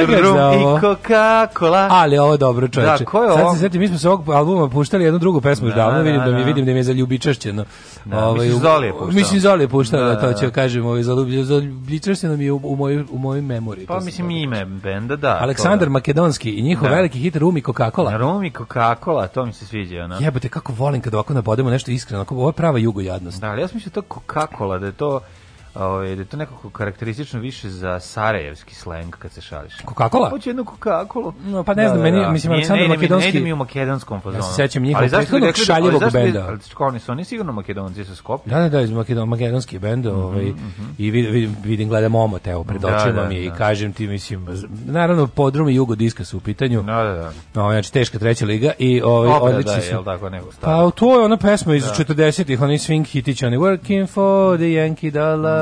šta za ovo? I Coca-Cola. Ali ovo dobro, da, čoveče. Da, Sad se sjetim, mi smo se ovog albuma puštali jednu drugu pesmu da, davno, da, vidim da, da mi vidim da mi je zaljubičašćeno. Da, ovaj, mislim Zoli je puštao. Mislim Zoli je puštao, da, da, to da, ću kažem, ovaj, zaljubičašćeno mi je u, u, mojoj, u mojoj memoriji. Pa mislim i ime benda, da. Aleksandar da. Makedonski i njihov da. veliki hit Rumi Coca-Cola. Rumi Coca-Cola, to mi se sviđa. Ona. Jebote, kako volim kad ovako nabodemo nešto iskreno, ovo je prava jugojadnost. Da, ali ja sam mislio to Coca-Cola, da je to Ovaj da je to nekako karakteristično više za sarajevski sleng kad se šališ. Kokakola? Hoće jednu kokakolu. No, pa ne da, znam, da, da. mislim, Aleksandar ne, ne, Makedonski... Ne u makedonskom fazonu. Ja se sećam njihovog prethodnog da- šaljevog benda. Ali zašto oni su, oni sigurno makedonci sa Skopje? Da, da, da, iz Makedon, makedonski bend, mm -hmm, ovaj, mm -hmm. i vidim, vidim, gledam omot, Teo pred da, očima da, mi da. i kažem ti, mislim, naravno, podrum i jugo diska su u pitanju. Da, da, da. Ovo, znači, teška treća liga i ovaj, da, odlični da, su. tako, nego, pa to je ona pesma iz 40-ih, oni swing hitić, oni working for the Yankee dollar,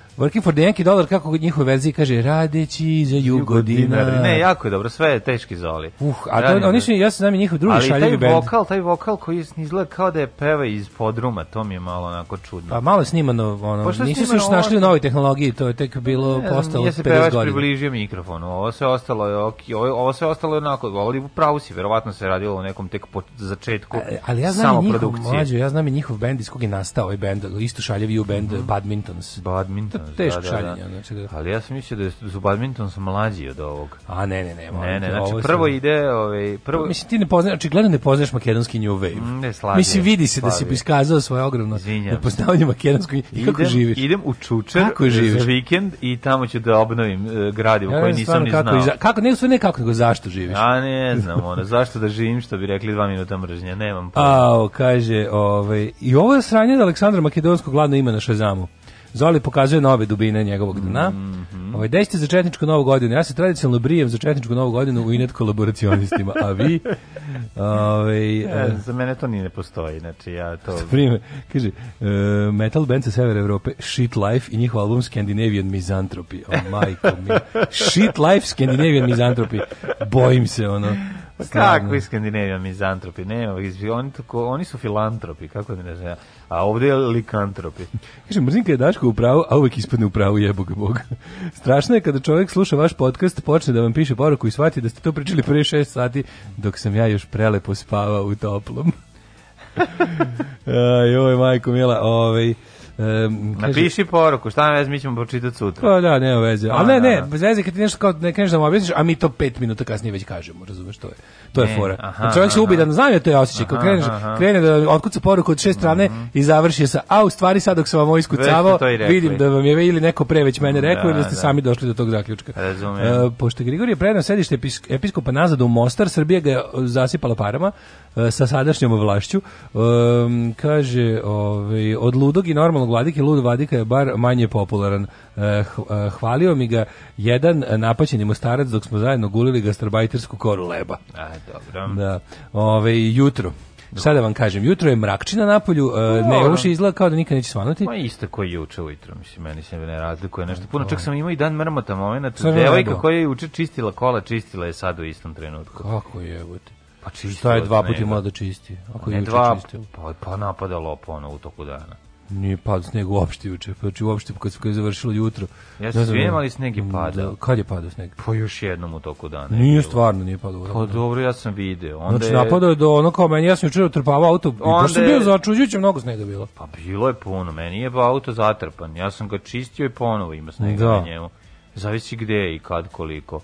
Working for the Yankee dolar, kako u njihovoj verzije kaže, radeći za jugodina. Ne, jako je dobro, sve je teški zoli. Uh, a to, oni su, ja se znam i njihov drugi šaljivi band. Ali taj vokal, taj vokal koji izgleda kao da je peva iz podruma, to mi je malo onako čudno. Pa malo je snimano, ono, pa nisu se još našli u novoj tehnologiji, to je tek bilo ne, postalo 50 godina. Ja se pevaš približio mikrofonu, ovo sve ostalo je, ovo, ovo sve ostalo je onako, ovo je pravo si, verovatno se radilo u nekom tek po, začetku a, ali ja znam i njihov mlađu, ja znam i njihov band iz kog je nastao ovaj band, isto šaljevi u band mm -hmm. Badmintons. Badmintons Da, teško da, da. šaljenje. Znači da... Ali ja sam mislio da, da su badminton sam mlađi od ovog. A ne, ne, ne. Ne, ne, znači prvo sam... ide... Ovaj, prvo... Mislim, ti ne poznaš, očigledno znači, ne poznaš makedonski New Wave. Mm, ne, slavije. Mislim, vidi se slavije. da si iskazao svoje ogromno Zinjam. nepoznavanje makedonskog i idem, kako živiš. Idem u Čučer kako živiš? za vikend i tamo ću da obnovim uh, gradivo ja, koje nisam ni kako, znao. Iza, kako, ne, sve ne kako, nego zašto živiš? Ja ne znam, ono, zašto da živim, što bi rekli dva minuta mržnja, nemam pojma. A, kaže, ovaj, i ovo je sranje da Aleksandra Makedonskog gladno ima na Šazamu. Zoli pokazuje nove dubine njegovog dna. Mm -hmm. Ovaj desite za četničku novu godinu. Ja se tradicionalno brijem za četničku novu godinu u inet kolaboracionistima, a vi ovaj e, eh, za mene to ni ne postoji. Znači ja to prime, kaže uh, metal band sa severa Evrope Shit Life i njihov album Scandinavian Misanthropy. Oh, my mi. Shit Life Scandinavian Misanthropy. Bojim se ono. Pa kako iz Skandinavija mizantropi? Ne, oni, tako, oni su filantropi, kako da ne znam. A ovdje je likantropi. Kaže, mrzinka je Daško u pravu, a uvek ispadne u pravu jeboga boga. Strašno je kada čovjek sluša vaš podcast, počne da vam piše poruku i shvati da ste to pričali pre 6 sati, dok sam ja još prelepo spavao u toplom. Joj, majko mila, ovaj... Um, kaže, Napiši poruku, šta ne vezi, mi ćemo počitati sutra. Pa da, ne veze. a ne, da, ne, da. bez veze kad ti nešto kao ne kažeš da mu objasniš, a mi to pet minuta kasnije već kažemo, razumeš, to je, to je ne, fora. Aha, čovjek aha, se ubi da ne znam je to je osjećaj, kad kreneš, krene da otkuca poruku od šest mhm. strane mm -hmm. i završi sa, a u stvari sad dok sam vam ovo iskucavao, vidim da vam je ili neko pre već mene da, rekao da, ili da ste da. sami došli do tog zaključka. Razumijem. Uh, pošto Grigorije predao sedište episkopa nazad u Mostar, Srbija ga je zasipala parama, E, sa sadašnjom vlašću. Um, kaže, ovaj, od ludog i normalnog vladike, lud vladika je bar manje popularan. Uh, hvalio mi ga jedan napaćeni mostarac dok smo zajedno gulili gastarbajtersku koru leba. A, dobro. Da. Ovaj, jutro. Sada da vam kažem, jutro je mrakčina na polju, uh, ne uši izgleda kao da nikad neće svanuti. Ma isto koji juče ujutro, mislim, meni se ne razlikuje nešto puno. Čak da. sam imao i dan mrmota moment, devojka koja je juče čistila kola, čistila je sad u istom trenutku. Kako je, evo Pa čistilo. Šta je dva puta da čisti? Ako ne je dva, čistilo. pa, pa napada lopo ono u toku dana. Nije pad sneg uopšte juče, pa znači uopšte kad, se je završilo jutro. Ja sam svijem, ali sneg je padao. Da, kad je padao sneg? Po pa još jednom u toku dana. Nije bilo. stvarno, nije padao. Pa dobro, ja sam video. Onda znači, je... napadao je do ono kao meni, ja sam jučer otrpavao auto. Onda... I baš sam bio začuđujuće, mnogo snega bilo. Pa bilo je puno, meni je auto zatrpan. Ja sam ga čistio i ponovo ima snega da. na njemu. Zavisi gde i kad koliko.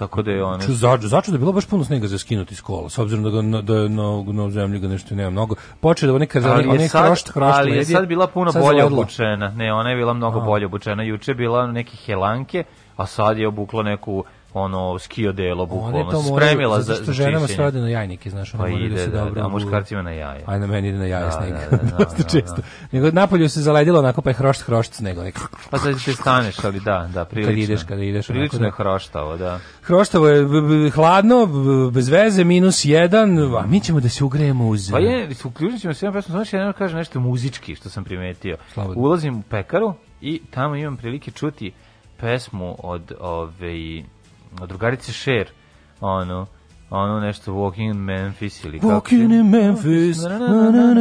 Tako da je ono. Ču začu, začu da je bilo baš puno snega za skinuti iz kola, s obzirom da ga da je na, na zemlji ga nešto nema mnogo. Počeo da neka za onaj hrašt, hrašt Ali je sad bila puno sad bolje obučena. Ne, ona je bila mnogo A. bolje obučena. Juče je bila neke helanke, a sad je obukla neku ono skio delo bukvalno spremila za što ženama se radi na jajnike znaš ona pa da ide, da se da, da dobro da, a muškarcima na jaje aj na meni ide na jaje da, sneg da, da, dosta da, da. često da, da. nego napolju se zaledilo onako pa je hrošt hrošt sneg onako pa sad ti staneš ali da da prilično kad ideš kad ideš prilično onako, da. hroštavo da hroštavo je b, b, hladno b, bez veze minus 1 a mi ćemo da se ugrejemo uz pa je uključit ćemo se jedan pesmu znači jedan kaže nešto muzički što sam primetio Slobodno. ulazim u pekaru i tamo imam prilike čuti pesmu od ove ovaj, drugarice Cher, ono, ono nešto Walking in Memphis ili kako Walking in Memphis na, na, na,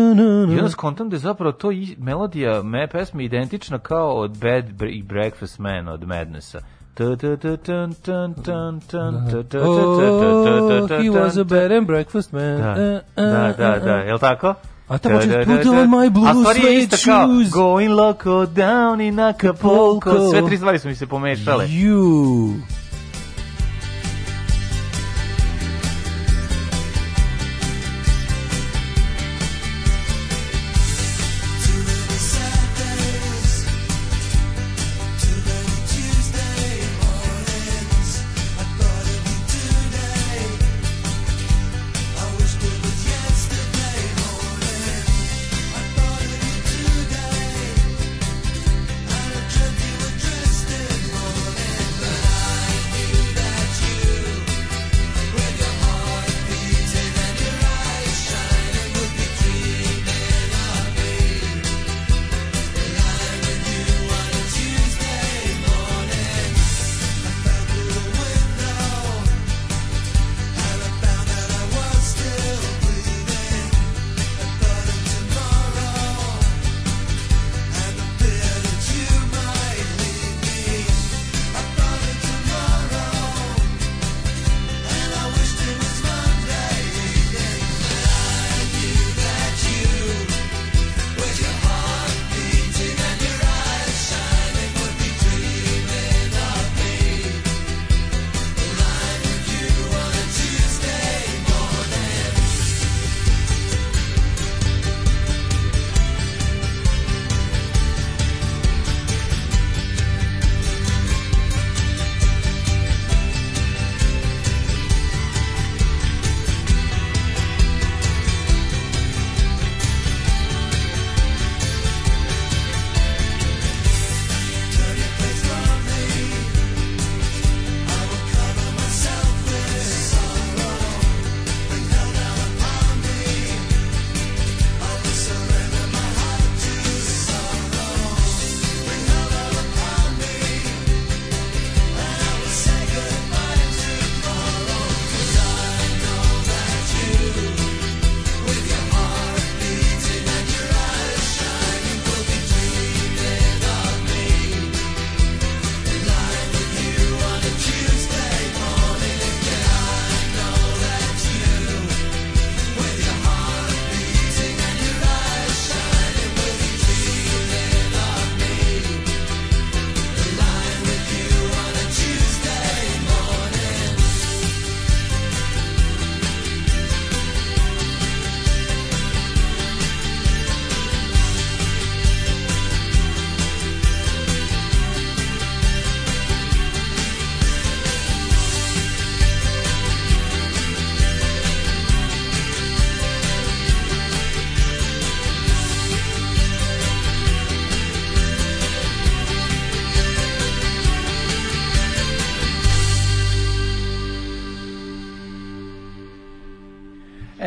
i onda da je zapravo to i, melodija me pesme identična kao od Bad i Breakfast Man od Madnessa Oh, he was a bed and breakfast man. Da, da, da, je li tako? A ta počne put on my blue suede shoes. Going loco down in Acapulco. Sve tri stvari su mi se pomešale. You.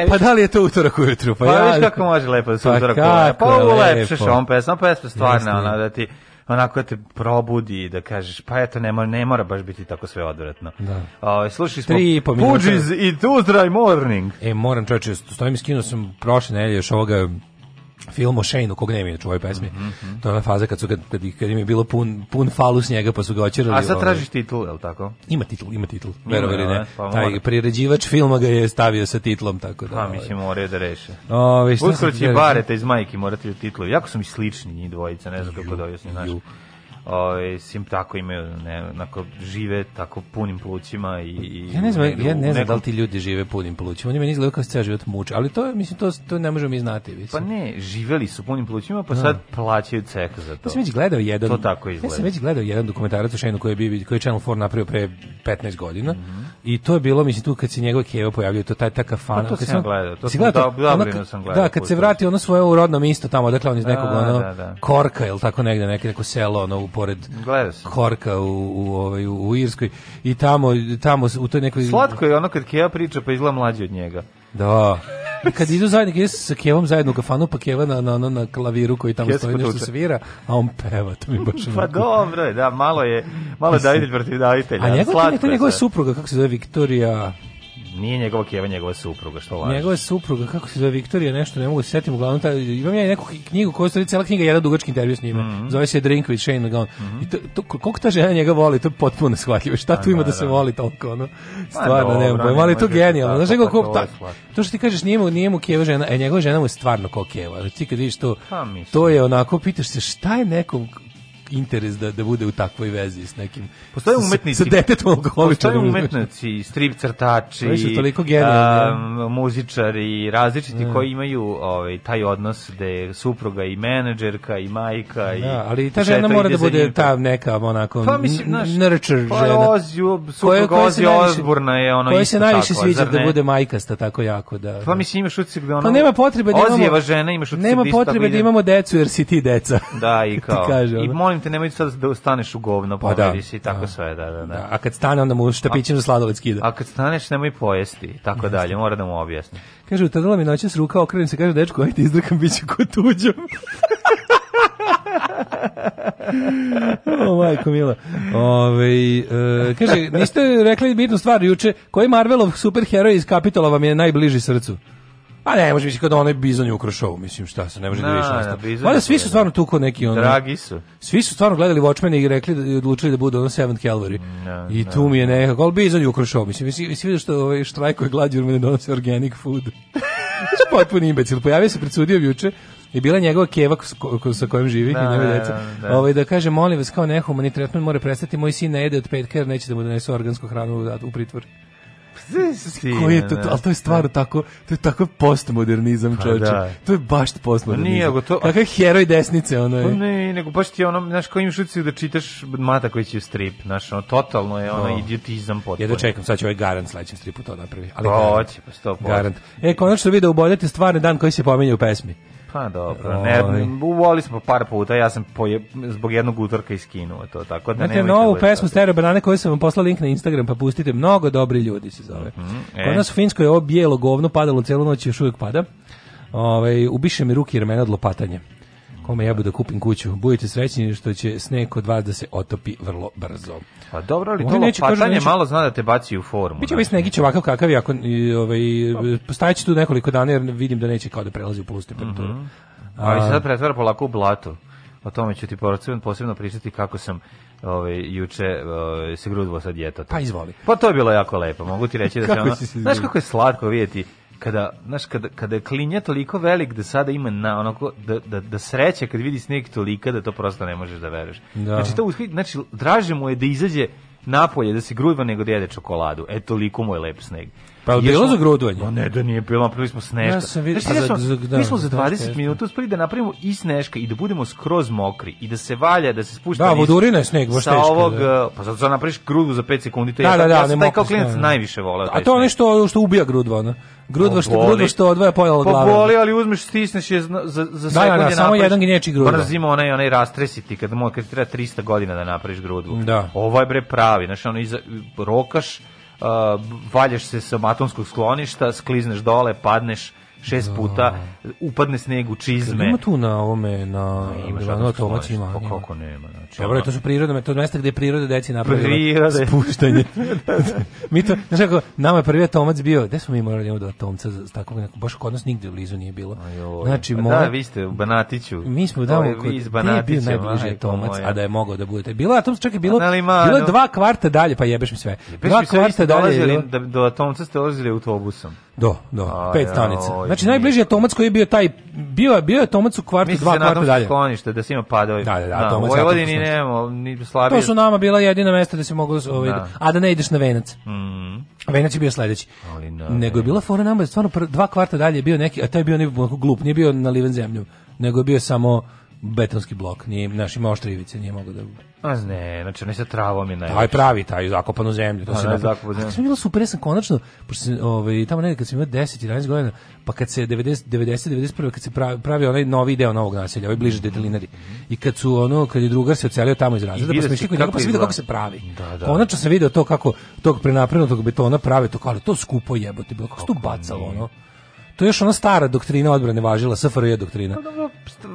E, pa da li je to utorak ujutru? Pa, pa ja, viš kako može lepo da se pa utorak ujutru. Pa ovo lepšeš ovom pesmom, pesma stvarno, ona da ti onako te probudi da kažeš pa eto ne mora ne mora baš biti tako sve odvratno. Da. Ovaj slušali smo Puđiz i Tuesday Morning. E moram čoveče, stojim skinuo sam prošle nedelje još ovoga film o Shane-u, kog nema inače u ovoj pesmi. Mm -hmm. To je ona faza kad, su, kad, kad im je bilo pun, pun falus njega, pa su ga očerali. A sad ovaj. tražiš titul, je li tako? Ima titul, ima titul, verovi ili ne. Pa Taj priređivač filma ga je stavio sa titlom, tako da... Pa mislim, ovaj. moraju da reše. Uskoro će i Bareta iz Majke morati u titlu. Jako su mi slični njih dvojica, ne znam kako da objasnim ovaj sim tako imaju ne onako žive tako punim plućima i, i ja ne znam ja ne znam nekom... da li ti ljudi žive punim plućima oni meni izgleda kao da se život muče ali to je mislim to to ne možemo mi znati mislim. pa ne živeli su punim plućima pa sad A. Da. plaćaju ceh za to ja sam već gledao jedan to tako izgleda ja sam već gledao jedan dokumentarac o Shane koji je bio koji je Channel 4 napravio pre 15 godina mm -hmm. i to je bilo mislim tu kad se njegov Keva pojavio to taj taka fan pa to sam gledao to sam gledao to, dobro sam gledao da kad se vrati ono svoje rodno mesto tamo dakle on iz nekog ono da, korka ili tako negde neki neko selo ono pored Korka u, u, ovaj, u, Irskoj i tamo, tamo u toj nekoj... Slatko je ono kad Keva priča pa izgleda mlađi od njega. Da. Kad idu zajedno, gdje sa Kevom zajedno u kafanu, pa Keva na, na, na klaviru koji tamo Kje stoji nešto svira, a on peva, to mi baš... pa dobro je, da, malo je, malo je davitelj protiv davitelja. A njegov, to je njegova supruga, kako se zove, Viktorija... Nije njegova keva, njegova supruga, što lažeš? Njegova supruga, kako se zove Viktorija, nešto ne mogu se setiti, uglavnom ta, imam ja neku knjigu koja stoji cela knjiga, jedan dugački intervju s njime. Mm -hmm. Zove se Drink with Shane McGowan. Mm -hmm. I to, to, koliko ta žena njega voli, to je potpuno neshvatljivo. Šta pa tu ima da, da se da. voli toliko, ono? Pa stvarno, ne mogu. Ali to da genijalno. Znaš, kako pa ta, to što ti kažeš, nije mu, nije mu keva žena, a e, njegova žena mu je stvarno ko keva. Ti kad vidiš to, to je onako, pitaš se šta je nekom, interes da, da bude u takvoj vezi s nekim postoje umetnici sa, sa detetom alkoholičara postoje umetnici strip crtači Veš, toliko genijalni muzičari različiti da. koji imaju ovaj taj odnos da je supruga i menadžerka i majka da, i ali ta žena mora da bude ta neka onako pa, mislim, nurture pa, žena ozju, supruga koja, Ozzy Osbourna je ono tako. Koje se najviše sviđa da bude majkasta tako jako da pa da. mislim imaš utisak da ona pa nema potrebe da imamo žena imaš utisak nema da potrebe da imamo decu jer si ti deca da i kao i molim te, nemoj sad da staneš u govno, pa da, i tako da. sve, da, da, da, da. A kad stane, onda mu štapićem za sladoled skida. A kad staneš, nemoj pojesti, tako Jasne. dalje, mora da mu objasni. Kažu, tada mi noćas ruka, okrenem se, kaže, dečko, ajde izdrkam, bit ću ko tuđom. o, majko mila. Ove, e, kaže, niste rekli bitnu stvar juče, koji Marvelov superheroj iz Kapitola vam je najbliži srcu? Pa ne, može biti kod onaj bizon je u mislim šta se, ne može da više ostalo. Mada svi su stvarno tu kod neki ono. Dragi su. Svi su stvarno gledali Watchmen i rekli da odlučili da budu ono Seventh Calvary. Na, mm, da, I da, tu mi je da. nekako, ali bizon je u mislim, mislim, mislim, vidio što ovaj štrajkuje glađu, jer mi ne donosi organic food. Znači potpuni imbecil, pojavio se pred sudijom juče, i bila njegova keva sa kojom živi da, i njegove deca. Da, da. Ovaj da kaže molim vas kao nehumani tretman mora prestati, moj sin ne jede od petka jer neće da mu donese organsku hranu u, u pritvor. Koji je to, al to je stvarno da. tako, to je tako postmodernizam, pa čoveče. Da. To je baš pa postmodernizam. Nije, nego to... Kakav heroj desnice, ono je. Pa ne, nego baš ti ono, znaš, kao imaš uciju da čitaš Mata koji će strip, znaš, ono, totalno je ono no. Da. idiotizam potpuno. Ja da čekam, sad će ovaj Garant sledećem stripu to napravi. Ali Hoće, pa sto Garant. E, konačno vide da uboljati stvarni dan koji se pominje u pesmi. Pa dobro, ne, ovaj. uvoli smo par puta, ja sam poje, zbog jednog utorka iskinuo to, tako da Znate, nemojte... novu pesmu Stereo Banane koju sam vam poslao link na Instagram, pa pustite, mnogo dobri ljudi se zove. Mm -hmm, Kod e. nas u Finskoj je ovo bijelo govno padalo celu noć i još uvijek pada. Ove, ovaj, ubiše mi ruke jer mene od lopatanja kome ja da kupim kuću. Budite srećni što će sneg od vas da se otopi vrlo brzo. Pa dobro, ali to lopatanje da neće... malo zna da te baci u formu. Biće ovaj snegić ovakav kakav je, ako, ovaj, pa. postajeće tu nekoliko dana jer vidim da neće kao da prelazi u plus temperaturu. Mm -hmm. Ali se sad pretvara polako u blato. O tome ću ti posebno pričati kako sam ovaj juče ovaj, se grudvo sa djetetom. Pa izvoli. Pa to je bilo jako lepo. Mogu ti reći da sam... ono, znaš kako je slatko vidjeti kada, znaš, kada, kada je klinja toliko velik da sada ima na onako, da, da, da sreća kad vidi sneg tolika da to prosto ne možeš da veruješ. Da. Znači, to, znači, draže mu je da izađe napolje da se gruva nego da jede čokoladu. E, toliko mu je lep sneg. Pa je bilo za grudovanje? ne, da nije bilo, napravili smo sneška. Ja sam vidio, znači, za, za, da, mi smo za 20 minuta uspeli da napravimo i sneška i da budemo skroz mokri i da se valja, da se spušta. Da, vodurina je sneg, baš teško. Sa ovog, da. pa zato napraviš grudu za 5 sekundi, to da, ja, da, da, ja sam taj kao klinac da, da. najviše volao. A to nešto što ubija grudva, ona. Grudva što grudva što odvaja pojela od glave. Pa ali uzmeš, stisneš je za za da, sekunde. Da, da, samo jedan gnječi grudva. Brzimo onaj onaj rastresiti kad mu kad treba 300 godina da napraviš grudvu. Da. Ovaj bre pravi, znači ono iza rokaš Uh, valjaš se sa matonskog skloništa, sklizneš dole, padneš, šest da. puta upadne sneg u čizme. Ima tu na ovome, na da Milano Tomac ima. Pa kako nema. Znači, Dobro, to su prirodne, to je mesto gde priroda deci napravila spuštanje. mi to, znači kako, nama je prvi Tomac bio, gde smo mi morali imati do Tomca, takvog nekog, baš kod nas nigde blizu nije bilo. Znači, pa da, mora, da, vi ste u Banatiću. Mi smo da, kod, iz Banatića, je bio najbliži Tomac, a da je mogao da budete. Bilo, a Tomac čak je bilo, bilo je dva kvarta dalje, pa jebeš mi sve. Dva kvarta dalje. Do Tomca ste dolazili autobusom. Do, do, pet stanica. Znači najbliži atomac koji je bio taj bio bio je atomac u kvartu 2 kvarta dalje. sklonište da se ima padao Da, da, da, atomac. Da, u Vojvodini nemamo ni slabije. To su nama bila jedina mesta da, da se moglo ovaj, da. a da ne ideš na Venac. Mhm. Venac je bio sledeći. Ali Nego je bila fora nama da stvarno dva kvarta dalje je bio neki, a taj je bio ne glup, nije bio na liven zemlju nego je bio samo betonski blok, nije, znaš, ima oštrivice, nije mogu da... A ne, znači ne sa travom je najviše. Taj pravi, taj zakopan u zemlju. To pa da, A, se ne, zakopan u zemlju. Sam bila super, ja sam konačno, pošto sam, ovaj, tamo negdje kad sam imao 10, 11 godina, pa kad se 90, 90 91, kad se pravi, pravi onaj novi deo novog naselja, ovaj bliže detelinari, i kad su ono, kad je drugar se ocelio tamo iz razreda, pa sam išli pa kako, pa sam vidio kako se pravi. Da, da. Konačno sam vidio to kako tog prenaprenutog betona prave to, kao, ali to skupo jebote, bilo, kako se tu bacalo, ono to je još ona stara doktrina odbrane važila, SFRJ doktrina.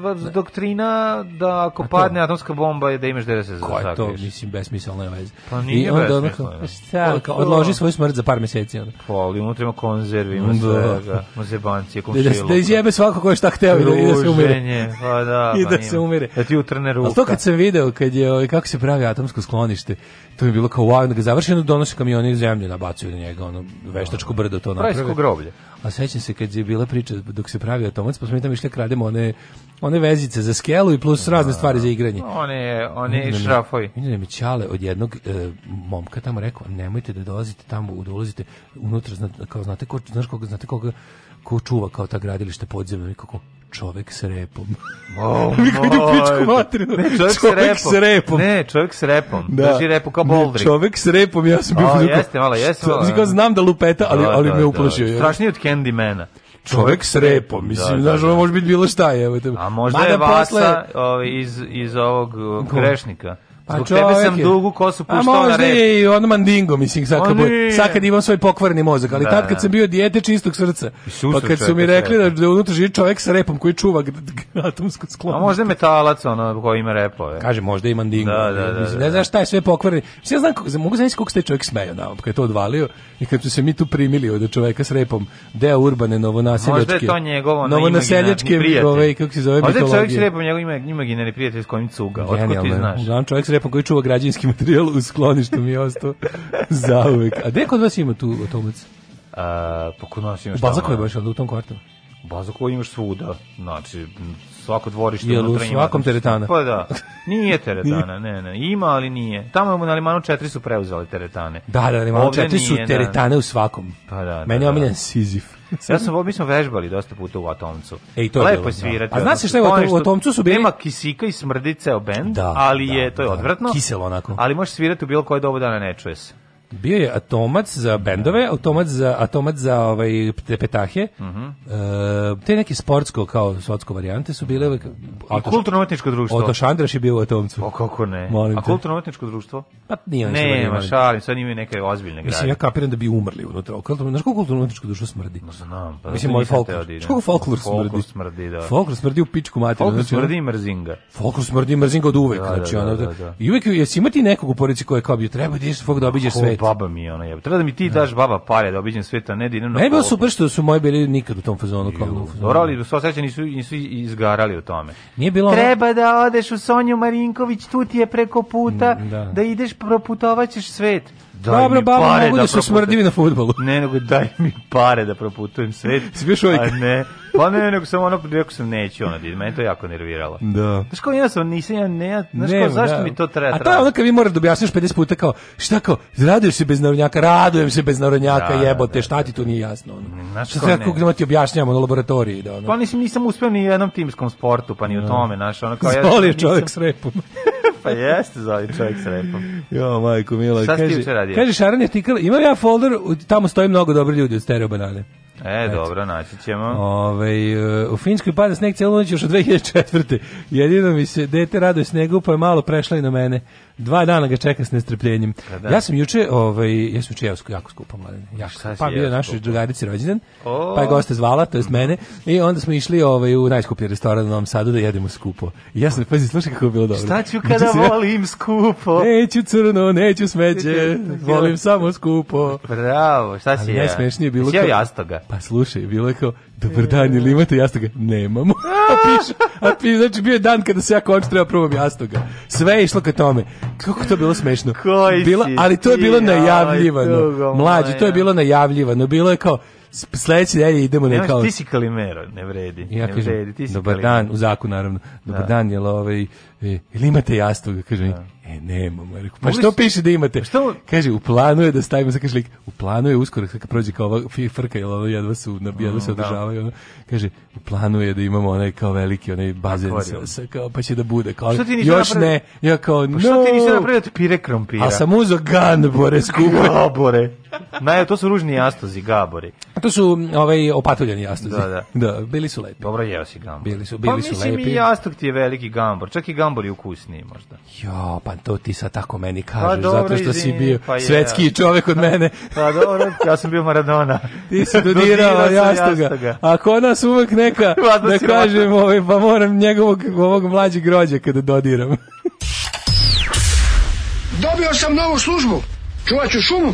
Pa, doktrina da ako to, padne atomska bomba je da imaš da se Ko je to, mislim, besmisleno je veze. Pa nije I onda besmisleno. Onako, da. pa šta, kao, pa odloži svoju smrt za par meseci. Onda. Pa, ali unutra ima konzervi, ima da. svega, mazebancije, da, komšiluka. Da, da izjebe svako ko je šta hteo i da, i da se umire. Pa da, I pa da se umire. Da ti utrne ruka. Ali to kad sam video, kad je, ovaj, kako se pravi atomsko sklonište, to je bilo kao wow, da ga završeno donose kamioni zemlje nabacuju na njega, ono veštačko brdo to napravi. Rajsko groblje. A sećam se kad je bila priča dok se pravi automat, pa smo mi tamo išli da krademo one one vezice za skelu i plus razne da. stvari za igranje. One, one šrafovi. Da mi nam čale od jednog e, momka tamo rekao, nemojte da dolazite tamo, da ulazite unutra, zna, kao znate ko, znaš koga, znate koga, ko čuva kao ta gradilište podzemno i kako čovek s repom. Oh, pičku materinu. Ne, čovek, čovek s, repom. s repom. Ne, čovek s repom. Da. Drži repu kao boldrik. čovek s repom, ja sam bio... O, jeste, malo, jeste. Malo. Kao, znam da lupeta, ali, da, ali da, me da. uplašio. Da. Strašniji od Candymana čovek s repom, da, mislim, da, da, znaš, da, ovo može biti bilo šta, je. te. A možda Mada je Vasa posle... Ovaj, iz, iz ovog grešnika. Pa Zbog tebe sam je. dugu kosu puštao na rep. A možda i ono mandingo, mislim, sad kad, sad kad imam svoj pokvarni mozak, ali da, tad da, kad da. sam bio dijete čistog srca, pa kad su mi rekli da, da unutra živi čovjek sa repom koji čuva atomsko sklopu. A možda je metalac ono koji ima repove. Kaže, možda i mandingo. Da, da, da. Mislim, da, ne znaš šta je sve pokvarni. Mislim, ja znam, mogu znaći koliko ste čovjek smeju na kad je to odvalio i kad su se mi tu primili od čovjeka s repom, deo urbane novonaseljačke. Možda je to njegovo ono novonaseljačke, ovaj, kako se zove, Možda je čovjek s repom njegov ima, ima prijatelj s kojim cuga, otko ti znaš. Znam, čovjek s lepom koji čuva građevinski materijal u skloništu mi je ostao zauvek. A gde kod vas ima tu automac? A, pa kod nas ima šta? Balzako je baš onda u tom kvartu. Bazokovo imaš svuda, znači svako dvorište Jel, u svakom teretana? Pa da, nije teretana, ne, ne, ima ali nije. Tamo na Limanu 4 su preuzeli teretane. Da, da, na Limanu 4 su nije, da. teretane da. u svakom. Pa da, da Meni je omiljen da. Sizif. Ja sam mi smo vežbali dosta puta u Atomcu. Ej, to je lepo bilo, da. svirati. Da. A znaš šta je u Atomcu su bili? Nema kisika i smrdi ceo bend, da, ali da, je to je da, odvratno. Kiselo onako. Ali možeš svirati u bilo koje doba dana ne čuje se. Bio je Atomac za bendove, Atomac za, Atomac za ovaj, petahe, uh mhm. eh, -huh. e, te neki sportsko kao sotsko varijante su bile... I Otoš... kulturno-umetničko društvo. Otoš Andraš je bio u Atomcu. O, kako ne? Molim A kulturno-umetničko društvo? Pa nije ne, ne, ma šalim, sad imaju neke ozbiljne grade. Mislim, ja kapiram da bi umrli unutra. Kulturno, znači kulturno-umetničko društvo smrdi? Ne znam, pa Mislim, moj folklor. Što kako folklor smrdi? Folklor smrdi, da. Folklor smrdi u pičku materiju. Folklor znači, smrdi mrzinga. Folklor smrdi mrzinga od uvek. Da, znači, da, da, da, da. I uvek, jesi imati nekog u porici koja kao bi treba da ideš svog da obiđeš sve deci. Baba mi ona je. Treba da mi ti daš baba pare da obiđem sveta, ne da idem na. Ne bilo super što su moji bili nikad u tom fazonu kao. Dobro, ali sva seća nisu nisu izgarali o tome. Nije bilo Treba ono... da odeš u Sonju Marinković, tu ti je preko puta, mm, da. da ideš proputovaćeš svet daj Dobro, mi babo, pare mogu da, da se smrdim na fudbalu. Ne, nego daj mi pare da proputujem svet. Sviš uvijek. A ne, pa ne, nego sam ono, rekao sam neću ono, da me to jako nerviralo. Da. Znaš kao, ja sam, nisam, ja ne, znaš kao, zašto da. mi to treba? A to je ono kad vi morate da objasniš 50 puta kao, šta kao, raduješ se bez narodnjaka, radujem se bez narodnjaka, da, da jebote, da, šta ti da, tu nije jasno? Ono. Znaš šta kao, ne. ti objašnjamo na laboratoriji? Da, ono. Pa nisam, nisam uspeo ni u jednom timskom sportu, pa ni u tome, znaš, ono kao, ja, Zboliš čovjek s repom. pa jeste zvali čovjek s repom. Jo, majko mila. Šta si ti juče radio? Kaže, Šaran je tikala, imam ja folder, tamo stoji mnogo dobri ljudi od stereo banane. E, Eto. dobro, naći ćemo. Ove, e, u Finjskoj pada sneg cijelu noć još od 2004. Jedino mi se dete rado snegu, pa je malo prešla i na mene. Dva dana ga čeka s nestrpljenjem. Da. Ja sam juče, ovaj, ja sam juče jako, skupo, mladen. Jako, pa bio našoj drugarici rođendan, pa je goste zvala, to jest mene, i onda smo išli ovaj, u najskuplji restoran u Novom Sadu da jedemo skupo. I ja sam, pazi, slušaj kako je bilo dobro. Šta ću kada ja, volim skupo? Neću crno, neću smeće, volim samo skupo. Bravo, šta si ja? Najsmešnije bilo kao... jastoga? Pa slušaj, bilo je kao, dobar dan, ili imate jastoga? Nemamo. A piše, a piše, znači bio je dan kada se ja končno treba probam jastoga. Sve je išlo ka tome. Kako to bilo smešno. Koji bilo, ali to je bilo najavljivano. Mlađi, to je bilo najavljivano. Bilo je kao, sledeće delje idemo na Kao... Ti si Kalimero, ne vredi. Ja ne kažem, vredi, ti si dobar kalimero. dan, u zaku naravno. Da. Dobar da. dan, jel ovaj, e, imate jastoga? Kaže da. E, nemamo. Reku, pa što piše da imate? Što? Kaže, u planu je da stavimo, sa kaže, u planu je uskoro, kako prođe kao ova frka, jel ono jedva su, jedva se mm, da. održavaju, ono, kaže, u planu je da imamo onaj kao veliki, onaj bazen, sa, sa, kao, pa će da bude, kao, što ti još napravio? ne, ja kao, pa što no, ti nisi napravio da pire krompira? A sam uzo gan, bore, skupo. bore. Naj, to su ružni jastuzi gabori. A to su ovaj opatuljani jastuzi. Da, da. da bili su lepi. Dobro jeo si gambor. Bili su, bili pa, su lepi. Pa mislim i jastuk ti je veliki gambor. Čak i gambor je ukusniji možda. Jo, pa to ti sad tako meni pa kažeš, pa, dobro, zato što izvini, si bio pa svetski čovjek od pa mene. Pa dobro, ja sam bio Maradona. ti si dodirao jastoga. A kod nas uvek neka, da kažem, ovaj, pa moram njegovog ovog mlađeg rođa kada dodiram. Dobio sam novu službu. Čuvaću šumu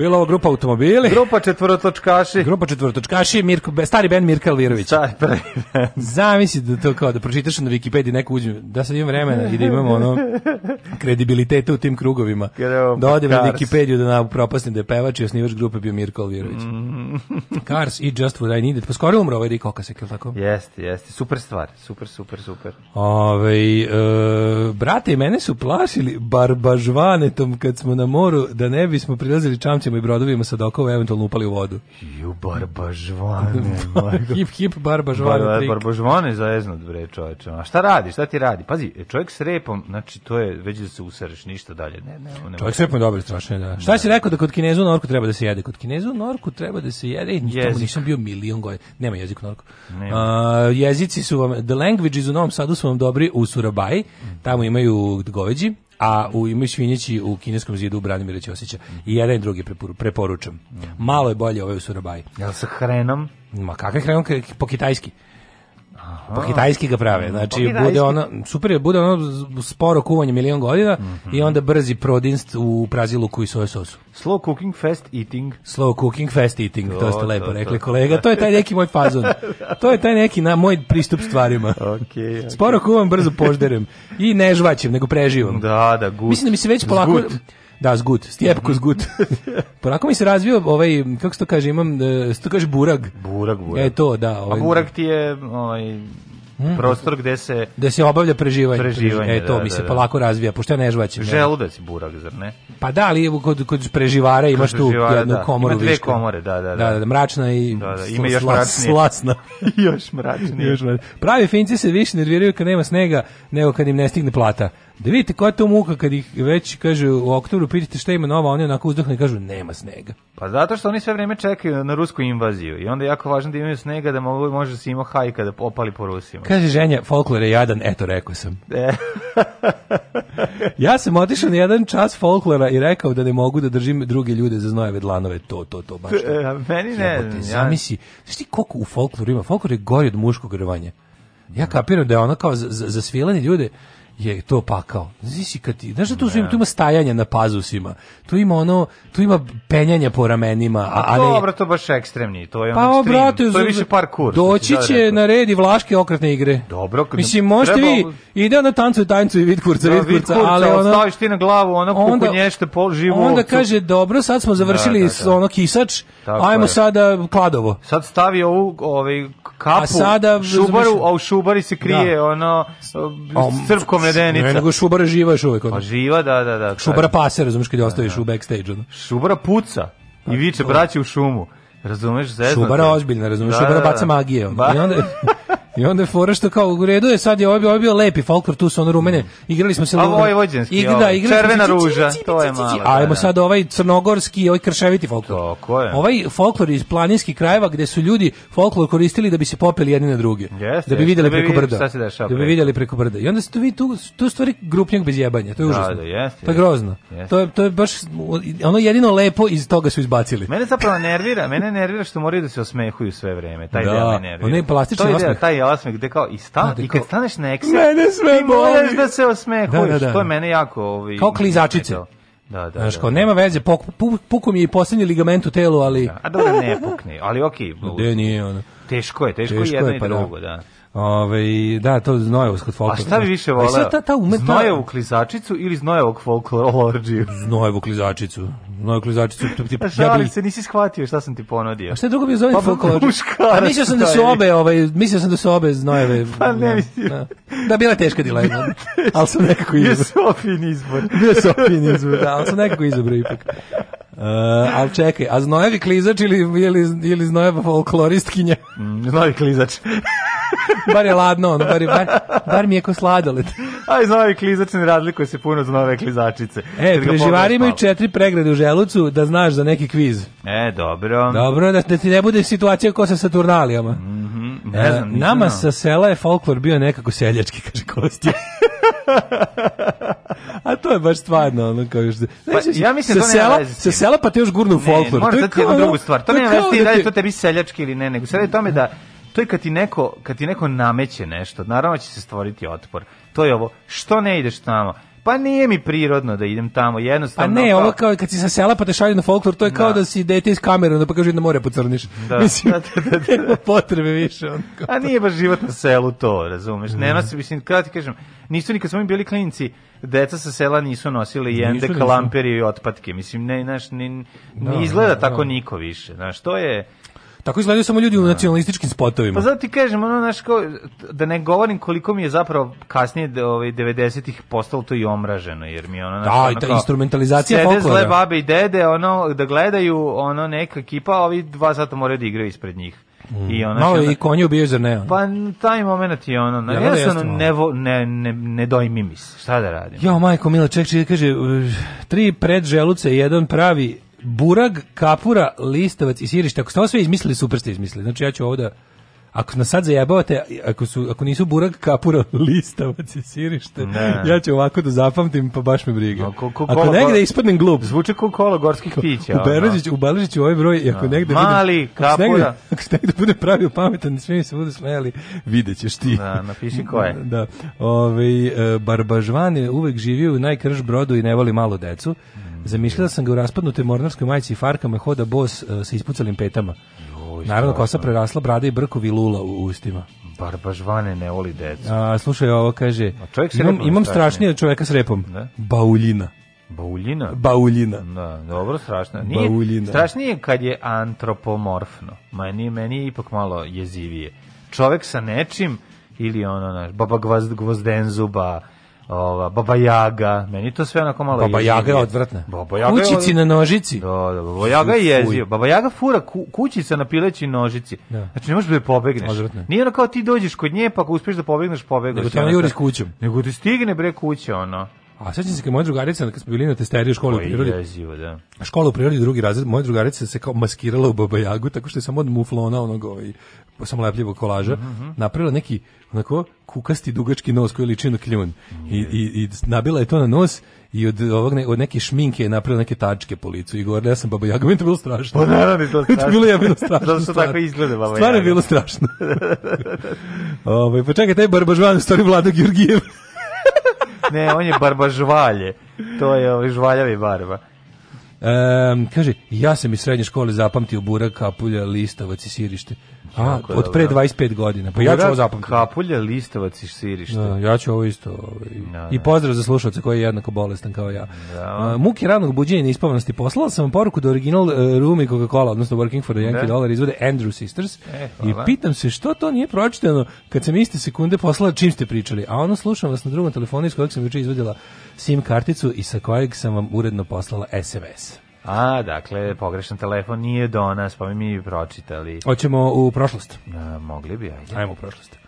Bila ovo grupa automobili. Grupa četvorotočkaši. Grupa četvorotočkaši, Mirko, stari band Mirka Lirović. Stari band. Zamisli da to kao da pročitaš na Wikipediji neku uđu, da sad imam vremena i da imamo ono kredibilitete u tim krugovima. Da odem na Wikipediju da propasnim da je pevač i osnivač grupe bio Mirko Lirović. Mm. Cars i Just What I Needed. Pa skoro umro ovaj Rick Okasek, ili tako? Jeste, jeste. Super stvar. Super, super, super. Ove, e, brate, mene su plašili barbažvanetom kad smo na moru da ne bismo prilazili čamci jahticama i brodovima sa dokova eventualno upali u vodu. Ju, barba barbažvane. hip, hip, barba barbažvane. Bar, za zeznut, bre, čoveče. A šta radi, šta ti radi? Pazi, čovjek s repom, znači, to je već da se usereš, ništa dalje. Ne, ne, ne, ne čovjek s repom je dobro, strašno da. Šta si rekao da kod Kinezu norku treba da se jede? Kod Kinezu norku treba da se jede. Jezik. nisam bio milion godina. Nema jezik u norku. A, jezici su vam, the languages u Novom Sadu su vam dobri u Surabaji, tamo imaju goveđi, a u Imoj svinjeći u kineskom zidu Branimira Ćosića. I jedan i drugi preporučam. Malo je bolje ovaj u Surabaji. Jel sa hrenom? Ma kakav hrenom po kitajski? Po pa kitajski ga prave. Pa znači, bude ono, super je, bude ono sporo kuvanje milion godina mm -hmm. i mhm. onda brzi prodinst u prazilu koji soja sosu. Slow cooking, fast eating. Slow cooking, fast eating, to, to ste lepo to, rekli to. kolega. To je taj neki moj fazon. to je taj neki na, moj pristup stvarima. okay, okay. Sporo kuvam, brzo požderem. I ne žvaćem, nego preživam. Da, da, gut. Mislim da mi se već polako... Good Da, zgut, stjepko zgut. Polako mi se razvio ovaj, kako se to kaže, imam, eh, se to kaže burag. Burag, burag. E to, da. Ovaj, A burag ti je ovaj, Hmm. prostor gde se da se obavlja preživanje. preživanje e, to da, mi se da, da. polako razvija, pošto ja ne žvaćem. Želudac je burak, zar ne? Pa da, ali kod, kod preživara imaš tu da. jednu da. komoru Ima dve viška. komore, da, da, da. Da, da mračna i da, da. Ima još slasna. još mračnije. još mračnije. Pravi finci se više nerviraju kad nema snega nego kad im ne stigne plata. Da vidite koja to muka kad ih već, kaže, u oktobru pitate šta ima nova, oni onako uzdahne i kažu nema snega. Pa zato što oni sve vreme čekaju na rusku invaziju i onda je jako važno da imaju snega da mogu, može se ima hajka da opali po Rusima. Kaže ženja, folklor je jadan, eto rekao sam. E. ja sam otišao na jedan čas folklora i rekao da ne mogu da držim druge ljude za znojeve dlanove, to, to, to, baš e, to. E, meni ne. Jebote, ja... zamisli, znaš ti koliko u folkloru ima? Folklor je gori od muškog rvanja. Ja kapiram da je ono kao za, za, za ljude, je to pakao. Zisi kad ti, znaš da tu, su, im, tu ima stajanja na pazusima, tu ima ono, tu ima penjanja po ramenima, a, ali... Pa ne... Dobro, to baš ekstremni, to je pa, ekstrem, obrate, to je više parkour. Doći da, da, će da. na red i vlaške okretne igre. Dobro. Mislim, možete treba... vi, ide ono tancu i tancu i vid kurca, da, vid kurca, ali ono... Staviš ti na glavu, ono onda, kukunješte pol živu Onda kaže, dobro, sad smo završili da, da, da. ono kisač, Tako ajmo je. sada kladovo. Sad stavi ovu ovaj, kapu, a sada, šubaru, a u šubari se krije ono, crvkom povedenica. Ne, nego šubara živa još uvek. Pa ono. Živa, da, da, da. Šubara pase, razumeš, kad da, ostaviš da, u backstage. Ono. Šubara puca i pa, viče braći u šumu. Razumeš, zeznate. Šubara ozbiljna, razumeš, da, šubara da, baca da. magije. Ba... I onda... I onda je fora što kao u redu je sad je ovaj bio, ovaj bio lepi folklor tu su ono rumene. Igrali smo se A vojvođanski. Igra, da, ovaj. igrali Crvena smo, ruža, to je malo. Ajmo da, da. sad ovaj crnogorski, ovaj krševiti folklor. To, ko je. Ovaj folklor iz planinskih krajeva gde su ljudi folklor koristili da bi se popeli jedni na druge. Yes, da bi videli preko brda. se Da bi videli preko brda. I onda se tu vi tu tu stvari grupnjak bez jebanja. To je užasno. Da, jeste. To je grozno. To je to je baš ono jedino lepo iz toga su izbacili. Mene zapravo nervira, mene nervira što moraju da se osmehuju sve vreme. Taj da, deo me nervira. Oni pa plastični osmeh. Taj osmeh, gde kao i stan, da, da, i kad staneš na ekser, mene sve ti moraš da se osmehuješ. Da, da, da. To je mene jako... Ovaj, kao klizačice. Da, da, Znaš, da, kao, nema veze, puk, puku mi je i poslednji ligament u telu, ali... Da, a dobro, ne pukne, ali okej. Okay, nije, ono. Teško je, teško, teško je jedno je, pa drugo, da. da. Ove, ovaj, da, to Znojevs kod folklora. A šta bi više voleo? Znači, ta, ta umetna... Znojevu klizačicu ili Znojevog folklorologiju? Znojevu klizačicu. Znojevu klizačicu. Ti, ja bi... se, nisi shvatio šta sam ti ponudio. A šta drugo bi zove pa, folklor? Pa, mislio sam da su obe, ovaj, mislio sam da su obe Znojeve. Pa ne da, mislim. Da, da bila teška dilema. ali sam nekako izabrao. Bio Sofin izbor. Bio Sofin izbor, da, ali sam nekako izabrao ipak. Uh, ali čekaj, a Znojevi klizač ili, ili, ili Znojeva folkloristkinja? Mm, Znojevi klizač. bar je ladno, ono, bar, je, bar, bar mi je ko sladolet. Aj, iz nove klizačne razlikuje se puno od nove klizačice. E, preživari imaju četiri pregrade u želucu da znaš za neki kviz. E, dobro. Dobro, da, da ti ne bude situacija ko sa Saturnalijama. Mm -hmm, ne e, znam, e, nama sa sela je folklor bio nekako seljački, kaže Kostja. A to je baš stvarno, ono kao još... Pa, ja mislim sa da to sela, nema Sa sela pa te još gurnu folklor. Ne, možda ti jednu drugu stvar. To, to nema veze da da ti da je to tebi seljački ili ne, nego sve je tome da To je kad ti neko, kad ti neko nameće nešto, naravno će se stvoriti otpor. To je ovo, što ne ideš tamo? Pa nije mi prirodno da idem tamo, jednostavno. Pa ne, ovo kao kad si sa sela pa te šalju na folklor, to je kao da, da si dete iz kamere, da pa kaže na more pocrniš. Da. da, mislim, da, da, da, da. potrebe više. On, A nije baš život na selu to, razumeš? Ne se, mislim, kada ti kažem, nisu nikad kad smo bili klinici, deca sa sela nisu nosili jende, kalamperi i otpatke. Mislim, ne, znaš, ne, ne da, izgleda da, tako niko više. Znaš, to je Tako izgledaju samo ljudi u da. nacionalističkim spotovima. Pa zato ti kažem, ono, znaš, kao, da ne govorim koliko mi je zapravo kasnije da, ovaj, 90-ih postalo to i omraženo, jer mi je ono... Znaš, da, ono, ta kao, instrumentalizacija folklora. Sede zle babe i dede, ono, da gledaju ono neka ekipa, a ovi dva zato moraju da igraju ispred njih. Mm. I ono, Malo i konju ubiješ, zar ne? Ono. Pa taj moment je ono, na, ja, jednostavno ono, ne, vo, ne, ne, ne dojmi mi se, šta da radim? Jo, majko, Mila, ček, ček, kaže, tri želuce, jedan pravi, Burag, Kapura, Listovac i Sirište. Ako ste ovo sve izmislili, super ste izmislili. Znači ja ću ovo da... Ako nas sad zajebavate, ako, su, ako nisu burag, kapura, listavac i sirište, ne. ja ću ovako da zapamtim, pa baš me briga. No, ko, ko, ako kola, negde ispadnem glup. Zvuče kao kolo gorskih pića. Ubeležiću, ubeležiću ovaj broj i ako no. Da. negde Mali, vidim, kapura. Ako negde, ako negde bude pravio pametan, svi mi se budu smijeli, vidjet ćeš ti. Da, napiši ko je. Da. Ove, ovaj, Barbažvan je uvek živio u najkrš brodu i ne voli malo decu. Da. Zamišljala sam ga u raspadnutoj mornarskoj majici i farkama hoda bos uh, sa ispucalim petama. Joj, Naravno, kosa prerasla brada i brkovi lula u ustima. Bar baš vane ne voli deca. A, slušaj, ovo kaže, imam, imam strašnije od čoveka s repom. Ne? Bauljina. Bauljina? Bauljina. Da, dobro, strašno. Nije, Bauljina. Strašnije kad je antropomorfno. Meni, meni je ipak malo jezivije. Čovek sa nečim ili ono, naš, baba gvozdenzuba, ova Baba Jaga, meni to sve onako malo Baba Jaga je odvratna. Baba Jaga kućici na nožici. Da, da, Baba Jaga je jezio. Baba Jaga fura ku, kućica na pileći nožici. Da. Znači ne možeš da pobegneš. Odvratna. Nije ono kao ti dođeš kod nje pa ako uspeš da pobegneš, pobegneš. Nego te ona juri kućom. Nego ti stigne bre kuće ono. A sećam se kad moja drugarica kad smo bili na testeriju škole u prirodi. Jezivo, da. Škola u prirodi drugi razred, moja drugarica se kao maskirala u babajagu tako što je samo od muflona onog ovaj samo lepljivo kolaža mm -hmm. napravila neki onako kukasti dugački nos koji liči na kljun. I, i, I nabila je to na nos i od ovog ne, od neke šminke je napravila neke tačke po licu i govorila ja sam baba jaga, meni to bilo strašno. Pa naravno to strašno. to bilo je bilo strašno. Zato što tako izgleda baba jaga. Stvarno je bilo strašno. Ovaj pa čekaj taj barbažvan stari Vlado Georgijev ne, on je barba žvalje. To je ovaj žvaljavi barba. Um, kaže, ja sam iz srednje škole zapamtio burak, kapulja, listavac i sirište. A, od da, pre 25 da. godina. Pa ja ću ovo zapamtiti. Kapulje, listavac i sirište. Da, ja ću ovo isto. Ovaj, da, I, da, i pozdrav za slušalce koji je jednako bolestan kao ja. Da. Uh, muke ranog buđenja i ispavnosti poslala sam vam poruku da original uh, Rumi Coca-Cola, odnosno Working for the Yankee da. Dollar, izvode Andrew Sisters. E, I pitam se što to nije pročitano kad sam iste sekunde poslala čim ste pričali. A ono slušam vas na drugom telefonu iz kojeg sam juče izvodila SIM karticu i sa kojeg sam vam uredno poslala SMS. A, dakle, pogrešan telefon nije do nas, pa mi mi pročitali. Hoćemo u prošlost. A, mogli bi, ajde. Ajmo u prošlost.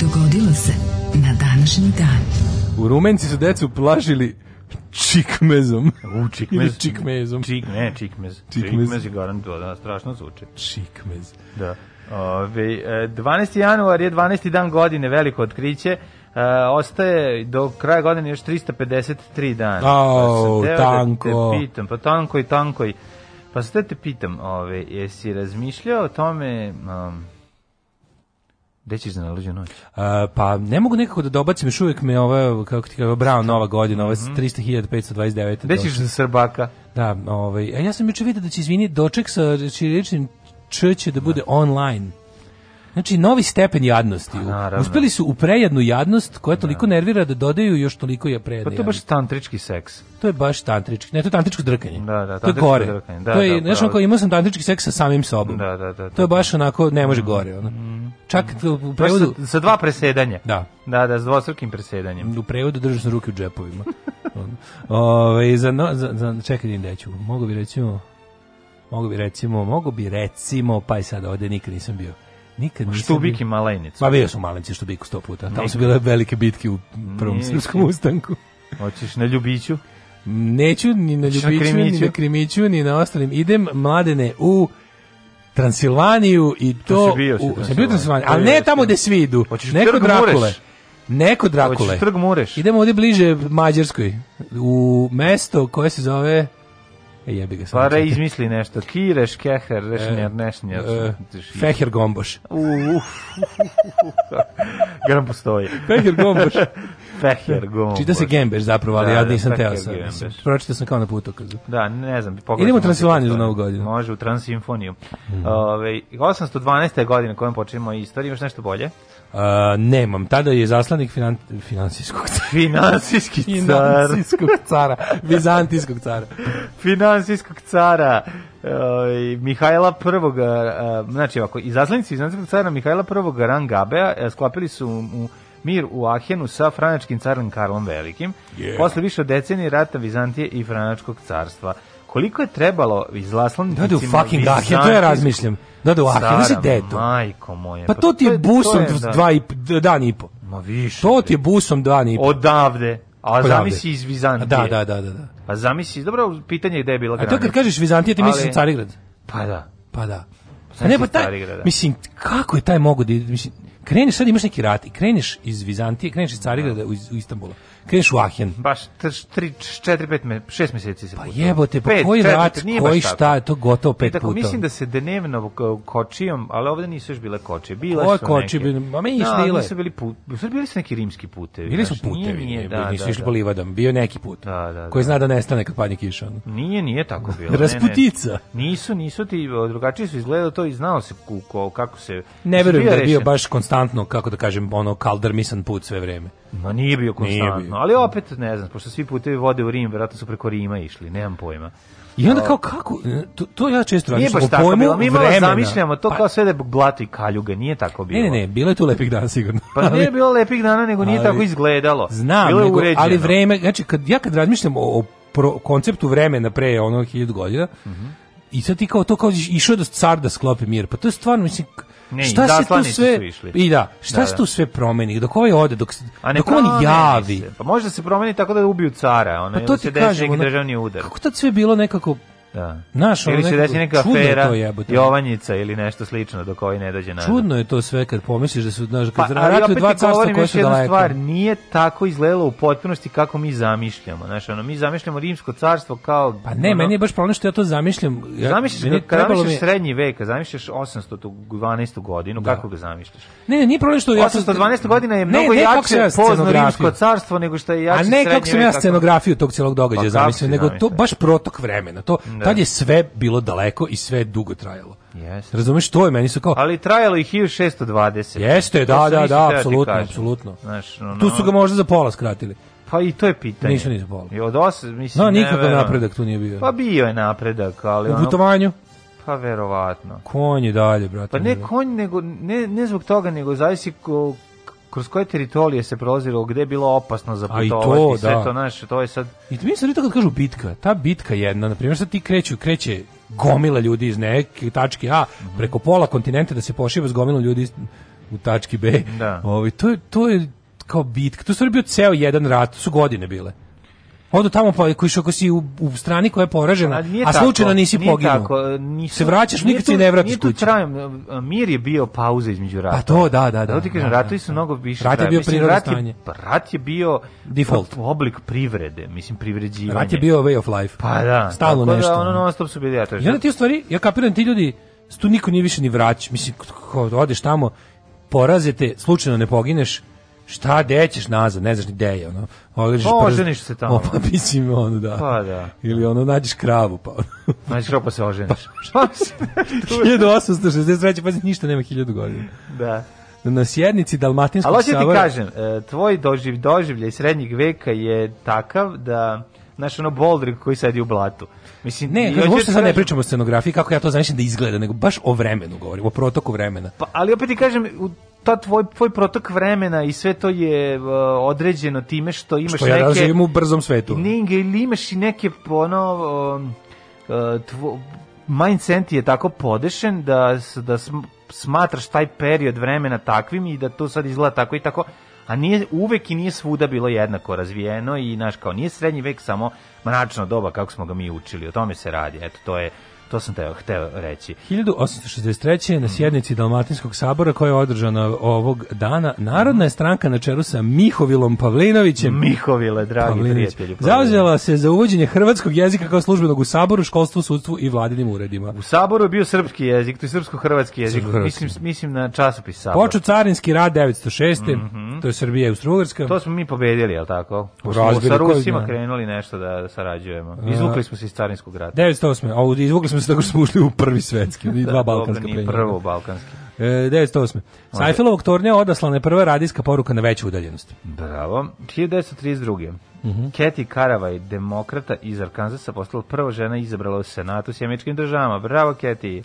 Dogodilo se na današnji dan. U Rumenci su decu plašili čikmezom. U čikmez. Ili čikmezom. Čik, ne, čikmez. Čikmez, čikmez je garant, da, strašno zvuči. Čikmez. Da. Ove, 12. E, januar je 12. dan godine, veliko otkriće. Uh, ostaje do kraja godine još 353 dana. Oh, pa tanko. Da te pitam, pa tanko i Pa sad da te pitam, ove, jesi razmišljao o tome... Um, Gde ćeš za noć? Uh, pa ne mogu nekako da dobacim, još uvijek me ova, kako ti kao, bravo, nova godina, ova mm -hmm. 300.529. Gde ćeš za Srbaka? Da, ovaj, a ja sam juče vidio da će izvini doček sa ćiriličnim č će da bude online. Znači, novi stepen jadnosti. Pa naravno. Uspeli su u prejednu jadnost koja da. toliko nervira da dodaju još toliko je prejedna Pa to je baš tantrički seks. To je baš tantrički, ne, to je tantričko drkanje. Da, da, to je gore. Da, to je, da, znači, imao sam tantrički seks sa samim sobom. Da, da, da, To je da. baš onako, ne može mm. gore. Ono. Mm. Čak u prevodu... Sa, sa, dva presedanja. Da. Da, da, s dvostrukim presedanjem. U prevodu držaš ruke u džepovima. Ove, ovaj, za, no, za, za, čekaj, neću. Mogu bi reći mogu bi recimo, mogu bi recimo, pa i sad ovde nikad nisam bio. Nikad nisam Štubik i Malenicu. Ma pa bio sam u Malenici Štubiku sto puta. Tamo su bile velike bitke u prvom srpskom ustanku. Hoćeš na Ljubiću? Neću ni na Ljubiću, na ni na Krimiću, ni na ostalim. Idem, mladene, u Transilvaniju i to... to bio u, Transilvaniju. bio Transilvaniju, ali e, ne tamo gde svi idu. Hoćeš Neko Drakule. Neko Drakule. Hoćeš trg Mureš. Idemo ovde bliže Mađarskoj. U mesto koje se zove... E, jebi ga sam. Pa reizmisli nešto. Kireš, keher, rešnjer, nešnjer. E, e feher gomboš. Uf, Garam postoje. Feher gomboš. feher gomboš. Čita se gembeš zapravo, ali da, ja da, nisam da, teo sam. Pročitao sam kao na putu. putokazu. Da, ne znam. Idemo u Transilvaniju za novu godinu. Može, u Transimfoniju. Mm -hmm. Ove, 812. godine kojom počinimo istoriju, još nešto bolje. Uh, nemam. Tada je zaslanik finan, finansijskog cara. Finansijski car. Finansijskog cara. Bizantijskog cara. finansijskog cara. Uh, Mihajla prvog, uh, znači ovako, izaslanici Bizantijskog cara Mihajla prvog Rangabea e, sklopili su u mir u Ahenu sa franačkim carom Karlom Velikim. Yeah. Posle više od decenije rata Vizantije i franačkog carstva koliko je trebalo izlaslannicima... Da, da u fucking Ahen, to ja razmišljam. Da, da u Ahen, znaš gde je majko moja. Pa, pa to ti je busom je, da. dva i, dan i po. Ma više. To ti je busom dan i po. Odavde. A zamisli iz Vizantije. Da, da, da, da. da. Pa zamisli, dobro, pitanje je gde je bila granica. A to kad kažeš Vizantije, ti misliš Carigrad. Pa da. Pa da. A ne, pa taj, da. mislim, kako je taj mogu da, mislim, kreneš, sad imaš neki rat i kreneš iz Vizantije, kreneš iz Carigrada u, u Istanbulu kreneš u Ahen. Baš 3 4 5 6 meseci se. Pa jebote, pa koji rat, koji šta, to gotovo pet e, puta. Mislim da se dnevno kočijom, ali ovde nisu još bile koče. Bile Ovo su koči, neke. Koči, a mi no, da, bile. nisu bili put. U Srbiji bili su neki rimski putevi. Bili su putevi, nije, nije, da, nisu da, išli da. po livadama, bio neki put. Da, da, koji da. zna da nestane kad padne kiša. Nije, nije tako bilo. Rasputica. Ne, ne. Nisu, nisu ti drugačije su izgledalo to i znao se kuko, kako se Ne verujem da je bio baš konstantno, kako da kažem, ono kaldar misan put sve vreme. Ma nije bio konstantno jasno, ali opet ne znam, pošto svi putevi vode u Rim, verovatno su preko Rima išli, nemam pojma. I onda kao kako, e, to, to ja često radim, po pojmu bilo, mi malo vremena. zamišljamo to pa, kao sve da blato i kaljuga, nije tako bilo. Ne, ne, ne, bilo je tu lepih dana sigurno. Pa ali, nije bilo lepih dana, nego nije ali, tako izgledalo. Znam, bilo nego, ali vreme, znači kad, ja kad razmišljam o, o pro, konceptu vremena pre ono hiljadu godina, mm -hmm. i sad ti kao to kao išao da car da sklopi mir, pa to je stvarno, mislim, Ne, šta se tu sve išli. I da, šta da, se da. tu sve promeni? Dok ovaj ode, dok A ne dok on javi. Se. Pa može da se promeni tako da ubiju cara, ona pa to da ti se deši neki državni udar. Kako to sve bilo nekako Da. Naš, ili se desi neka afera je Jovanjica ili nešto slično do koji ne dođe na. Čudno je to sve kad pomisliš da su znaš, kad pa, ali opet dva carstva koja su daleko. Stvar, nije tako izgledalo u potpunosti kako mi zamišljamo. Znaš, ono, mi zamišljamo rimsko carstvo kao... Pa ne, ono, meni je baš problem što ja to zamišljam. Ja, zamišljaš, kad zamišljaš srednji vek, zamišljaš 812. godinu, da. kako ga zamišljaš? Ne, ne, nije problem što... 812. Ja godina je mnogo ne, ne, jače pozno rimsko carstvo nego što je jače srednji vek. A ne kako sam ja scenografiju tog celog događaja pa, zamislio, nego to baš protok vremena. To, da. Tad je sve bilo daleko i sve dugo trajalo. Jeste. Razumeš, to je meni su kao... Ali trajalo i 1620. Jeste, da, da, da, da apsolutno, apsolutno. Znaš, no, Tu su ga možda za pola skratili. Pa i to je pitanje. Nisu za pola. I od os, mislim, no, nikakav napredak tu nije bio. Pa bio je napredak, ali... U putovanju? Pa verovatno. Konj je dalje, brate. Pa ne konj, nego, ne, ne zbog toga, nego zavisi ko, kroz koje teritorije se prolazilo, gde je bilo opasno za putovati, sve da. to, znaš, to je sad... I mi sad kad kažu bitka, ta bitka jedna, na primjer sad ti kreću, kreće gomila ljudi iz neke tačke A, mm -hmm. preko pola kontinenta da se pošiva s gomilom ljudi iz, u tački B. Da. Ovi, to, je, to je kao bitka, to je stvari bio ceo jedan rat, to su godine bile. Odo tamo pa koji ako si u, u, strani koja je poražena, a, a slučajno nisi poginuo. tako, e, nisu, se vraćaš nikad se ne vratiš kući. Trajom, e, mir je bio pauza između rata. A to da, da, da. Da ti kažem, da, ratovi su da. mnogo više. Rat je bio prirodno stanje. Rat je bio default oblik privrede, mislim privređivanje. Rat je bio way of life. Pa da. Stalno tako da nešto. Da, ono non stop su bili ja to. Ja ti stvari, ja kapiram ti ljudi, tu niko nije više ni vraća. mislim, odeš tamo, porazete, slučajno ne pogineš, šta dećeš nazad, ne znaš ni gde je, ono. Ogrežeš pa oženiš se tamo. Opa, mislim, ono, da. Pa, da. Ili ono, nađeš kravu, pa ono. Nađeš kravu, pa se oženiš. Pa, 1863, pa, pa ništa nema 1000 godina. Da. Na sjednici Dalmatinskog savora... Ali hoću ti kažem, e, tvoj doživ, doživljaj srednjeg veka je takav da znaš ono boldrig koji sedi u blatu. Mislim, ne, ja uopšte sad ne pričamo o scenografiji, kako ja to zamišljam da izgleda, nego baš o vremenu govorim, o protoku vremena. Pa, ali opet ti kažem, u ta tvoj tvoj protok vremena i sve to je uh, određeno time što imaš što ja neke živim u brzom svetu. Ninge ili imaš i neke ono um, uh, tvo, mindset je tako podešen da da smatraš taj period vremena takvim i da to sad izgleda tako i tako a nije uvek i nije svuda bilo jednako razvijeno i naš kao nije srednji vek samo mračno doba kako smo ga mi učili o tome se radi eto to je To sam teo, hteo reći. 1863. na sjednici Dalmatinskog sabora koja je održana ovog dana, Narodna je stranka na čelu sa Mihovilom Pavlinovićem. Mihovile, dragi Pavlinović. prijatelju. Zauzela se za uvođenje hrvatskog jezika kao službenog u saboru, školstvu, sudstvu i vladinim uredima. U saboru je bio srpski jezik, to je srpsko-hrvatski jezik. Srpsko mislim, mislim na časopis sabor. Počeo carinski rad 906. Mm -hmm. To je Srbija i Austrougarska. To smo mi pobedili, je li tako? Razbili, sa Rusima krenuli nešto da, da sarađujemo. Izvukli smo se iz carinskog rada. 908. Izvukli smo smo se tako što smo ušli u prvi svetski, i dva da, balkanska plenja. Prvo balkanski. E, 1908. S Eiffelovog tornja odaslana je prva radijska poruka na veću udaljenost. Bravo. 1932. Mm Keti Kathy Karavaj, demokrata iz Arkansasa, postala prva žena izabrala u Senatu s američkim državama. Bravo, Keti.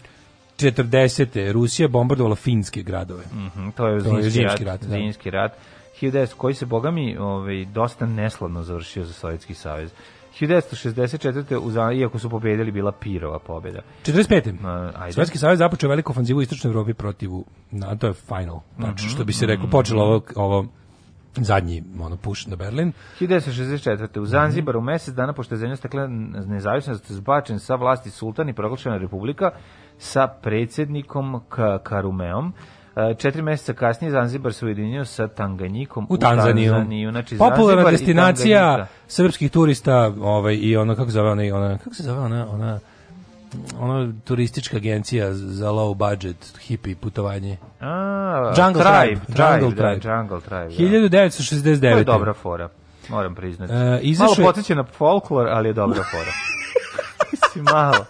40. Rusija bombardovala finske gradove. Mm -hmm, to je, to je zimski rat. Zimski rat. rat. 1910. Da. koji se, bogami, ovaj, dosta neslavno završio za Sovjetski savez. 1964. Uzana, iako su pobedili, bila Pirova pobjeda. 45. Uh, Svetski savez započeo veliku ofanzivu u Istočnoj Evropi protiv NATO je final. Znači, mm -hmm. što bi se rekao, počelo ovo, ovo zadnji ono puš na Berlin. 1964. u mhm. Zanzibaru mm mesec dana pošto je zemlja stekla nezavisnost zbačen sa vlasti sultan i proglašena republika sa predsjednikom Karumeom. 4 eh, meseca kasnije Zanzibar se ujedinio sa Tanganjikom u Tanzaniju. U Tanzaniju. Znači, Popularna destinacija srpskih turista ovaj, i ono, kako, zove ona, ona, kako se zove ona, ona, ona turistička agencija za low budget hippie putovanje. A, Jungle Tribe. tribe da, jungle Tribe. Da, jungle Tribe 1969. To je dobra fora, moram priznati. E, Malo je... potiče na folklor, ali je dobra fora. Mislim, malo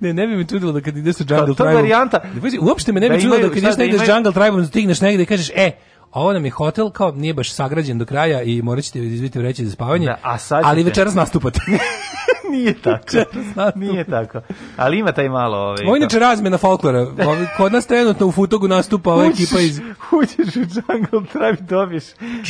ne, ne bi me čudilo da kad ideš sa Jungle Tribe. To varijanta. Uopšte me ne bi da čudilo da kad ideš da negde sa Jungle Tribe, da stigneš negde i kažeš, e, a ovo nam je hotel kao nije baš sagrađen do kraja i morat ćete izviti vreće za spavanje, da, a sad ali večeras nastupate. Nije tako. Nije tako. Ali ima taj malo... Ovaj, Ovo da. inače razmena folklora. Kod nas trenutno u Futogu nastupa ova ekipa iz... Uđeš u Jungle Tribe, dobiš...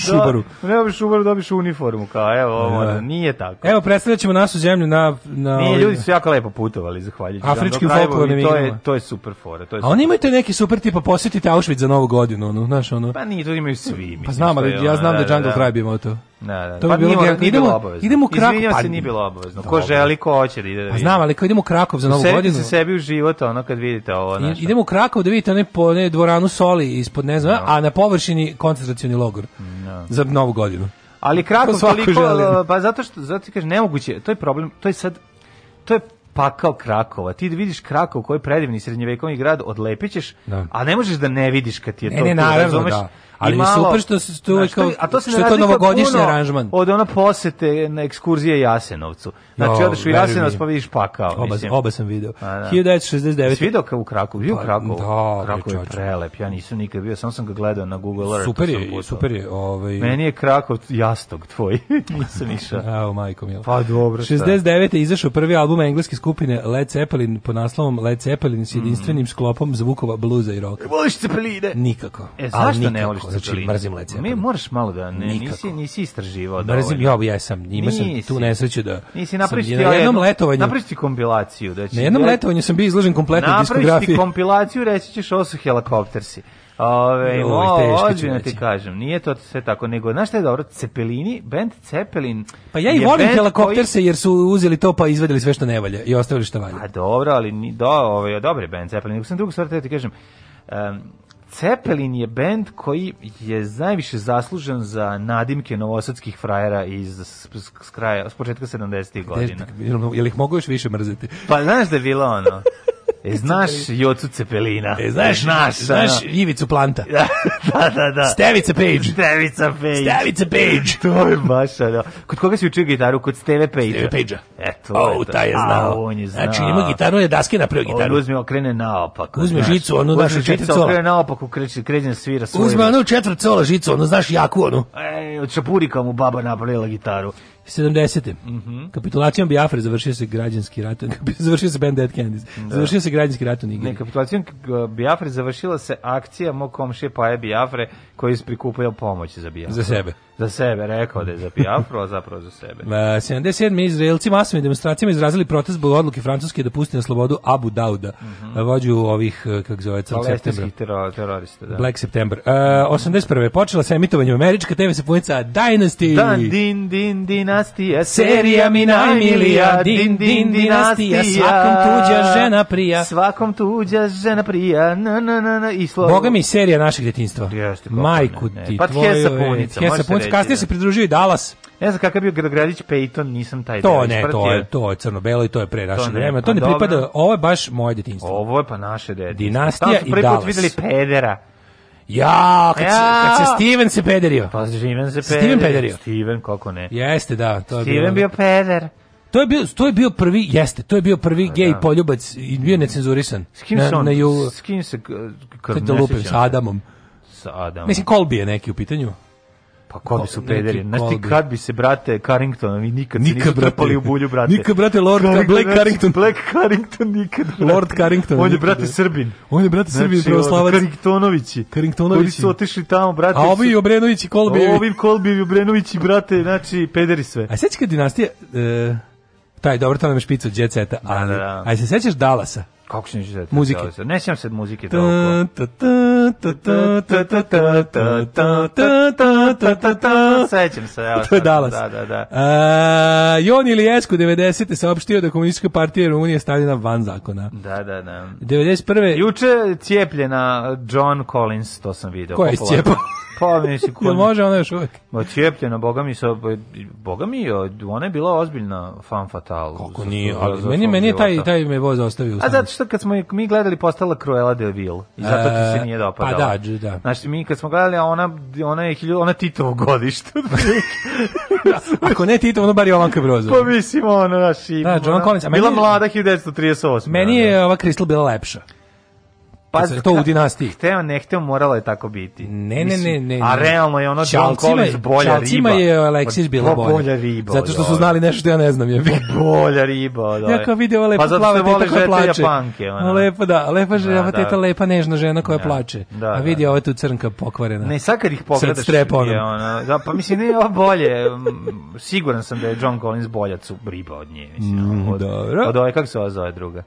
Šubaru. Do, ne dobiš šubaru, dobiš uniformu. Kao, evo, ovo, ja. Da. nije tako. Evo, predstavljat ćemo našu zemlju na... na nije, ljudi su jako lepo putovali, zahvaljujući. Afričkim folklornim igrama. To je, to je super fora. To je A oni imaju te neki super tipa, posjetite Auschwitz za novu godinu, ono, znaš, ono... Pa nije, to imaju svi. Pa znam, ali ja znam da, da Jungle da, Tribe ima to. Da, da. To pa bi bilo nije, nije bilo obavezno. Idemo Krakov. Izvinjam se, pa nije bilo obavezno. Ko želi, ko hoće da ide da Pa znam, ali kao idemo u Krakov za novu godinu. Uselite se sebi u život, ono, kad vidite ovo. Naša. Idemo u Krakov da vidite onaj po, ne, dvoranu soli ispod, ne znam, no. Da. a na površini koncentracioni logor. No. Da. Za novu godinu. Ali Krakov toliko, želim. pa zato što, zato ti kažem, nemoguće, to je problem, to je sad, to je pa kao Krakova. Ti da vidiš Krakov koji je predivni srednjevekovni grad, odlepićeš, da. a ne možeš da ne vidiš kad ti je ne, to. Ne, ne, naravno, da. Ali malo, super što se tu znaš, kao, a to se što je to novogodišnji aranžman. Od ona posete na ekskurzije Jasenovcu. Znači odeš u Jasenovac pa vidiš pakao. Oba, mislim. oba sam video. 1969. Svi dok u Krakovu, bio u pa, Krakovu. Da, Krakov je prelep. Ja nisam nikad bio, samo sam ga gledao na Google Earth. Super je, super je, ovaj. Meni je Krakov jastog tvoj. nisam išao. Evo majko je. Pa dobro. 69. je izašao prvi album engleske skupine Led Zeppelin pod naslovom Led Zeppelin s mm. jedinstvenim mm. sklopom zvukova bluza i roka. Voliš Zeppeline? Nikako. E zašto ne voliš Znači, znači, mrzim Led Zeppelin. Mi pa moraš malo da ne, Nikako. nisi, nisi istraživao. Mrzim, ja, ja sam, ima sam tu nesreću da... Nisi, napraviš ti na jednom letovanju... Napraviš kompilaciju. Da će, na jednom letovanju sam bio izložen kompletnoj diskografiji. Napraviš kompilaciju, reći ćeš, ovo su helikoptersi. Ove, o, ozbiljno ti kažem, nije to sve tako, nego, znaš šta je dobro, Cepelini, band Cepelin... Pa ja i volim helikopterse koji... jer su uzeli to pa izvedeli sve što ne valja i ostavili što valja. A pa dobro, ali do, ove, ovaj, dobro je band Cepelin, nego sam drugu stvar te da ti kažem, um, Cepelin je bend koji je najviše zaslužen za nadimke novosadskih frajera iz s, s, s kraja, s početka 70-ih godina. Jel, jel ih mogu još više mrziti? Pa znaš da je bilo ono. E, znaš Jocu Cepelina. E, znaš, naš. E, znaš da. Ivicu Planta. Da, da, da. da. Stevica Page. Stevica Page. Stevica Page. to je baš, da. Kod koga si učio gitaru? Kod Steve Page. Steve Page-a. Eto, oh, taj je znao. A, on je znači, znao. Znači, ima gitaru, je daske napravio gitaru. On uzme, okrene naopako. Uzme znaš. žicu, onu, znaš, četiri cola. Okrene naopako, kreće, na svira svoje. Uzme ono, četvrt cola žicu, ono, znaš, jaku, onu. E, od čapurika mu baba napravila gitaru. 70. Mm -hmm. Kapitulacijom Biafre završio se građanski rat, završio se Ben Dead Candies, da. završio se građanski rat u Nigeriji. Ne, kapitulacijom Biafre završila se akcija mog komšije Paje Biafre koji je prikupio pomoć za Biafre. Za sebe za sebe, rekao da je za Biafru, a zapravo za sebe. Uh, e, 77. Izraelci masovnim demonstracijama izrazili protest zbog odluke Francuske da pusti na slobodu Abu Dauda, mm -hmm. vođu ovih, e, kako zove, septembra. terorista, da. Black September. Uh, e, 81. počela se emitovanje američka TV sapunica Dynasty. Dan, din, din, dinastija, serija mi najmilija, din, din, dinastija, svakom tuđa žena prija. Svakom tuđa žena prija, na, na, na, na, i slovo. Boga mi serija našeg djetinstva. Jeste, Majku ne, ne. ti, pa tvoju... Pa reći. Kasnije se pridružio i Dallas. Ne znam kakav je bio Grogradić Peyton, nisam taj To ne, to je, to je crno-belo i to je pre naše vreme. Pa to ne pa pripada, dobro. ovo je baš moje detinjstvo. Ovo je pa naše detinjstvo. Dinastija i Dallas. Tamo su prvi videli pedera. Ja, kad, ja. Se, kad se Steven se pederio. Pa Steven se pederio. Steven pederio. Steven, kako ne. Jeste, da. To Steven je Steven bio, bio peder. To je bio to je bio prvi jeste, to je bio prvi gej da. poljubac i bio necenzurisan. S kim se on, na, ju, s kim se kad lupim sa Adamom. Sa Adamom. Mislim Colby je neki u pitanju. Pa ko bi pa su pederi? Znaš ti kad bi se, brate, Carringtonovi nikad nikad, se nisu brate, trpali u bulju, brate. Nikad, brate, Lord Carrington, Black Carrington. Black Carrington nikad, brate. Lord Carrington. On je, brate, Srbin. On je, brate, Srbin, znači, pravoslavac. Carringtonovići. Carringtonovići. Koji su otišli tamo, brate. A ovi i Obrenovići, Kolbijevi. Ovi Kolbijevi, Obrenovići, brate, znači, pederi sve. A kad dinastija, e, taj, dobro, to nam je špica od Jet Seta, ali, da, da, da. a se sećaš Dalasa? Kako se neću setiti? Muzike. Ne sjećam se muzike toliko. Sećam se. Evo, to je Dalas. Da, da, da. A, Jon Ilijesku 90. saopštio da komunistička partija Rumunije stavljena van zakona. Da, da, da. 91. Juče cijepljena John Collins, to sam video. Koja je cijepao? Pa, mislim, ko... Jel može ona još uvek? Ocijepljena, boga mi se... Boga mi, ona je bila ozbiljna fan fatal. Kako nije, ali meni, meni je taj, taj me voz ostavio. A zato što sad kad smo mi gledali postala Cruella de Vil i zato ti se e, nije pa dopadala. Pa da, da. Znači mi kad smo gledali ona ona je ona Titovo godište. Ako ne Titovo, ono bar je Jovanka Brozo. Pa mislim ono naši. Da, John Collins, bila mlada 1938. Meni da, je da. ova Crystal bila lepša pa to u dinastiji. Hteo, ne hteo, moralo je tako biti. Ne, ne, ne, ne. A realno je ono da John Collins bolja riba. je Alexis pa bila bolja. bolja riba. Zato što su ovaj. znali nešto što ja ne znam. Je. Pa bolja riba, da. Ja kao ova lepa pa plava teta koja plače. Japanke, ona. Lepo, da. Lepa žena, da, da, teta lepa, nežna žena koja da, plače. a vidi ova tu crnka pokvarena. Ne, sad kad ih pogledaš, je ona. Da, pa mislim, ne, ova bolje. Mm, siguran sam da je John Collins bolja riba od nje. Mislim, mm, od, dobro. Od ove, kako se ova zove druga?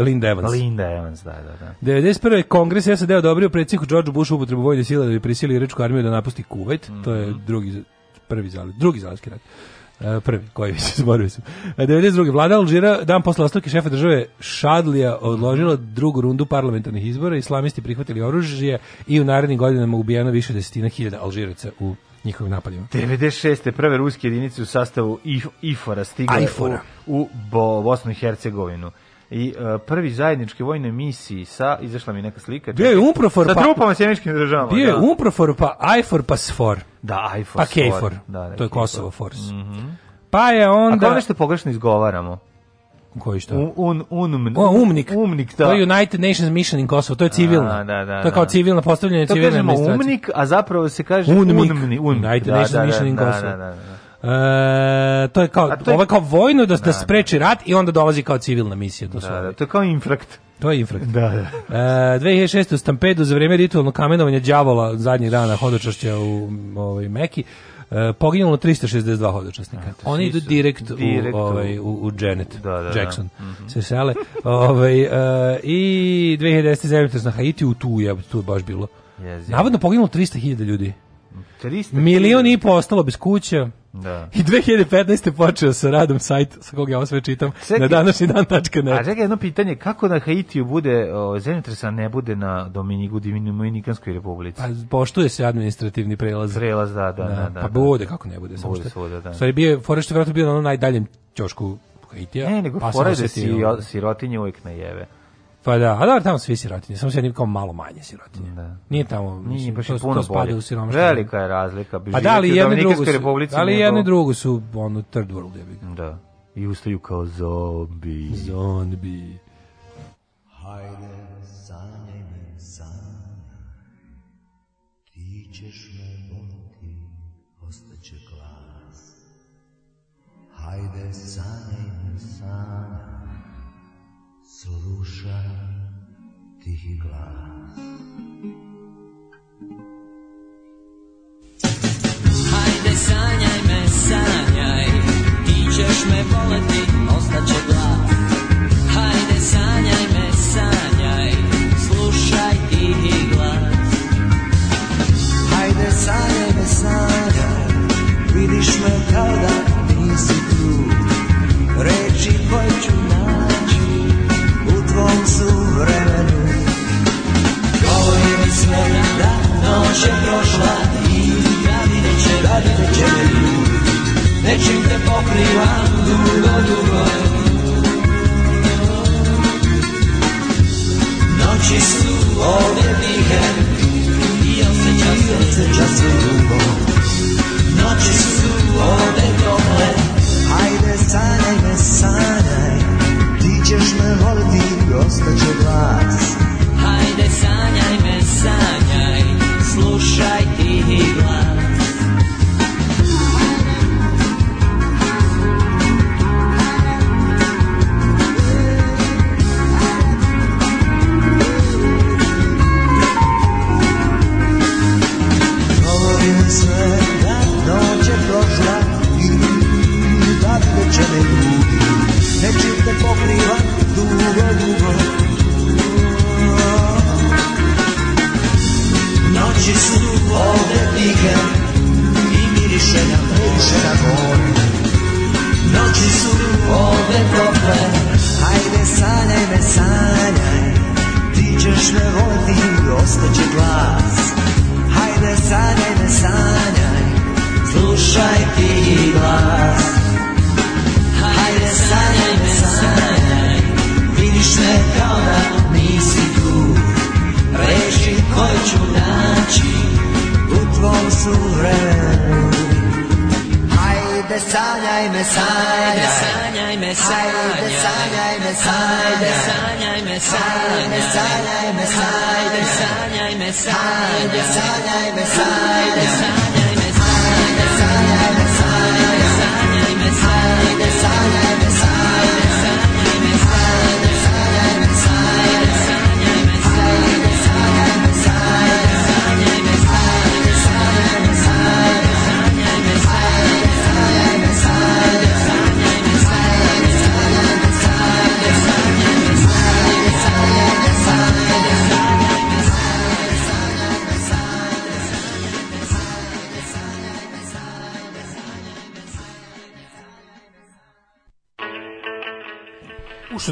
Linda Evans. Linda Evans, da, da, da. 1991. kongres SAD d-a odobrio predsjedniku George Bushu upotrebu vojne sile da bi prisili iračku armiju da napusti Kuvajt. Mm -hmm. To je mhm. drugi prvi zalaz, drugi zalazki rat. Uh, prvi, koji mi se zborio sam. 92. E, Vlada Alžira dan posle ostavke šefa države Šadlija odložila mhm. drugu rundu parlamentarnih izbora, islamisti prihvatili oružje i u narednim godinama ubijeno više desetina hiljada Alžiraca u njihovim napadima. 96. prve ruske jedinice u sastavu IFORA stigle u, u Bo, Bosnu i Hercegovinu i uh, prvi zajednički vojne misiji sa izašla mi neka slika. Bio je Umprofor pa sa trupama sjemičkim državama. Bio je da. Umprofor pa IFOR pa SFOR. Da, IFOR. Pa KFOR. Da, da, to je da, Kosovo Force. Mm -hmm. Pa je onda Ako nešto pogrešno izgovaramo. Koji što? Un, un, un, o, umnik. Umnik, da. To je da. United Nations Mission in Kosovo, to je civilno. A, da, da, to je kao da. civilno postavljanje civilne administracije. To kažemo umnik, a zapravo se kaže unmik. Unmni, un. United da, Nations da, Mission in Kosovo. da, da, da. E, to je kao, to je, ovo je kao vojno da, da, da spreči da. rat i onda dolazi kao civilna misija. To, da, da, to je kao infrakt. To je infrakt. Da, da. E, 2006. u Stampedu za vrijeme ritualnog kamenovanja đavola zadnjih dana hodočašća u ovaj, Meki e, poginulo 362 hodočasnika. A, Oni idu direkt, direkt u, ovaj, u, u Janet da, da, da, Jackson. Da, da. Mm -hmm. Se sele. ovaj, e, I 2010. zemljotres na Haiti u Tuja, je, tu je baš bilo. Yes, Navodno poginulo 300.000 ljudi. Milion i po ostalo bez kuća. Da. I 2015. počeo sa radom sajt sa kog ja ovo sve čitam čekaj, na današnji dan.net. A čekaj jedno pitanje, kako na Haitiju bude zemljotresa ne bude na Dominiku Dominikanskoj republici? Pa poštuje se administrativni prelaz. Prelaz, da, da. da, da, pa da pa bude kako ne bude. Bude što, svuda, da. Stvari bio, Forrest je vjerojatno bio na onom najdaljem ćošku Haitija. Ne, nego pa Forrest je sirotinje uvijek najeve. Pa da, a da, tamo svi sirotinje, samo se jednim kao malo manje sirotinje. Da. Nije tamo, mislim, baš to, puno to spada bolje. u siromaštvo. Velika je razlika. Bi pa da, ali jedne drugo su, ali jedno jedne drugu su, ono, third world, ja bih. Da. I ustaju kao zombi. Zombi. Hajde, sanjaj me, sanjaj. Ti ćeš me voliti, ostaće glas. Hajde, sanjaj. tihi glas Hajde sanjaj me, sanjaj Ti ćeš me voleti, ostaće glas Hajde sanjaj me, sanjaj Slušaj tihi glas Hajde sanjaj me, sanjaj noći te pokriva dugo, dugo Noći su ovdje tihe i osjeća se dugo Noći su ovdje tople, ajde sanjaj me, sanjaj Ti ćeš me voliti i ostaće glas Ajde sanjaj me, sanjaj, slušaj tihi glas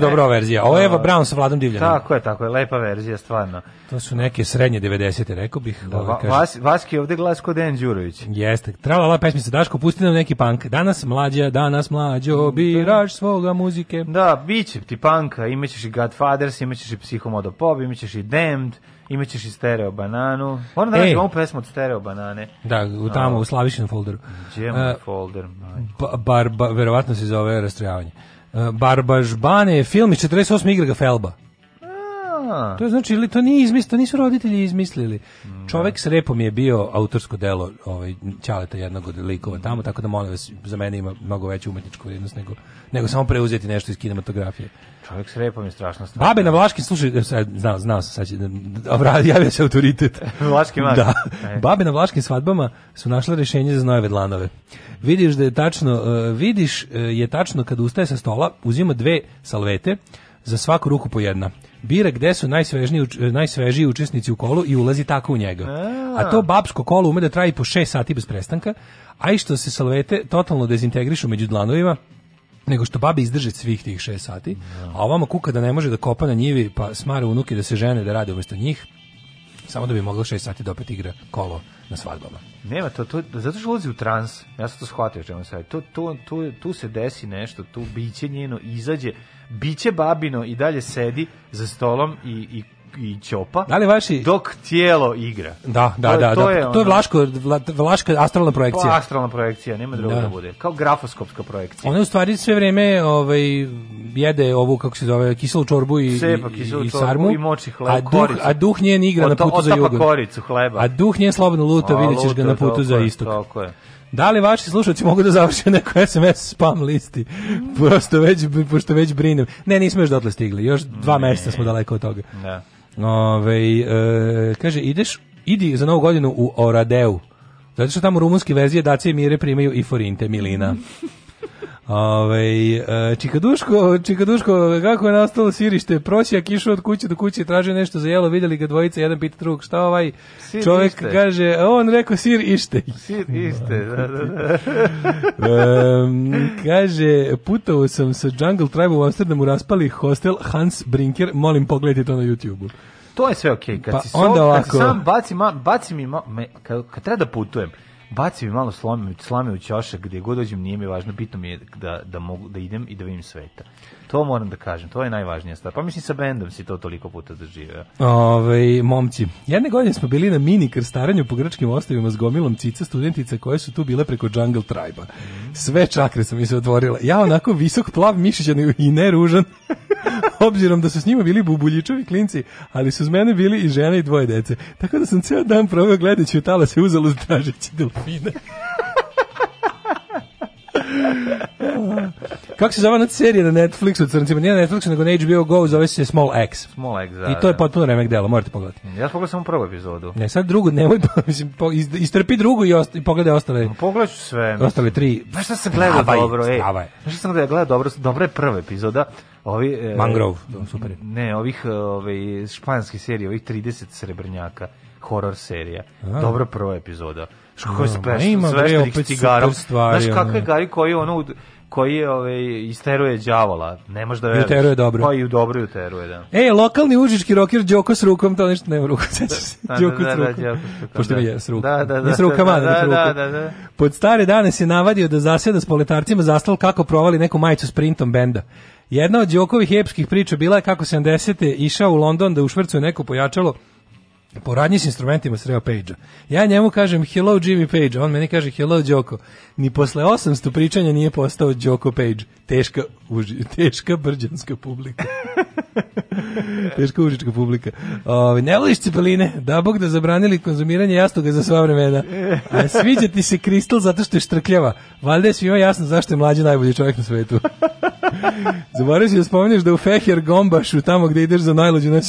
dobra verzija. Ovo je Eva Brown sa Vladom Divljanom. Tako je, tako je, lepa verzija, stvarno. To su neke srednje 90-te, rekao bih. Da, ovaj, kaže, vas, Vaski je ovde glas kod Dejan Đurović. Jeste. Tralala pesmica Daško, pusti nam neki punk. Danas mlađa, danas mlađo, biraš svoga muzike. Da, bit će ti panka, imaćeš i Godfathers, imaćeš i Psihomodo Pop, imaćeš i Damned, imaćeš i Stereo Bananu. Moram da e. nađem ovu pesmu od Stereo Banane. Da, u tamo, no. u Slavišnom folderu. Gdje uh, folder? Ba, bar, bar, verovatno se zove rastrojavanje. Barbažbane je film iz 48. igra ga Felba. To znači ili to nije izmislio, nisu roditelji izmislili. Mm, Čovek s repom je bio autorsko delo ovaj Ćaleta jednog od likova tamo, tako da molim vas za mene ima mnogo veću umetničku vrednost nego nego samo preuzeti nešto iz kinematografije. Čovek s repom je strašna stvar. Babe na Vlaški, slušaj, znao, znao sam, sad će, javio se autoritet. Vlaški maš. Da. E. Babe na Vlaškim svadbama su našle rešenje za nove dlanove. Vidiš da je tačno, e, vidiš e, je tačno kad ustaje sa stola, uzima dve salvete, za svaku ruku po jedna bira gde su najsvežniji, najsvežiji učesnici u kolu i ulazi tako u njega. A to babsko kolo ume da traji po 6 sati bez prestanka, a i što se salvete totalno dezintegrišu među dlanovima, nego što babi izdrže svih tih 6 sati, a ovamo kuka da ne može da kopa na njivi, pa smara unuke da se žene da rade umjesto njih, samo da bi mogla 6 sati da opet igra kolo na svadbama. Nema to, to zato što ulazi u trans. Ja sam to shvatio čemu sad. To, to, to, tu se desi nešto, tu biće njeno izađe biće babino i dalje sedi za stolom i, i i ćopa. Da li vaši dok tijelo igra. Da, da, to, da, to da. Je, ono... to je vlaško vla, vlaška astralna projekcija. To astralna projekcija, nema drugo da. da. bude. Kao grafoskopska projekcija. Ona u stvari sve vrijeme ovaj jede ovu kako se zove kiselu čorbu i Sepa, kiselu i, i sarmu i moči hleb, a duh, koricu. a duh njen igra Ota, na putu za jug. koricu hleba. A duh nje slobodno luta, videćeš ga na putu za istok. Tako je. Da li vaši slušaoci mogu da završe neko SMS spam listi? Prosto već, pošto već brinem. Ne, nismo još dotle stigli. Još dva meseca smo daleko od toga. Da. Ove, e, kaže, ideš, idi za novu godinu u Oradeu. Zato što tamo rumunski vezije, dacije mire primaju i forinte, milina. Ove, ovaj, čikaduško, čikaduško, kako je nastalo sirište, prosjak išao od kuće do kuće, tražio nešto za jelo, vidjeli ga dvojica, jedan pita drugog, šta ovaj sir čovjek ište. kaže, on rekao sir ište. Sir ište, da, da, da. um, kaže, putao sam sa Jungle Tribe u Amsterdamu, raspali hostel Hans Brinker, molim pogledajte to na YouTube-u. To je sve okej, okay. kad, pa si, sol, onda ovako, kad si sam baci, ma, baci mi, ma, me, kad, kad treba da putujem, baci mi malo slame, slame u ćošak gde god dođem, nije mi važno, bitno mi je da, da, mogu, da idem i da vidim sveta. To moram da kažem, to je najvažnija stvar. Pa mislim sa bendom si to toliko puta doživio. Ove, momci, jedne godine smo bili na mini krstaranju po grčkim ostavima s gomilom cica studentica koje su tu bile preko Jungle Tribe-a. Sve čakre su mi se otvorile. Ja onako visok plav mišićan i ne ružan, obzirom da su s njima bili bubuljičovi klinci, ali su s mene bili i žene i dvoje dece. Tako da sam ceo dan proveo gledajući u se uzaluz tražeći delfine. Kako se zove ona serija na Netflixu, crncima? Nije na Netflixu, nego na HBO Go, zove se Small X. Small X, da. I to da. je potpuno remek delo, morate pogledati. Ja sam pogledao samo prvu epizodu. Ne, sad drugu, nemoj, mislim, istrpi drugu i, osta, i pogledaj ostale. Pogledaj sve. Ostale tri. Znaš šta se gleda stavaj, dobro, ej. Stavaj. Znaš šta sam gledao dobro, dobra je prva epizoda. Ovi, e, Mangrove, to, super. Ne, ovih e, ove, španske serije, ovih 30 srebrnjaka, horror serija. Aha. Dobra prva epizoda. Što se da, peš, ima bre opet cigarom. Znaš kakav je Gari koji ono koji je ovaj isteruje đavola. Ne može da veruješ. Uteruje dobro. Pa i u dobro uteruje, da. E, lokalni užički roker Đoko s rukom, to nešto nema ruku, sećaš se. Da, da, Đoko s rukom. Pošto mi je s rukom. Da, da, da. s rukama, da, da, da, da, Pod stare dane se navadio da zaseda s poletarcima zastal kako provali neku majicu s printom benda. Jedna od Đokovih epskih priča bila je kako 70. išao u London da u Švrcu neko pojačalo po radnji s instrumentima sreo Page-a. Ja njemu kažem hello Jimmy Page, on meni kaže hello Đoko. Ni posle 800 pričanja nije postao Đoko Page. Teška, uži, teška brđanska publika. Teška užička publika. Ovi, ne voliš cipeline? Da bog da zabranili konzumiranje jastoga za sva vremena. A sviđa ti se kristal zato što je štrkljava. Valjda je svima jasno zašto je mlađi najbolji čovjek na svetu. Zaboravio si da spomeneš da u Feher Gombašu, tamo gde ideš za najluđu noć,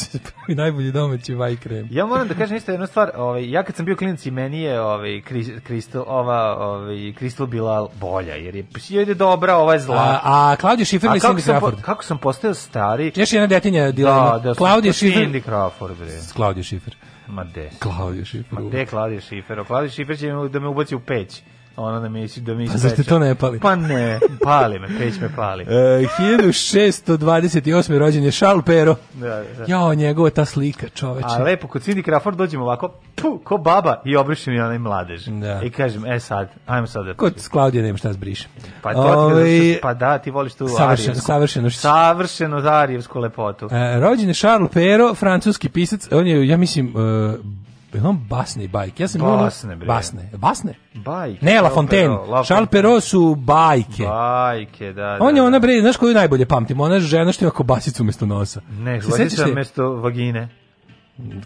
i najbolji domaći vaj krem. Ja moram da kažem isto jednu stvar, ovaj, ja kad sam bio klinac i meni je ovaj, kristal, ova, ovaj, kristal bila bolja, jer je, je dobra, ova je zla. A, a Klaudiju Šifer ili Cindy da Crawford? Kako sam postao stari? Još jedna detinja dilema. Da, da, Klaudija pa Šifer. Cindy Crawford, bre. Klaudija Šifer. Ma de. Klaudija Šifer. Ma de Klaudija Šifer. Klaudija Šifer će da me ubaci u peć ona da mi da mi Pa zašto to ne pali? Pa ne, pali me, peć me pali. E, 1628. rođen je Charles Pero. Da, da. Jo, njegova ta slika, čoveče. A lepo, kod Cindy Crawford dođemo ovako, pu, ko baba i obrišem i onaj mladež. Da. I kažem, e sad, ajmo sad da... Kod s Klaudija nema šta da zbrišem. Pa to Ove... ti, ovaj, pa da, ti voliš tu savršeno, arijevsku. Savršeno, savršeno arijevsku lepotu. E, rođen je Charles Pero, francuski pisac, on je, ja mislim, uh, imam basne bajke. Ja sam basne, bre. Basne. Basne? Bajke. Ne, La Fontaine. Charles Perrault su bajke. Bajke, da, da. On je da. ona, bre, znaš koju najbolje pamtimo? Ona je žena što ima kobasicu umjesto nosa. Ne, kobasica umjesto vagine.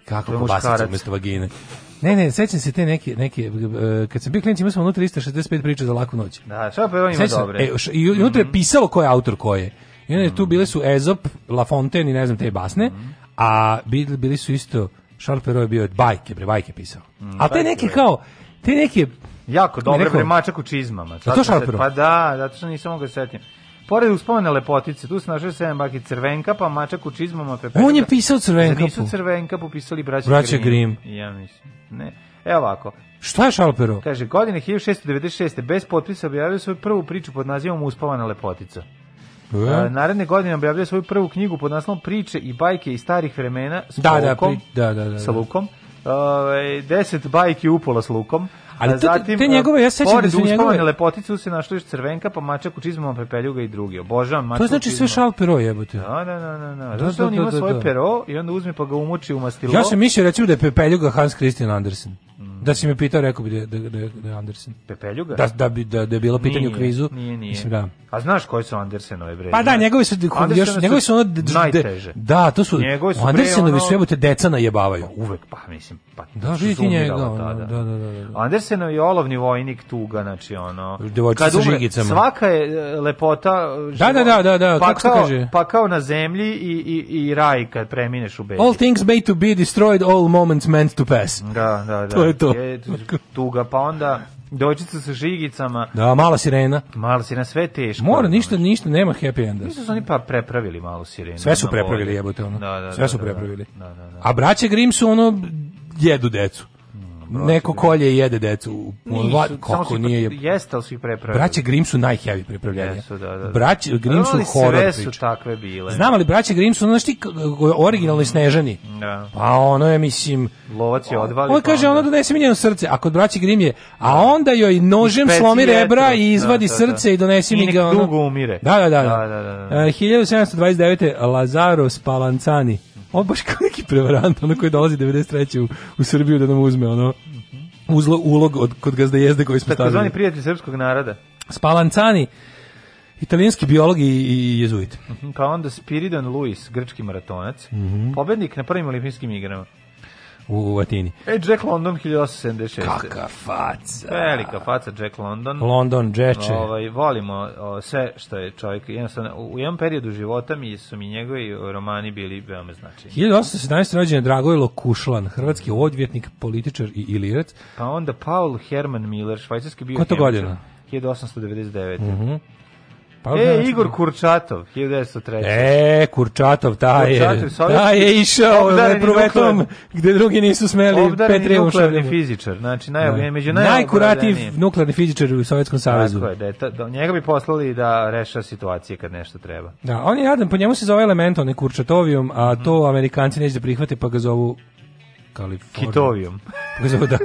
Kako kobasicu umjesto vagine? Ne, ne, sećam se te neke, neke uh, kad sam bio klinic imao sam unutra 365 priča za laku noć. Da, Charles Perrault ima sećam, dobre. E, š, I unutra je mhm. pisalo ko je autor koje. I onda tu bile su Ezop, La Fontaine i ne znam te basne, mm -hmm. a bili, bili su isto Charles Perrault je bio bajke, bre, bajke pisao. Mm, A te neki kao, te neke... Jako dobro, bre, mačak u čizmama. Je to Charles Perrault? Pa da, zato što nisam mogao da setiti. Pored uspomene lepotice, tu se našao sedam baki crvenka, pa mačak u čizmama. Pepeka. On je pisao crvenkapu. Zar nisu crvenkapu pisali braća, braća Grimm? Ja mislim. Ne. Evo ovako. Šta je Šalpero? Kaže, godine 1696. bez potpisa objavio svoju prvu priču pod nazivom Uspavana lepotica. E? naredne godine objavljuje svoju prvu knjigu pod naslovom Priče i bajke iz starih vremena s da, da lukom, da, pri, da, da, da, sa da. lukom. Ove, deset bajki upola s lukom. Ali zatim, te, te njegove, ja sećam da su njegove... Pored lepotice se našlo još crvenka, pa mačak u čizmama, pepeljuga i drugi. Obožavam mačak To znači sve šal pero jebote. Da, da, da. da, da. da Zato on ima svoje pero i onda uzme pa ga umuči u mastilo. Ja sam mislio recimo da je pepeljuga Hans Christian Andersen. Da si me pitao, rekao bi da, da, da, da Andersen. Pepeljuga? Da, da, bi, da, da je bilo pitanje nije, u krizu. Nije, nije. Mislim, da. A znaš koji su Andersenove bre? Pa da, njegovi su, još, njegovi su ono... Najteže. Da, to su... Njegovi su Andersenovi ono... su jebote deca najebavaju. Pa, uvek, pa mislim, pa da, vidi njega, da, da, da, da. Andersenov je olovni vojnik tuga, znači ono. Devojčica sa žigicama. Svaka je lepota. Da, da, da, da, da, pa kako se kaže? Pa kao na zemlji i, i, i raj kad premineš u bedi. All things made to be destroyed, all moments meant to pass. Da, da, da. To je to. Je, tuga, pa onda Dojčica sa žigicama. Da, mala sirena. Mala sirena, sve teško. Mora, ništa, ništa, nema happy enda. Mislim su oni pa prepravili malu sirenu. Sve su prepravili, jebote ono. Da, da, sve su da, prepravili. Da, da, da. A braće Grimm su ono jedu decu. Mm, Neko da. kolje i jede decu. Nisu, kako nije? Pre, jeste, ali su ih prepravili. Braće Grimm su najheavy prepravljanje. Jesu, da, da, da. Braće Grimm su horor priče. Sve su takve bile. Znam, ali braće Grimm su, znaš originalni mm. snežani. Da. Pa ono je, mislim... Lovac je odvalio. On kaže, pa ono donese mi njeno srce, a kod braće Grimm je, a onda joj nožem slomi rebra i da, izvadi da, da, da. srce i donesi mi ga ono... dugo umire. Da, da, da. da, da, da, da. E, uh, 1729. Lazaro Spalancani on baš kao neki prevarant, ono koji dolazi 93. u, u Srbiju da nam uzme ono uzlo, ulog od, kod gazda jezde koji smo stavili. Takozvani prijatelji srpskog naroda. Spalancani, italijanski biolog i, i jezuit. Mhm, pa onda Spiridon Luis, grčki maratonac, mm -hmm. pobednik na prvim olimpijskim igrama u Atini. E, Jack London 1876. Kaka faca. Velika faca Jack London. London džeče. Ovaj, volimo o, sve što je čovjek. Jednostavno, u, u jednom periodu života mi su mi njegovi romani bili veoma značajni. 1817. rođen je Dragojlo Kušlan, hrvatski odvjetnik, političar i ilirac. Pa onda Paul Herman Miller, švajcarski bio Ko to godina? 1899. Mm -hmm. Pa, e, Igor Kurčatov, 1903. E, Kurčatov, taj je, taj je išao provetom gde drugi nisu smeli Obdareni Petri nuklearni fizičar, znači naj, da. među naj najkuratiji nuklearni fizičar u Sovjetskom savezu. Tako je, da, da, njega bi poslali da reša situacije kad nešto treba. Da, on je jadan, po njemu se zove element, on je Kurčatovijom, a to Amerikanci neće da prihvate pa ga zovu Kalifornija. Kitovijom. Kako da?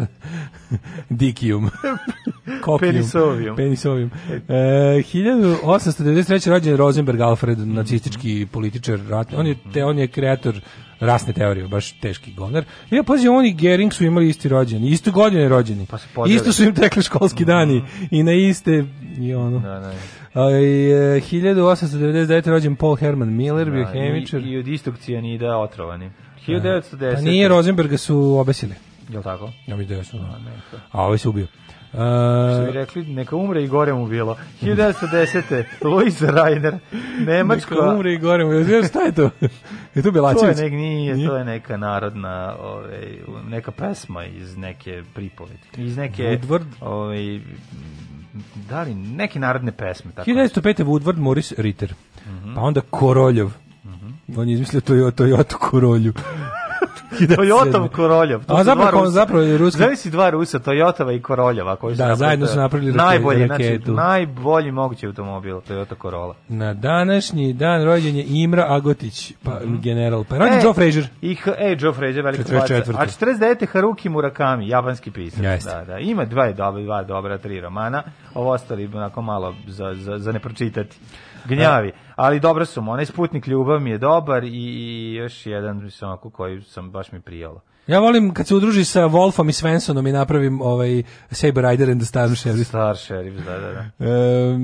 Dikijum. Kokijum. Penisovijum. Penisovijom. E, 1893. rođen Rosenberg Alfred, nacistički političar, rat, on je, mhm. te, on je kreator rasne teorije, baš teški goner. Ja pazi, oni Gering su imali isti rođeni, isto godine rođeni. Pa Isto su im tekli školski mhm. dani i na iste i ono. Da, da. A, i, e, 1899. rođen Paul Herman Miller, da, biohemičar. I, I od istog cijanida otrovani. 1910. Pa nije Rosenberga su obesili. Jel tako? Ja mi da da. su. A, A ovaj se ubio. Uh, su e, rekli, neka umre i gore mu bilo. 1910. Louis Reiner, Nemačka. Neka umre i gore mu bilo. Šta je to? je to Belačević? To je, nek, nije, nije, to je neka narodna, ove, ovaj, neka pesma iz neke pripovedi. Iz neke... Woodward? Ove, ovaj, da li, neke narodne pesme. Tako 1905. Woodward Morris Ritter. Mm -hmm. Pa onda Koroljov. On je izmislio Toyota, Toyota Corolla. Toyotom Koroljov. To A zapravo, dva zapravo je ruski. Znavi si dva Rusa, Toyota i Koroljova. Koji su da, zajedno su napravili najbolji, znači, raketu. Znači, najbolji mogući automobil, Toyota Corolla. Na današnji dan rođen je Imra Agotić, pa, mm -hmm. general. Pa rođen e, Joe Frazier. I, e, Joe Frazier, velika baca. A 49. Haruki Murakami, japanski pisac. Yes. Da, da. Ima dva, dobra, dva dobra, tri romana. Ovo ostali onako malo za, za, za ne pročitati gnjavi. Ali dobro su mu, onaj Sputnik ljubav mi je dobar i, i još jedan mislim onako koji sam baš mi prijalo. Ja volim kad se udruži sa Wolfom i Svensonom i napravim ovaj Saber Rider and the Star Sheriff. Star Sheriff, da, da, da. Um,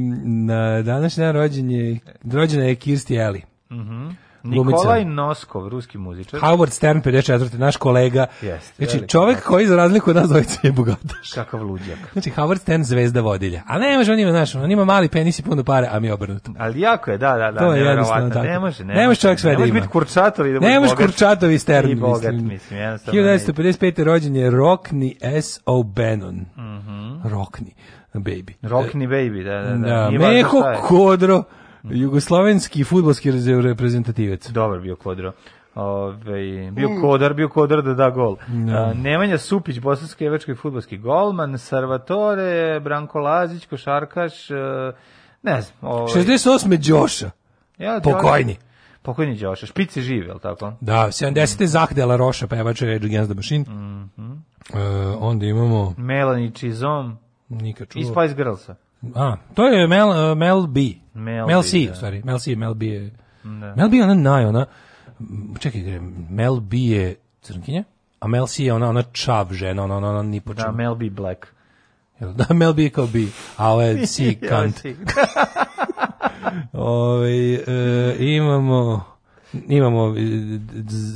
na današnji dan rođen je, rođena je Kirsti Eli. Mhm. Mm glumica. Nikolaj Noskov, ruski muzičar. Howard Stern, 54. naš kolega. Yes, znači, čovjek veliki. koji za razliku od nas dvojice je bogataš. Kakav luđak. Znači, Howard Stern, zvezda vodilja. A ne može, on ima, znaš, on ima mali penis i puno pare, a mi obrnuto. Ali jako je, da, da, da. To je jednostavno tako. Ne može, ne, ne može čovjek sve da ima. Ne može biti kurčatovi da bude Ne može kurčatovi Stern. I bogat, mislim, jednostavno. 1955. rođen je Rockni S.O. Bannon. Mm -hmm. Rockni baby. Rockni baby, da, da, da. da Meho Kodro Mhm. Jugoslovenski futbolski reprezentativac. Dobar bio Kodro. Ove, bio mm. kodar, bio kodar da da gol. No. Da. A, Nemanja Supić, bosanski evački futbolski golman, Sarvatore, Branko Lazić, košarkaš, e, ne znam. Ovaj. 68. Đoša, ja, pokojni. Pokojni Đoša, špici živi, je li tako? Da, 70. Mm. Zahdela Roša, pevač pa Rage Against the Machine. Mm -hmm. e, onda imamo... Melanie Chizom. Nika čuo. I Spice Girlsa. A, to je Mel, uh, Mel B. Mel, Mel B, C, da. sorry. Mel C, Mel B je... Da. Mel B je ona naj, ona... Čekaj, Mel B je crnkinja, a Mel C je ona, ona čav žena, ona, ona, ona ni počinja. Da, Mel B Black. Da, Mel B kao B, a ovo je C kant. Ove, ovaj, e, imamo imamo e,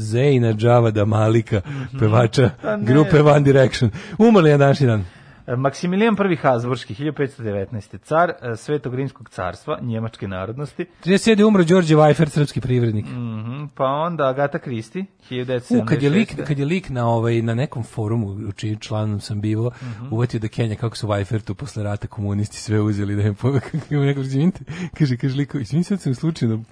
Zejna Džavada Malika, mhm. pevača pa grupe One Direction. Umrli je današnji dan. Maksimilijan I Habsburški 1519. car e, Svetog rimskog carstva njemačke narodnosti. 37. umro Đorđe Vajfer srpski privrednik. Mhm. Mm pa onda Agata Kristi 1976. U kad je lik kad je lik na ovaj na nekom forumu u čiji član sam bivo, mm -hmm. uvetio da Kenja kako su tu posle rata komunisti sve uzeli da je po kako kaže kaže liko, izvinite se slučajno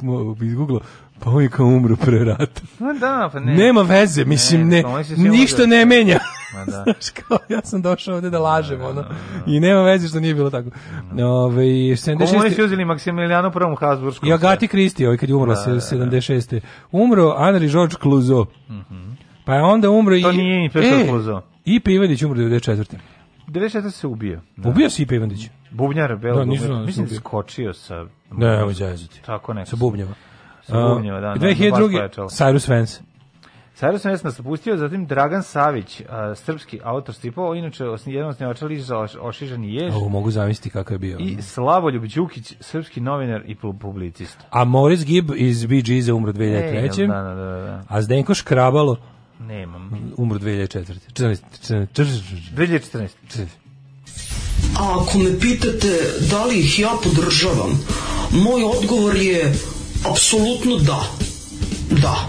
izguglo, pa on je kao umro pre rata. No, pa da, pa ne. Nema veze, mislim ne, ne pa ništa ne menja da. Znaš, kao, ja sam došao ovde da lažem, da, da, ono. Da, da, I nema veze što nije bilo tako. Mm. Ove, 76... Komu su uzeli Maksimilijanu prvom Habsburgskom? I Agati Kristi, ovaj kad je umro, da, 76. Da, umro Henri George Clouseau. Mm -hmm. Pa je onda umro i... To nije e, Clouseau. I Pivadić umro 94. 94 se ubio. Da. Ubio si Ipe Ivandić? Bubnjar, belo da, bubnjar. Mislim da skočio sa... Ne, ovo Tako ne. Sa bubnjava. Sa bubnjava, da. 2002. Cyrus Vance. Saro sam nas napustio, zatim Dragan Savić, a, srpski autor stripova, inače jedan od snimača Liza oš, Ošižan i Jež. Ovo mogu zamisliti kakav je bio. I Slavoljub Đukić, srpski novinar i publicist. A Moris Gib iz bg gees umro 2003. E, da, da, da, da. A Zdenko Škrabalo Nemam. umro 2004. 14, 2014. A ako me pitate da li ih ja podržavam, moj odgovor je apsolutno da. Da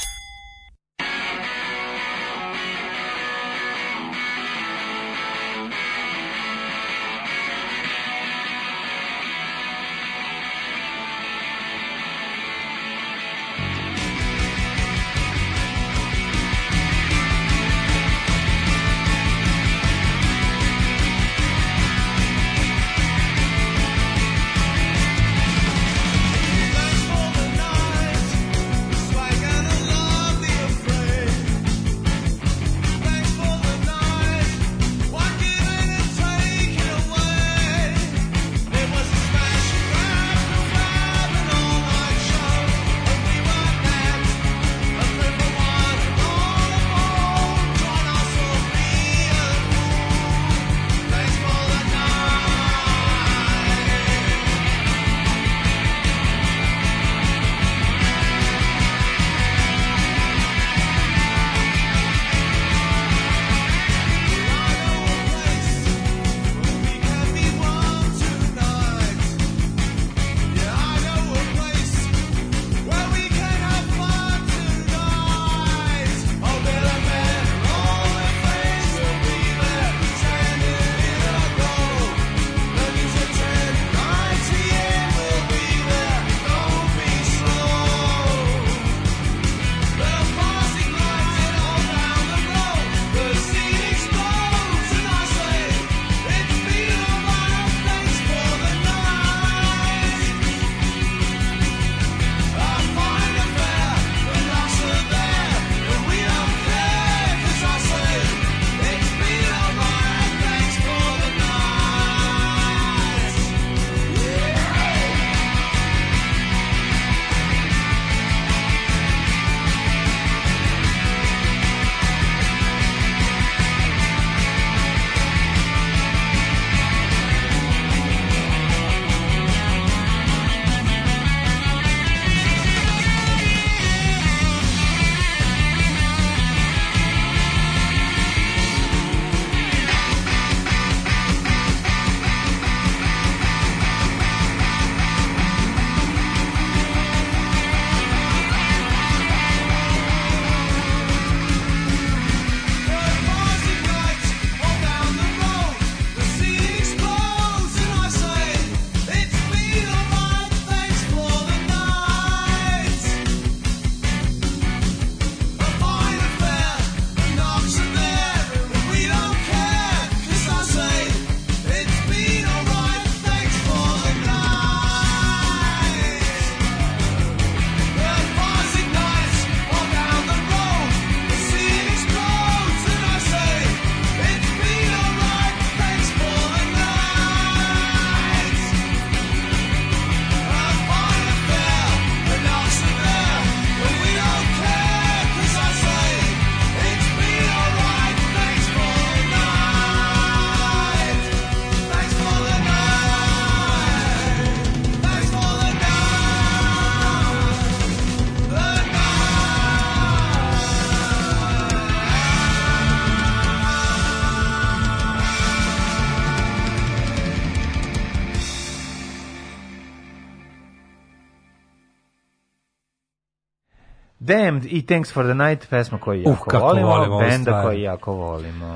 Damned i Thanks for the Night, pesma koju jako uh, kako volimo, volimo benda koju jako volimo.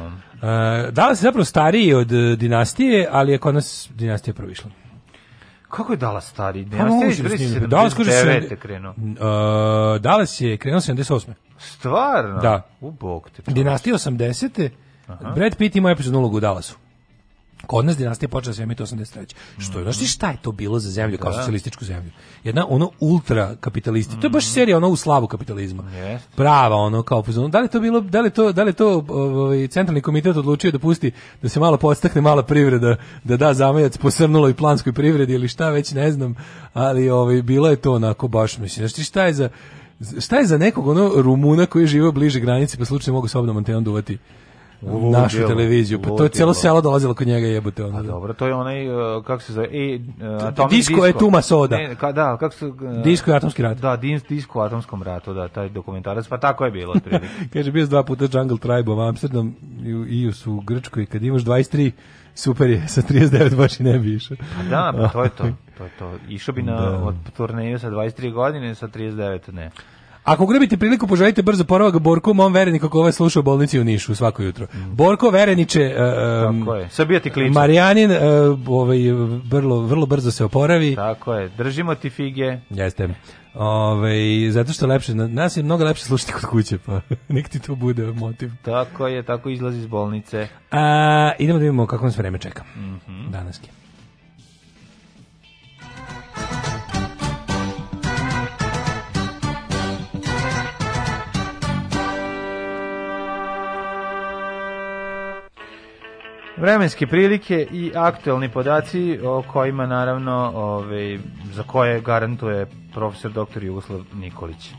Uh, e, Dallas je zapravo stariji od e, dinastije, ali je kod nas dinastija provišla. Kako je Dallas stari? Pa, da no, Dallas kaže se krenuo. Uh, Dallas je krenuo 78. Stvarno? Da. U bog te. Dinastija 80. te Brad Pitt ima epizodnu ulogu u Dallasu. Kod nas dinastija počela sve mi to 83. Što je, znaš šta je to bilo za zemlju kao da. socijalističku zemlju? Jedna ono ultra kapitalisti. To je baš serija ono u slavu kapitalizma. Prava ono kao da li to bilo da li to da li to ovaj, centralni komitet odlučio da pusti da se malo podstakne mala privreda da da zamajac posrnulo i planskoj privredi ili šta već ne znam, ali ovaj bilo je to onako baš mislim. Znaš šta je za šta je za nekog ono Rumuna koji žive bliže granici pa slučajno mogu sa obnom antenom duvati da Ludilo, našu televiziju. Pa to je cijelo selo dolazilo kod njega jebote. Ono. A dobro, to je onaj, e, kako se zove, e, e atomic disko. Disko je Tuma Soda. Ne, ka, da, kako se... E, disko je atomski rat. Da, dis, disko je atomskom ratu, da, taj dokumentarac, pa tako je bilo. Kaže, bio dva puta Jungle Tribe u Amsterdam i u, su u Grčkoj, kad imaš 23 super je, sa 39 baš i ne bi išao. Pa da, pa to je to. to, je to. Išao bi na da. od turneju sa 23 godine, sa 39 ne. Ako grebite priliku, poželite brzo poravak Borku, mom vereni kako ovaj slušao u bolnici u Nišu svako jutro. Borko Vereniće, um, e, Tako je. Sabija ti Marijanin, uh, ovaj, vrlo, vrlo brzo se oporavi. Tako je, držimo ti fige. Jeste. Ove, ovaj, zato što je lepše, nas je mnogo lepše slušati kod kuće, pa nek ti to bude motiv. Tako je, tako izlazi iz bolnice. A, idemo da vidimo kako nas vreme čeka. Mm -hmm. Danaski. Vremenske prilike i aktuelni podaci o kojima naravno, ove, za koje garantuje profesor dr. Jugoslav Nikolić.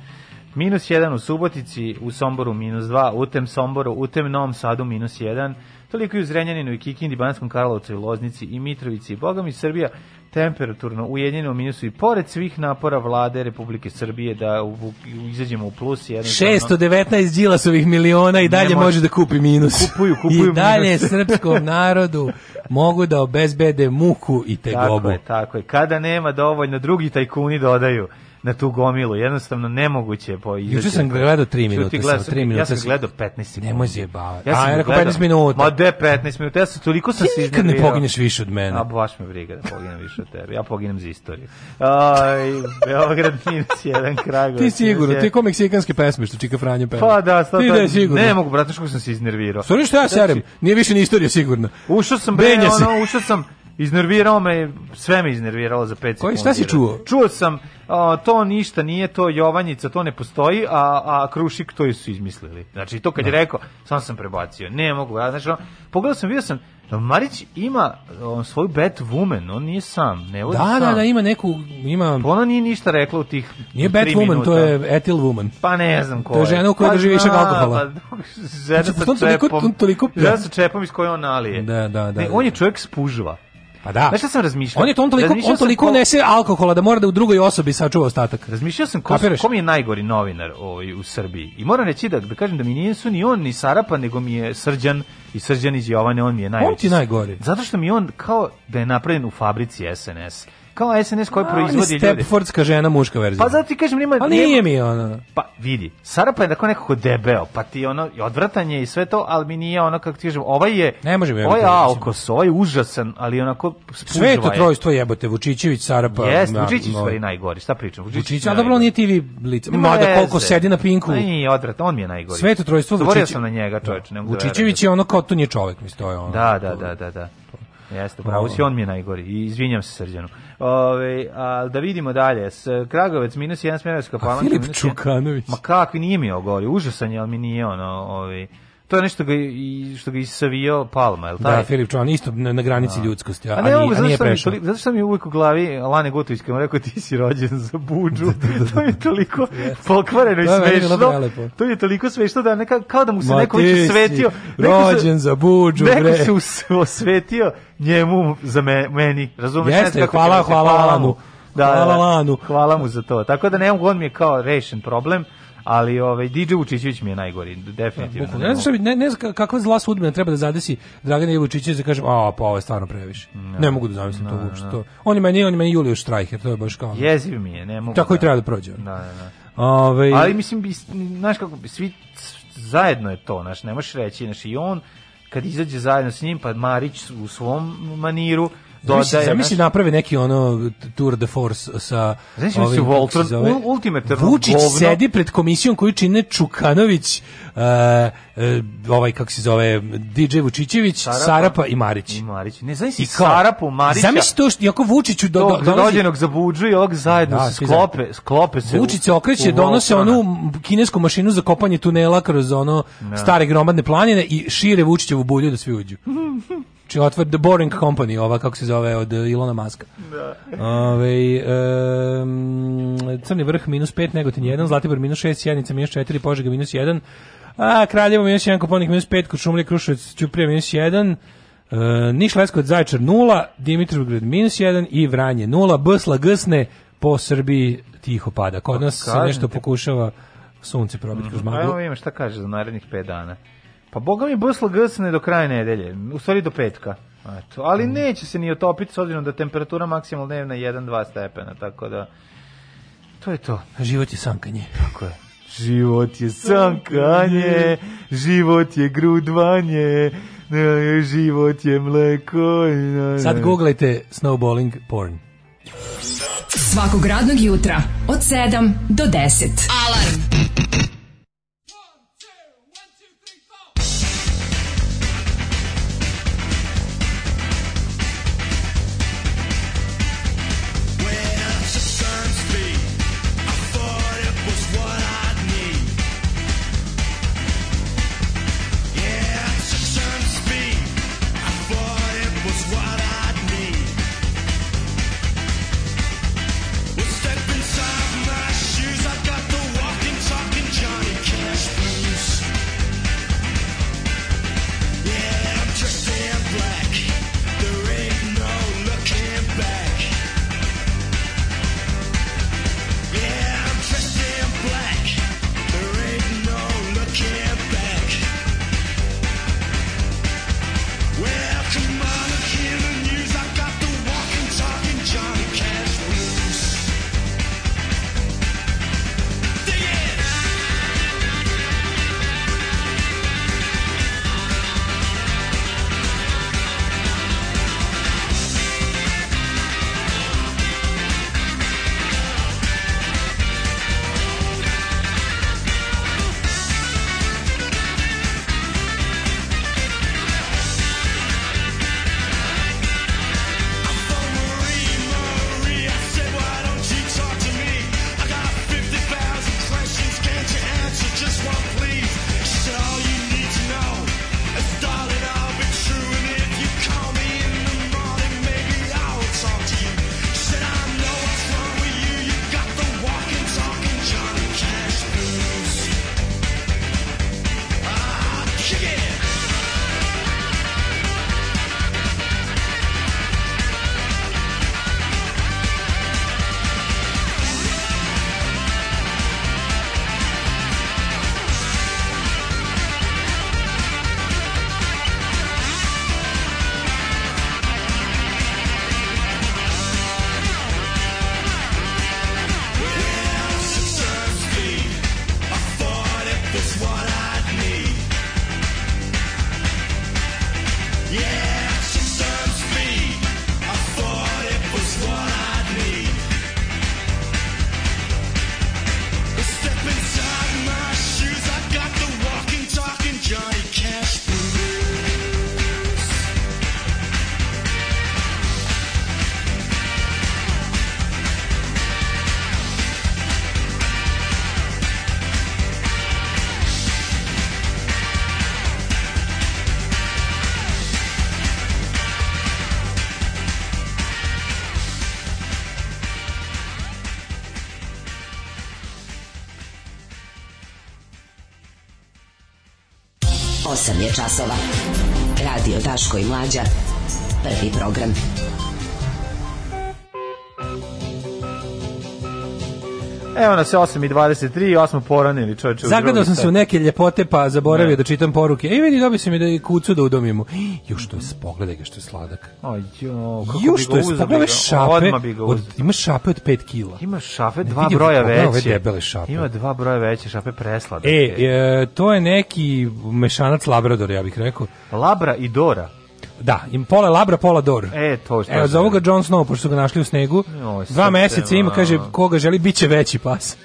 Minus 1 u Subotici, u Somboru minus 2, u tem Somboru, u tem Novom Sadu minus 1, Toliko i u Zrenjaninu i Kikindi, Banskom Karlovcu i Loznici i Mitrovici i Bogom i Srbija temperaturno ujedinjeno u minusu i pored svih napora vlade Republike Srbije da u, u, izađemo u plus. 619 džilasovih miliona i dalje može, da kupi minus. Kupuju, kupuju I dalje srpskom narodu mogu da obezbede muku i tegobu. Tako je, tako je. Kada nema dovoljno, drugi tajkuni dodaju na tu gomilu. Jednostavno nemoguće po izaći. Juče sam gledao 3 minuta, gledao, sam, 3 minuta. Ja sam gledao 15 minuta. Nemoj se jebavati. Ja sam A, rekao 15 minuta. Ma gde 15 minuta? Ja sam toliko sam se iznervirao. Nikad ne pogineš više od mene. A baš me briga da poginem više od tebe. Ja poginem za istoriju. Aj, Beograd minus jedan Kragovic. Ti sigurno, ti ko meksikanske pesme što čika Franjo peva. Pa da, sta, ti da je sigurno. Ne mogu, brate, što sam se iznervirao. Sorry što ja serem. Znači- Nije više ni istorija sigurno. Ušao sam bre, ono, ušao sam Iznervirao me, sve me iznerviralo za 5 sekundi. Koji, šta si čuo? Čuo sam, a, to ništa nije, to Jovanjica, to ne postoji, a, a Krušik to su izmislili. Znači, to kad je da. rekao, sam sam prebacio. Ne mogu, ja, znači, pogledao sam, vidio sam, Marić ima on, svoju Batwoman, on nije sam, ne vodi da, da sam. Da, da, ima neku, ima... Pa ona nije ništa rekla u tih Nije Batwoman, to je Etil Woman. Pa ne znam ko je. To je žena u kojoj pa, drži više alkohola. Pa, žena znači, sa čepom, toliko, toliko žena sa čepom iz koje on nalije. Da, da, da. Ne, da, on je čovjek spužva. Pa da. Znaš šta sam razmišljao? On je to on toliko, on toliko ko... nese alkohola da mora da u drugoj osobi sačuva ostatak. Razmišljao sam ko, kom je najgori novinar ovaj, u Srbiji. I moram reći da, da kažem da mi nisu ni on ni Sarapa, nego mi je Srđan i Srđan iz Jovane, on mi je najveći. On ti najgori. Zato što mi on kao da je napravljen u fabrici SNS kao SNS koji proizvodi ljudi. Stepfordska žena muška verzija. Pa zato ti kažem nema. Ali nije mi ona. Pa vidi, Sarapa je tako nekako debeo, pa ti ono i odvratanje i sve to, ali mi nije ono kako ti kažem, ovaj je Ne može ovaj je alkos, ovaj je užasan, ali onako spužva je. to trojstvo jebote Vučićević, Sara pa- Jeste, Vučićević no, pa je najgori, šta pričam? Vučićević, a dobro on nije TV lice. da koliko sedi na pinku. Nije odvratan, on mi je najgori. Sve to trojstvo Vučićević. sam na njega, čoveče, ne mogu. Da Vučićević da- je ono kao to nije čovjek, mislim to je ono. Da, da, da, da, da. Jeste, bravo, si on mi je najgori i izvinjam se Srđanu. Ove, a, da vidimo dalje. S, Kragovec minus 1, Smerovska palanka. Filip Čukanović. Ma kakvi, nije mi ogori. Užasan je, ali mi nije ono... Ove, To je nešto ga i što ga isavio Palma, el tako? Da, Filip Čvan isto na, na granici a. ljudskosti, a, a, ne, a, nije, a nije prešao. Mi, zato što mi uvek u glavi Lane Gotović kad mu rekao ti si rođen za budžu. Da, da, da. to je toliko pokvareno i smešno. To je toliko smešno da neka kao da mu se Ma, neko već svetio, rođen za budžu, bre. Neko se osvetio njemu za me, meni, razumeš? Jeste, kako hvala, hvala, hvala mu. Da, hvala, da, da, hvala mu za to. Tako da nemam, on mi je kao rešen problem ali ovaj DJ Vučićević mi je najgori, definitivno. Ja, ne znam bi, ne, ne znam kakva zla sudbina treba da zadesi Dragana Jevučićevića da kažem, a pa ovo je stvarno previše. No, ne mogu da zamislim no, to da, uopšte. No. Da. To. On je meni, on je meni Julio Štrajher, to je baš kao. Jeziv mi je, ne mogu. Tako da. i treba da prođe. Da, da, da. Ove... Ovaj- ali mislim, bi, znaš kako, svi zajedno je to, znaš, ne možeš reći, znaš, i on kad izađe zajedno s njim, pa Marić u svom maniru, dodaje. Zamisli da, naprave neki ono tour de force sa Znači se Voltron ultimativno Vučić govno. sedi pred komisijom koju čine Čukanović, E, e, ovaj, kako se zove, DJ Vučićević, Sarapa, Sarapa i Marić. I Marić. Ne, znam si Sarapu, Marića. Zamisli to što, jako Vučiću do, do, dođenog za buđu i ovog zajedno da, se sklope, sklope se. Vučić se okreće, donose onu kinesku mašinu za kopanje tunela kroz ono ne. Da. stare gromadne planine i šire Vučićevu bulju da svi uđu. Či otvor The Boring Company, ova kako se zove od Ilona Maska. Da. Ove, um, crni vrh minus 5, Negotin 1, Zlatibor minus 6, Sjednica minus 4, Požega minus 1, A, Kraljevo minus 1, Koponik minus 5, Kočumlje, Krušovac, Ćuprija minus 1, Uh, e, Niš Leskovac Zaječar 0, Dimitrovgrad minus 1 i Vranje 0, Bsla Gsne po Srbiji tiho pada. Kod pa nas se nešto pokušava sunce probiti mhm. kroz maglu. Pa evo vidimo šta kaže za narednih 5 dana. Pa boga mi Bsla Gsne do kraja nedelje, u stvari do petka. Eto, ali mm. neće se ni otopiti s obzirom da temperatura maksimalna dnevna 1-2 stepena, tako da to je to. Život je sankanje. Tako je. Život je sankanje, život je grudvanje, e, život je mleko. E. Sad googlajte snowballing porn. Svakog radnog jutra od 7 do 10. Alarm! časova. Radio Daško i Mlađa. Prvi program. Evo nas 8.23, 8 poranili čovječe. Zagledao sam se u neke ljepote pa zaboravio ne. da čitam poruke. Ej vidi, dobio sam i da i kucu da udomimo ju što je, pogledaj ga što je sladak. kako bi jo, kako ju, što je, pogledaj šape, od, ima šape od 5 kg. Ima šape ne, dva vidim, broja veće. šape. Ima dva broja veće, šape preslade. E, e, to je neki mešanac labrador, ja bih rekao. Labra i Dora. Da, im pola labra, pola dor. E, to što. Evo, za ovoga John Snow, pošto su ga našli u snegu, Joj, dva meseca ima, kaže, koga želi, bit će veći pas.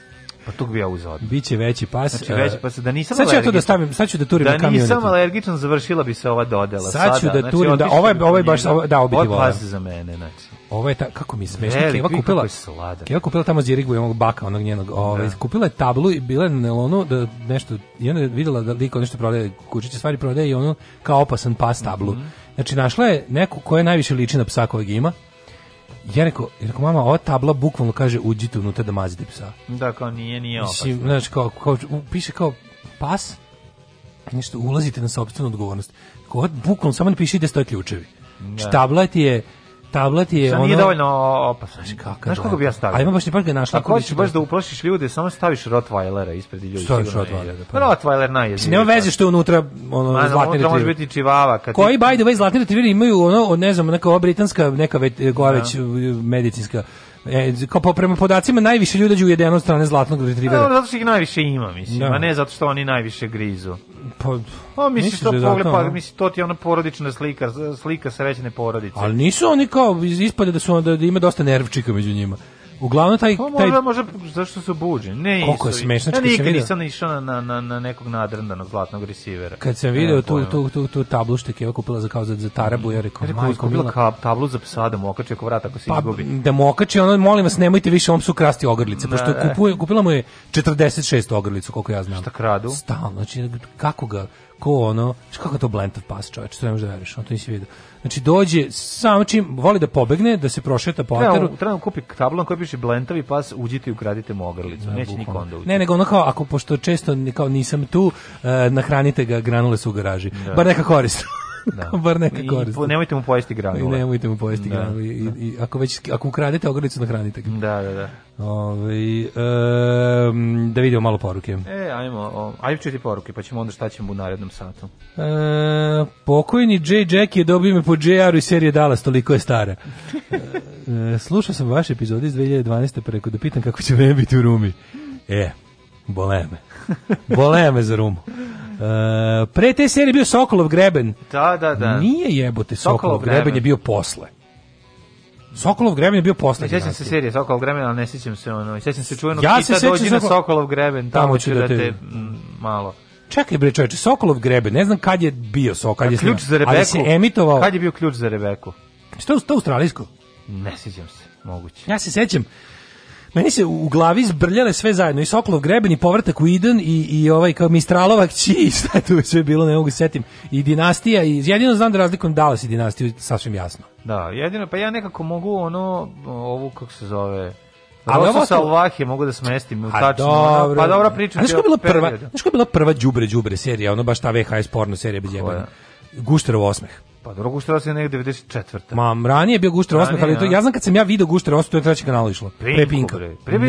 Pa tog bi ja uzeo. Biće veći pas. Znači veći pas da nisam e, Sad ću ja to da stavim, sad ću da turim da na kamion. Da nisam alergičan, završila bi se ova dodela. Sad ću da znači, turim, da ovaj ovaj baš ovaj, da obiti volim. za mene, znači. Ovo je ta, kako mi smešno, Keva kupila. Keva kupila tamo Zirigbu, onog baka, onog njenog. Da. Ovaj, kupila je tablu i bila je na nelonu da nešto, i onda je videla da liko nešto prodaje, kučiće stvari prodaje i ono kao opasan pas tablu. Mhm. Znači našla je neku koja najviše liči na psa kojeg ima ja rekao, ja rekao, mama, ova tabla bukvalno kaže uđite unutra da mazite psa. Da, kao nije, nije opasno. Mislim, znaš, kao, kao, piše kao pas, nešto, ulazite na sobstvenu odgovornost. Kao, bukvalno, samo napiši gde stoje ključevi. Da. Tabla ti je tablet je ono... nije dovoljno opasno. Znaš kako, Znaš kako bi ja stavio? A ima baš ti baš ga našla. Pa ako hoćeš baš da-, da uplašiš ljude, samo staviš Rottweilera ispred ljudi. Staviš Rottweilera. Pa da, pa. Rottweiler najjezi. Nema veze što je unutra ono, Ma, zlatni retriever. može biti čivava. Kad Koji, by the way, zlatni retriver imaju ono, ne znam, neka ova britanska, neka već, e, da. već e, medicinska E, kao po, prema podacima najviše ljudi ujedeno od strane zlatnog retrivera. Da, zato što ih najviše ima, mislim, da. a ne zato što oni najviše grizu. Pa, da pa misliš da pogled, pa misli to ti je ona porodična slika, slika srećne porodice. Ali nisu oni kao ispade da su da, da ima dosta nervčika među njima. Uglavnom taj pa, taj Može može zašto se buđe? Ne, koliko je smešno ja nikad nisam išao na, na, na nekog nadrndanog zlatnog resivera. Kad sam video tu, tu, tu, tu tablu što je kupila za kao za, za tarabu, ja rekao, rekao majko, kupila ka, tablu za psa da mu okači oko vrata ako se pa, izgubi. Da mu okači, ona molim vas, nemojte više ovom su krasti ogrlice, pošto je kupuje, kupila mu je 46 ogrlicu, koliko ja znam. Šta kradu? Stalno, znači kako ga ko ono, kako to Blentov pas čovječ, to ne možeš da veriš, on to nisi vidio. Znači dođe, samo čim voli da pobegne, da se prošeta po ateru. Trebam kupi tablon koji piše Blentovi pas, uđite i ukradite mu ogrlicu, ne, neće niko onda uđi. Ne, nego ono kao, ako pošto često kao nisam tu, uh, nahranite ga, granule su u garaži. Da. Bar neka korist. da. bar neka korist. I nemojte mu pojesti granule. I nemojte mu pojesti da. granule. I, i, ako već ako ukradete ogrlicu nahranite ga. Da, da, da. Ove, ovaj, e, da vidimo malo poruke. E, ajmo, ajmo čuti poruke, pa ćemo onda šta ćemo u narednom satu. E, pokojni J. Jack je dobio ime po JR iz serije Dallas, toliko je stara. e, slušao sam vaš epizod iz 2012. preko da pitam kako će vreme biti u Rumi. E, bole me. Bole me za Rumu. Uh, pre te serije bio Sokolov greben. Da, da, da. Nije jebote Sokolov, Sokolov greben. greben je bio posle. Sokolov greben je bio posle. Ne sećam se znači. serije Sokolov greben, ali ne sećam se ono. Sećam se čuvenog ja kita se dođi Sokol... na Sokolov greben. Tamo, tamo ću da, da te, te mm, malo. Čekaj bre čoveče, Sokolov greben, ne znam kad je bio Sokol, kad je ključ za Rebeku. Ali se emitovao. Kad je bio ključ za Rebeku? Što to australijsko? Ne sećam se, moguće. Ja se sećam meni se u glavi zbrljale sve zajedno i Sokolov greben i povratak u Iden i, i ovaj kao Mistralova kći šta je tu sve bilo, ne mogu setim. I dinastija i jedino znam da razlikujem Dallas i dinastiju sasvim jasno. Da, jedino pa ja nekako mogu ono ovu kako se zove Ali ovo sa Alvahije mogu da smestim u pa tačno. Dobro. Pa dobra priča. Znaš koja je bila prva? Znaš koja je bila prva đubre đubre serija, ono baš ta VHS porno serija bez jebana. Gušterov osmeh. Pa dobro, Gušter 8 je negde 94. Ma, ranije je bio Guštar 8, ali to, da. ja znam kad sam ja video Guštar 8, to je treći kanal išlo. Pre Pinka. Pre Pinka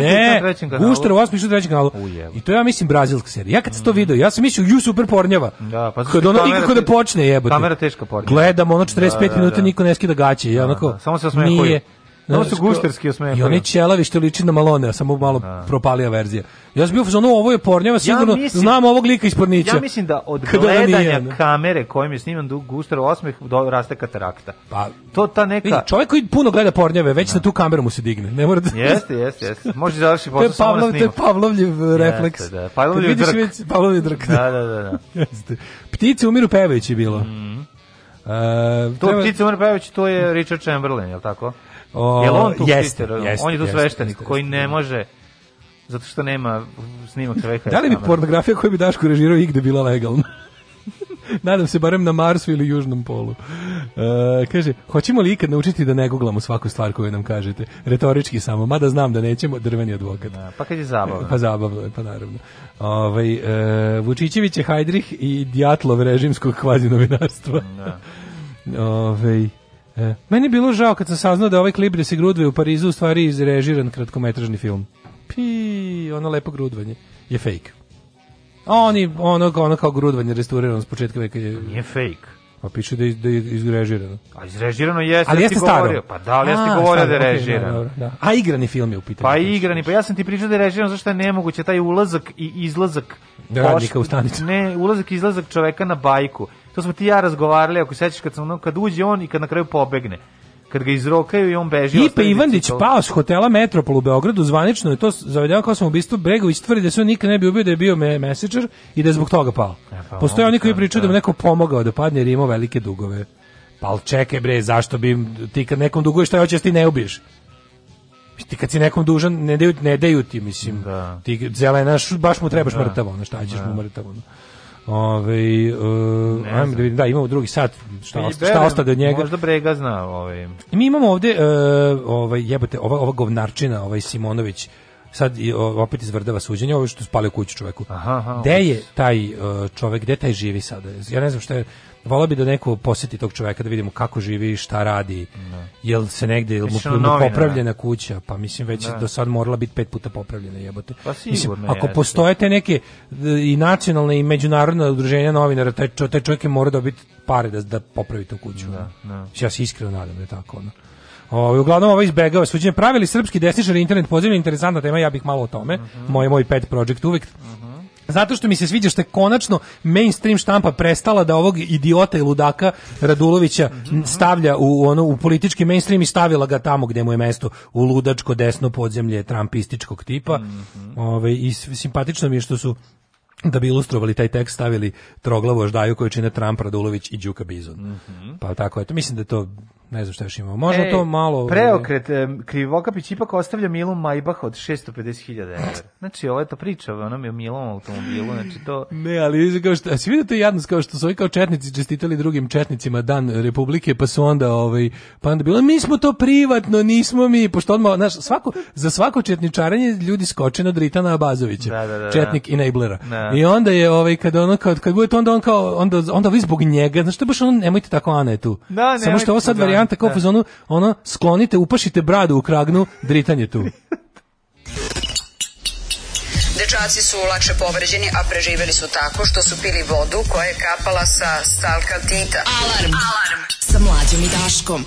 ne, Guštar 8 išlo treći kanal. I to ja mislim brazilska serija. Ja kad sam to video, ja sam mislio, ju super pornjava. Da, pa kad ono nikako da počne jebote. Kamera teška pornjava. Gledam ono 45 da, da, minuta, da. niko ne skida gaće. Ja, da, onako, samo se osmeje koji. Ovo su gušterski osmehali. I oni ćelavi što liči na Malone, samo malo A. Da. propalija verzija. Ja sam bio fazonu, ovo je pornjava, sigurno ja mislim, znam ovog lika iz pornića. Ja mislim da od gledanja kamere kojim je sniman Gušter osmeh do raste katarakta. Pa, to ta neka... Vidi, čovjek koji puno gleda pornjave, već A. Da. na tu kameru mu se digne. Ne mora da... Jeste, jeste, jeste. Može da završiti posao samo na snimu. To je Pavlovljiv uh, refleks. Jeste, da. Pavlovljev drk. Već, Pavlovljev drk. Da, da, da. da. jeste. Ptice umiru pevajući bilo. Mm. Uh, to treba... ptice umiru pevajući, to je Richard Chamberlain, je li tako? O, Jel on tu jeste, štiter, jeste, on je tu sveštenik koji ne može zato što nema snimak čoveka. da li bi pornografija koju bi Daško režirao igde bila legalna? Nadam se barem na Marsu ili Južnom polu. E, kaže, hoćemo li ikad naučiti da ne guglamo svaku stvar koju nam kažete? Retorički samo, mada znam da nećemo, drveni advokat. Da, pa kad je zabavno. E, pa zabavno je, pa naravno. Ove, ovaj, e, Vučićević je Hajdrih i Djatlov režimskog kvazinovinarstva. Da. Ove, ovaj, E, meni je bilo žao kad sam saznao da ovaj klip gde se grudve u Parizu u stvari izrežiran kratkometražni film. Pi, ono lepo grudvanje je fake. Oni, ono, ono kao grudvanje restaurirano s početka veka je... Nije fake. Pa piše da je, da je izrežirano. A izrežirano jeste, ali jeste staro. Govorio. Pa da, ali jeste A, govorio staro, da je režirano. Okay, da, da. A igrani film je u pitanju. Pa igrani, pa ja sam ti pričao da je režirano, zašto je nemoguće taj ulazak i izlazak. Da radnika u stanicu. Ne, ulazak i izlazak čoveka na bajku. To smo ti ja razgovarali, ako sećaš kad sam kad uđe on i kad na kraju pobegne kad ga izrokaju i on beži. Ipe Ivandić to... pao s hotela Metropol u Beogradu, zvanično je to zavedeno kao sam ubistvo. Bregović tvrdi da se on nikad ne bi ubio da je bio me i da je zbog toga pao. E, pa, Postoje oni koji pričaju da mu da. neko pomogao da padne jer je imao velike dugove. Pa ali čekaj bre, zašto bi ti kad nekom duguješ šta hoćeš ti ne ubiješ? Ti kad si nekom dužan, ne daju, ne daju ti, mislim. Da. Ti zelena, baš mu trebaš da. mrtavo, šta ćeš da. mu mrtavo. Ono. Ove, uh, ajmo da vidim, da imamo drugi sat. Šta osta, šta ostade od njega? Možda Brega zna, ovaj. Mi imamo ovde uh, ovaj jebote, ova ova govnarčina, ovaj Simonović sad opet izvrdava suđenje, ovo što spale kuću čoveku. Aha, aha, gde je taj uh, čovek, gde taj živi sada? Ja ne znam šta je, Volao bi da neko poseti tog čoveka da vidimo kako živi, šta radi. Da. Jel se negde jel mu, mu popravljena da. kuća, pa mislim već da. do sad morala biti pet puta popravljena jebote. Pa mislim, ako postoje te neke e, i nacionalne i međunarodne udruženja novinara, taj, taj čovjek je mora dobiti pare da, da popravi tu kuću. Da, da. Ja se iskreno nadam da je tako. Ono. O, ovaj, uglavnom ovo izbegava suđenje. Pravili srpski desničari internet poziv interesantna tema, ja bih malo o tome. Uh mhm. -huh. Moj, moj pet project uvek. Uh mhm. -huh Zato što mi se sviđa što je konačno mainstream štampa prestala da ovog idiota i ludaka Radulovića stavlja u ono u politički mainstream i stavila ga tamo gde mu je mesto, u ludačko desno podzemlje trampističkog tipa. Mm -hmm. Ove, i simpatično mi je što su da bi ilustrovali taj tekst stavili Troglavu Aždaju koju čine Trump, Radulović i Đuka Bizon. Mm -hmm. Pa tako, eto, mislim da to ne znam šta još imamo. Možda Ej, to malo... Ovaj, preokret, Krivokapić ipak ostavlja Milu Majbah od 650.000 evra. Znači, ovo je ta priča je o Milom automobilu, znači to... Ne, ali kao što, a si vidio to jadnost, kao što su ovi kao četnici čestitali drugim četnicima Dan Republike, pa su onda, ovaj, pa onda bilo, mi smo to privatno, nismo mi, pošto odmah, znaš, svako, za svako četničaranje ljudi skoče na Dritana Abazovića, da, da, da, da. četnik enablera. Da. I onda je, ovaj, kada ono, kad, kad budete, onda on kao, onda, onda vi zbog njega, znaš, to je baš ono, nemojte tako, Ana je tu. Da, Samo što ovo sad varijanta varijanta kao da. fazonu, ono, sklonite, upašite bradu u kragnu, dritanje tu. Dečaci su lakše povređeni, a preživeli su tako što su pili vodu koja je kapala sa stalka tita. Alarm! Alarm! Sa mlađom i Daškom.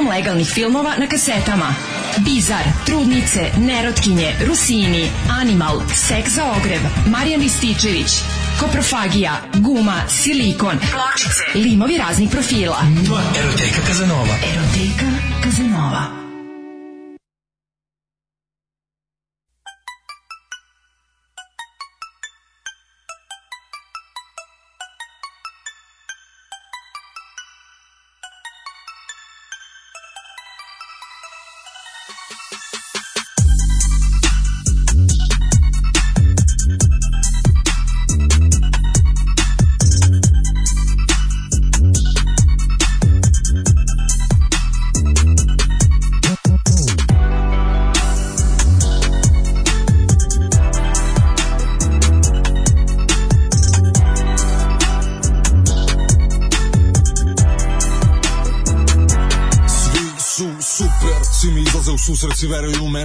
uglavnom legalnih filmova na kasetama. Bizar, Trudnice, Nerotkinje, Rusini, Animal, Sek za ogreb, Marijan Rističević, Koprofagija, Guma, Silikon, Pločice, Limovi raznih profila. Mua, eroteka Kazanova. Eroteka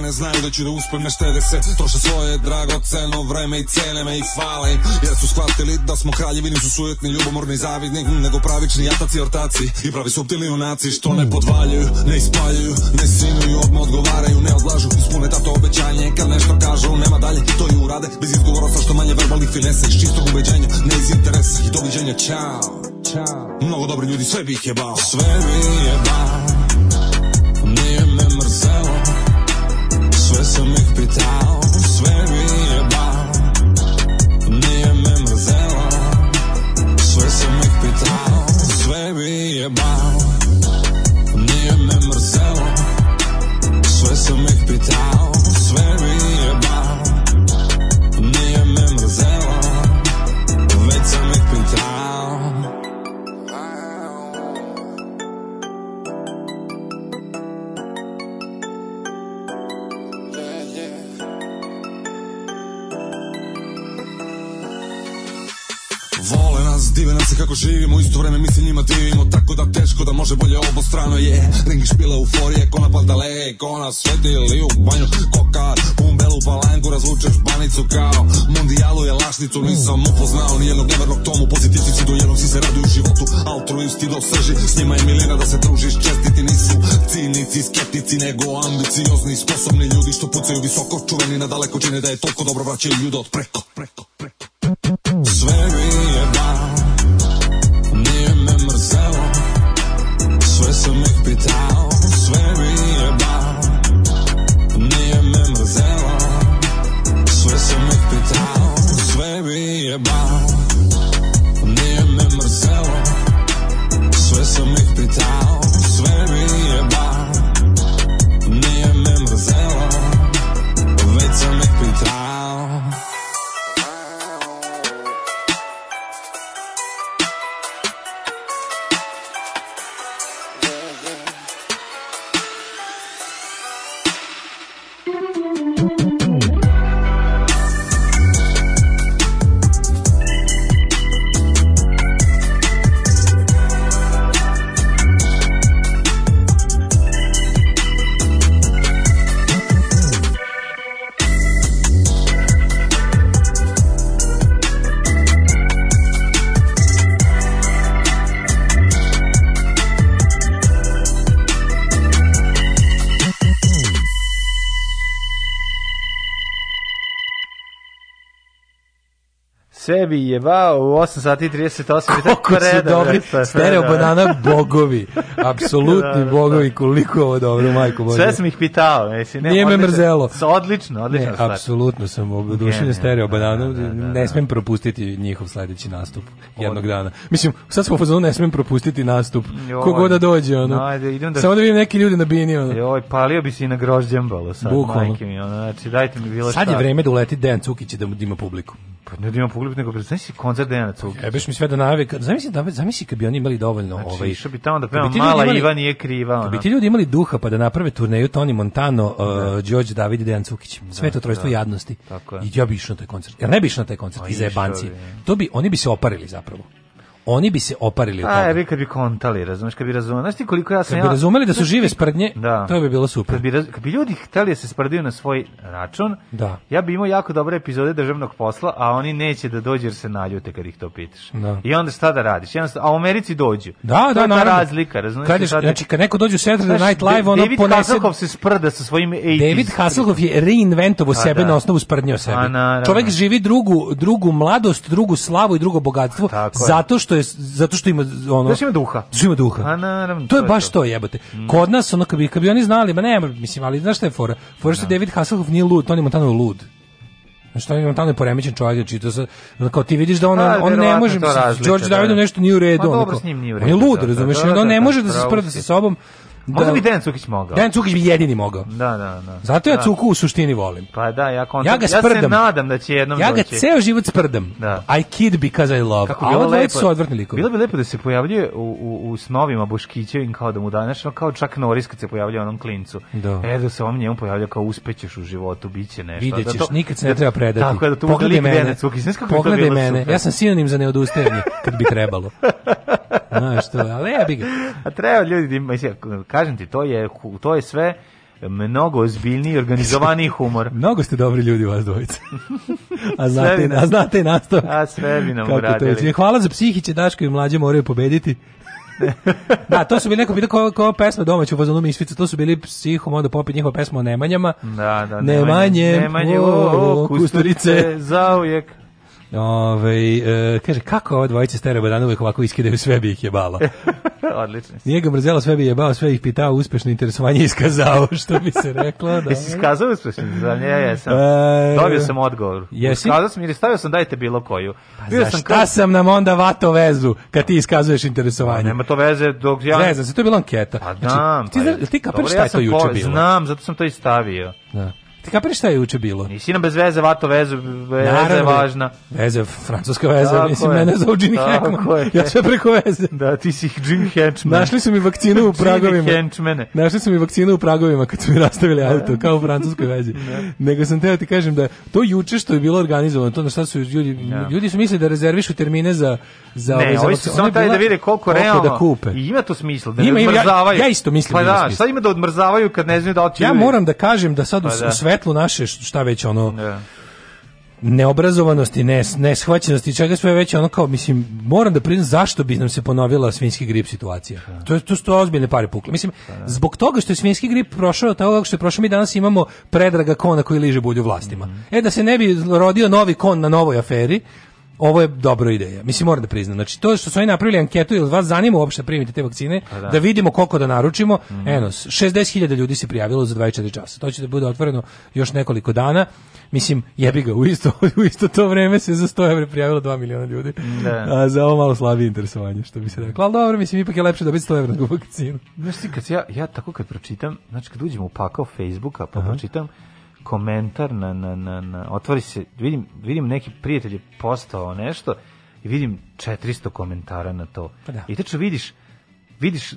mene znaju da ću da uspem ne štede se Troše svoje dragoceno vreme i cene me i hvale Jer su shvatili da smo kraljevi nisu sujetni, ljubomorni, zavidni Nego pravični jataci, ortaci i pravi subtilni junaci Što ne podvaljuju, ne ispaljuju, ne sinuju, odmah odgovaraju, ne odlažu Ispune tato obećanje kad nešto kažu, nema dalje To i urade bez izgovora sa što manje verbalnih finesa Iz čistog ubeđenja, ne iz interesa i doviđenja, čao Ćao. Mnogo dobri ljudi, sve bih jebao Sve bih jebao Nije me mrzelo sam ih pitao, sve mi je dao, nije me mrzelo. Sve sam ih pitao, sve mi je dao, nije me mrzelo. Sve sam ih pitao, sve mi je živimo, isto vreme mi se njima divimo Tako da teško da može bolje obostrano je Ring špila euforije, kona paldale, kona svetili u banju Koka, pumbelu, balangu, razvučeš banicu kao Mundijalu je lašnicu, nisam upoznao nijednog nevernog tomu Pozitivci do jednog si se raduju životu, altruisti do srži S njima je milina da se družiš, čestiti nisu Cinici, skeptici, nego ambiciozni, sposobni ljudi Što pucaju visoko, čuveni na daleko čine da je toliko dobro vraćaju ljuda od preko sebi jebao u 8 sati 38 Koliko su tako dobri stereo banana bogovi. Apsolutni da, da, da. bogovi, koliko ovo dobro, majko Bože. Sve sam ih pitao. Mislim, ne, Nije odlično, me mrzelo. Odlično, odlično. Ne, apsolutno sam obodušen stereo banana. Da, da, da, ne smem propustiti njihov sledeći nastup jednog dana. Mislim, sad smo u fazonu ne smem propustiti nastup. Ko da dođe, ono. Ajde, idem da... Samo da vidim neki ljudi na bini, ono. Joj, palio bi se i na grožđembalo sad, Bukvalno. majke mi, ono. Znači, dajte mi bilo šta. Sad je vreme da uleti Dejan Cukić da ima publiku. Pa ne da ima publiku, Cuk, nego znači koncert Dejana Cuk. Jebeš mi sve do najave. Zamisli da zamisli kad bi oni imali dovoljno znači, ovaj. Išao bi tamo da peva mala imali, Iva nije kriva. Da Bi ti ljudi imali duha pa da naprave turneju Toni Montano, uh, da. Đorđe David i Dejan Cukić. Da, sve to trojstvo da. jadnosti. Tako je. I ja bi išao na taj koncert. Ja ne bi išao na taj koncert pa iz jebanci. To bi oni bi se oparili zapravo oni bi se oparili od toga. A, vi kad bi kontali, razumeš, kad bi razumeli, znaš ti koliko ja sam... Kad bi razumeli da su žive sprdnje, da. to bi bilo super. Kad bi, raz, kad bi ljudi hteli da se sprdaju na svoj račun, da. ja bi imao jako dobre epizode državnog posla, a oni neće da dođe jer se naljute kad ih to pitaš. Da. I onda šta da radiš? Jednostavno, a u Americi dođu. Da, da, naravno. To razlika, razumeš? Kad, je, šta znači, kad neko dođe u Saturday Night Live, da- ono David ponese... David se sprda sa svojim 80's. David Hasselhoff je reinventovo sebe da. na osnovu sprdnje o sebi. A, Čovek živi drugu, drugu mladost, drugu slavu i drugo bogatstvo, zato što je zato što ima ono Zato ima duha. Zato ima duha. A naravno. To je to baš je to. to jebote. Kod nas ono kad bi kad bi oni znali, ma ne, mislim, ali znaš šta je fora? Fora što da. David Hasselhoff nije lud, Tony Montana je lud. Znači, on tamo je poremećen čovjek, znači to se, kao ti vidiš da on, A, pa, on ne može, mislim, George Davidom da. nešto nije u redu. Pa dobro s njim nije u redu. On je lud, da, razumiješ, on ne može da se sprda sa sobom, Možda da. bi Dejan Cukić mogao. Dejan Cukić bi jedini mogao. Da, da, da. Zato ja da. Cuku u suštini volim. Pa da, ja kontam. Ja ga sprdam. Ja se nadam da će jednom Ja ga doći. ceo život sprdam. Da. I kid because I love. Kako bi bilo lepo. Su odvrtni likovi. Bilo bi lepo da se pojavljuje u, u, u snovima Boškićevim kao da mu daneš, kao čak Norris kad se pojavljuje onom klincu. Da. E, da se on njemu pojavlja kao uspećeš u životu, biće nešto. Videćeš, da to, nikad se ne da treba predati. Tako da tu Pogledaj mene. Cukić. Pogledaj mene. Ja sam sinonim za neodustajanje kad bi trebalo. Znaš što, ali ja bi ga. A treba ljudi, da mislim, kažem ti, to je, to je sve mnogo ozbiljniji i organizovaniji humor. mnogo ste dobri ljudi vas dvojica. a znate, a znate i nastavak. A sve bi nam uradili. Hvala za psihiće, Daško i mlađe moraju pobediti. da, to su bili neko pitao koja ko pesma domaća u fazonu Misfica, to su bili psiho, onda popit njihova pesma o Nemanjama. Da, da, Nemanje, Nemanje, o, o, o, kusturice, zaujek. Ove, e, kaže, kako ova dvojica stara badana uvijek ovako iskidaju, sve bi ih jebala. Odlično. Nije ga mrzela, sve bi jebao, sve ih pitao, uspešno interesovanje iskazao, što bi se reklo. Da. Jesi iskazao uspešno interesovanje? Da, ja jesam. E, Dobio sam odgovor. Jesi? Iskazao sam ili stavio sam dajte bilo koju. Pa Bio za sam šta kao... sam nam onda vato vezu kad ti iskazuješ interesovanje? Pa nema to veze dok ja... Ne znam, to je bila anketa. Pa znači, znam. Znači, ti, pa, ti kapiraš šta je to juče bilo? Znam, zato sam to i stavio. Da. Ti kapiraš šta je juče bilo? Nisi nam bez veze, vato vezu, veza Naravno, je važna. Veze, francuska veza, tako mislim, je. mene zove Jimmy Hackman. Ja sve preko veze. Da, ti si Jimmy Henchman. Našli su mi vakcinu u pragovima. Henchmane. Našli su mi vakcinu u pragovima kad su mi rastavili auto, kao u francuskoj vezi. Da. Nego sam teo ti kažem da to juče što je bilo organizovano, to na šta su ljudi, ja. Da. ljudi su mislili da rezervišu termine za za ne, ovi su samo taj da vide koliko da realno da kupe. I ima to smisla da ima, odmrzavaju. Ja, ja isto mislim. Pa da, šta ima da odmrzavaju kad ne znaju da otiđu. Ja moram da kažem da sad u pa sve svetlu naše šta već ono yeah da. neobrazovanosti, ne, neshvaćenosti, čega sve već ono kao, mislim, moram da priznam zašto bi nam se ponovila svinjski grip situacija. Ja. Da. To, to su to ozbiljne pare pukle. Mislim, ja. Pa da. zbog toga što je svinjski grip prošao, tako što je prošao, mi danas imamo predraga kona koji liže bulju vlastima. Mm -hmm. E, da se ne bi rodio novi kon na novoj aferi, ovo je dobra ideja. Mislim moram da priznam. Znači to što su oni napravili anketu ili vas zanima uopšte da primite te vakcine, pa da. da. vidimo koliko da naručimo. Mm. Eno, 60.000 ljudi se prijavilo za 24 časa. To će da bude otvoreno još nekoliko dana. Mislim jebi ga u isto u isto to vreme se za 100 evra prijavilo 2 miliona ljudi. Da. A za ovo malo slabije interesovanje što bi se rekla. Al dobro, mislim ipak je lepše da biti 100 evra vakcinu. Znači kad ja ja tako kad pročitam, znači kad uđem u pakao Facebooka pa Aha. pročitam komentar na, na, na, na otvori se, vidim, vidim neki prijatelj je postao nešto i vidim 400 komentara na to. Pa da. I tačno vidiš, vidiš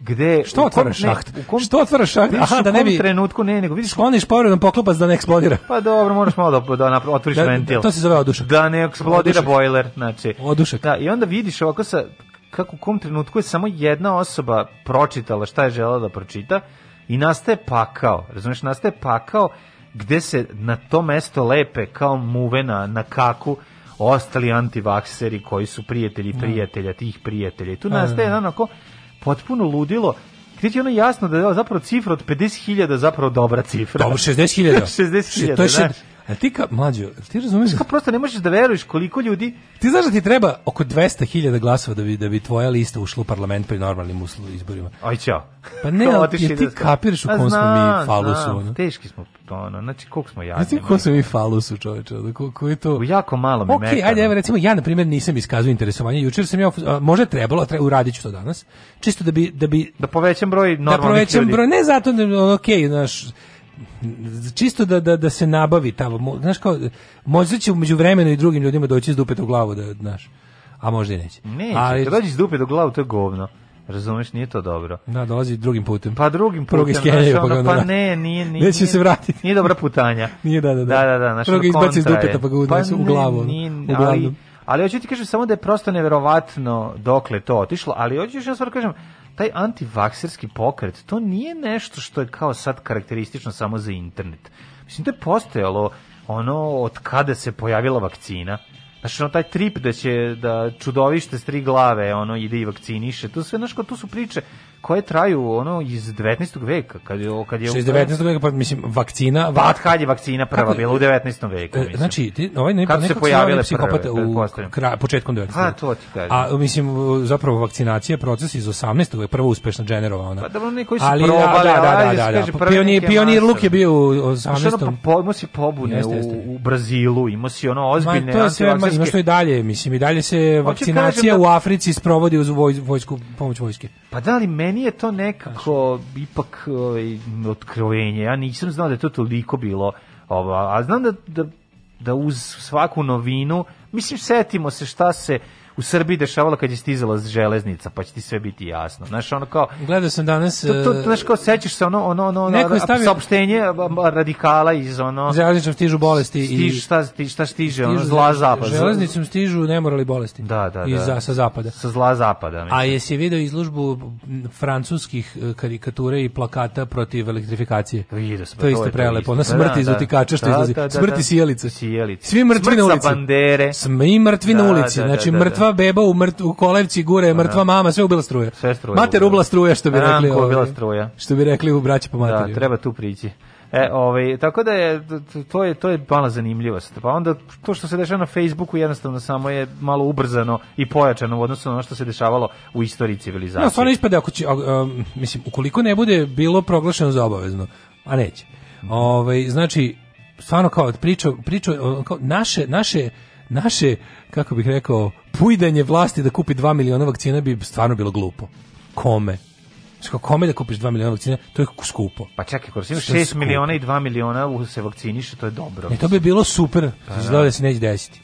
gde što otvaraš šaht? U kom, što otvaraš šaht? Aha, da ne bi trenutku ne, nego vidiš skloniš povredom da poklopac da ne eksplodira. Pa dobro, moraš malo da da napra, otvoriš da, da, ventil. To se zove odušak. Da ne eksplodira odušak. bojler, znači. Odušak. Da, i onda vidiš ovako sa kako u kom trenutku je samo jedna osoba pročitala šta je želela da pročita i nastaje pakao. Razumeš, nastaje pakao gde se na to mesto lepe kao muvena na kaku ostali antivakseri koji su prijatelji da. prijatelja tih prijatelja. tu nastaje mm. onako potpuno ludilo gdje ti ono jasno da je zapravo cifra od 50.000 zapravo dobra cifra. Dobro, 60.000. 60.000, znaš. Še... A ti ka, mlađo, ti razumiješ? Kao prosto ne možeš da veruješ koliko ljudi... Ti znaš da ti treba oko 200.000 glasova da bi, da bi tvoja lista ušla u parlament pri normalnim uslu izborima. Aj, čao. Pa ne, ali ti da kapiraš u kom pa smo mi falusu. Znam, teški smo ono, znači koliko smo jadni. Znači koliko smo mi falusu čoveče, da ko, ko je to... U jako malo mi okay, mekano. ajde, evo recimo, ja na primjer nisam iskazao interesovanje, jučer sam ja, uh, može trebalo, tre, uradit ću to danas, čisto da bi... Da, bi, da povećam broj da normalnih Da povećam ljudi. broj, ne zato, da, ok, znaš, čisto da, da, da se nabavi tamo, znaš kao, možda će umeđu vremenu i drugim ljudima doći iz dupe u glavu, da, znaš, a možda i neće. Neće, Ali, kad dođe iz dupe do glavu, to je govno. Razumeš, nije to dobro. Da, dolazi drugim putem. Pa drugim putem. Prvo iskenjaju, pa, pa ne, nije, nije, Neće se vratiti. Nije dobra putanja. nije, da, da, da. da, da, da naš, Prvo ga izbaci iz dupeta, pa ga udnesu pa u glavu. Nije, ali, ali hoću ti kažem samo da je prosto neverovatno dokle to otišlo, ali hoću još ja stvar da kažem, taj antivakserski pokret, to nije nešto što je kao sad karakteristično samo za internet. Mislim, da je postojalo ono od kada se pojavila vakcina. Znači, ono, taj trip da će da čudovište s tri glave, ono, ide i vakciniše, to sve, znaš, tu su priče koje traju ono iz 19. veka kad je kad je iz 19. veka pa mislim vakcina pa kad je vakcina prva kako, bila u 19. veku e, mislim znači ti ovaj ne, kako se pojavile psihopate u kraj početkom 19. a to ti kažem a mislim zapravo vakcinacija proces iz 18. veka prva uspešno generovana pa da oni koji su ali, probali da da da, da, da, da, da. pionir pionir Luk je bio u 18. Pa ono se pobune jeste, jeste. U, u Brazilu ima se ono ozbiljne Ma, to je sve ima što i dalje mislim i dalje se vakcinacija u da- Africi sprovodi uz vojsku pomoć vojske pa da li meni meni je to nekako ipak ovaj, otkrovenje. Ja nisam znao da je to toliko bilo. Ovo, a znam da, da, da uz svaku novinu, mislim, setimo se šta se u Srbiji dešavalo kad je stizala železnica, pa će ti sve biti jasno. Znaš, ono kao... Gledao sam danas... To, to, e, znaš, kao sećaš se ono, ono, ono, neko stavio, saopštenje radikala iz ono... Železnicom stižu bolesti stiž, i... Šta, ti, šta stiže, stižu, ono, zla zapada. Železnicom stižu nemorali bolesti. Da, da, da. Iz, sa zapada. Sa zla zapada. Mislim. A jesi video izlužbu francuskih e, karikatura i plakata protiv elektrifikacije? Vidio sam. To, to isto prelepo. Na da, da, smrti iz da. utikača što izlazi. Smrti sijelice. Svi mrtvi na ulici. Smrt sa bandere. Svi mrtvi na ulici. Znači, mrtva mrtva beba u, mrtv, u kolevci gure, je pa mrtva da. mama, sve ubila struje. Sve struja. Mater ubila struje, što bi rekli. Ranko ubila struja. Što bi rekli u braći po da, materiju. Da, treba tu prići. E, ovaj, tako da je, to je, to je mala zanimljivost. Pa onda to što se dešava na Facebooku jednostavno samo je malo ubrzano i pojačano u odnosu na ono što se dešavalo u istoriji civilizacije. No, da, stvarno ispada, ako će, um, mislim, ukoliko ne bude bilo proglašeno za obavezno, a neće. Mhm. Ovaj, znači, stvarno kao priča, priča kao, naše, naše naše, kako bih rekao, pujdanje vlasti da kupi 2 miliona vakcina bi stvarno bilo glupo. Kome? Sko kome da kupiš 2 miliona vakcina, to je skupo. Pa čekaj, ako imaš 6 miliona i 2 miliona se vakciniše, to je dobro. Ne, to bi bilo super, pa, izgleda da se neće desiti.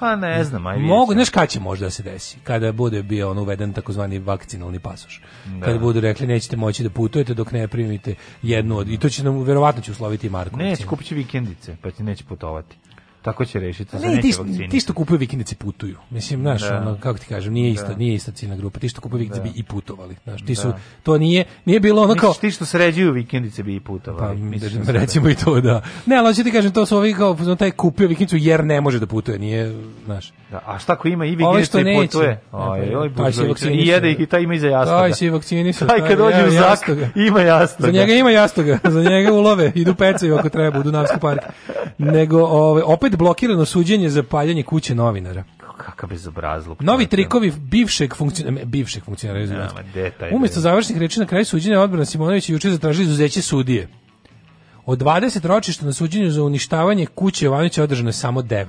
Pa ne znam, aj ajde. Mogu, znaš kada će možda da se desi? Kada bude bio on uveden takozvani vakcinalni pasoš. Da. Kada budu rekli nećete moći da putujete dok ne primite jednu od... I to će nam, verovatno će usloviti Marko. Neće, kupit će vikendice, pa će neće putovati tako će rešiti za neke vakcine. Ti što kupuju vikendice putuju. Mislim, znaš, da. ono, kako ti kažem, nije da. isto, da. nije ista ciljna grupa. Ti što kupuju vikendice da. bi i putovali. Znaš, ti su, da. to nije, nije bilo ono kao... Misliš, ti što sređuju vikendice bi i putovali. Pa, misliš, da, recimo i to, da. Ne, ali hoću ti kažem, to su ovi kao, taj kupio vikendicu jer ne može da putuje, nije, znaš. Da, a šta ko ima i vikendice i putuje? Pa oj, oj, i jede i taj ima i za jastoga. Taj se vakcinisan. Taj kad dođe u zak, ima jastoga. Za njega ima jastoga, za njega ulove, idu pecaju ako treba, idu u Navski park. Nego, ove, ovaj, opet opet blokirano suđenje za paljanje kuće novinara kakav bezobrazluk. Novi trikovi bivšeg funkcionera, bivšeg funkcionera, znači. Umesto završnih reči na kraju suđenja odbrana Simonović juče zatražili izuzeće sudije. Od 20 ročišta na suđenju za uništavanje kuće Jovanića održano je samo 9.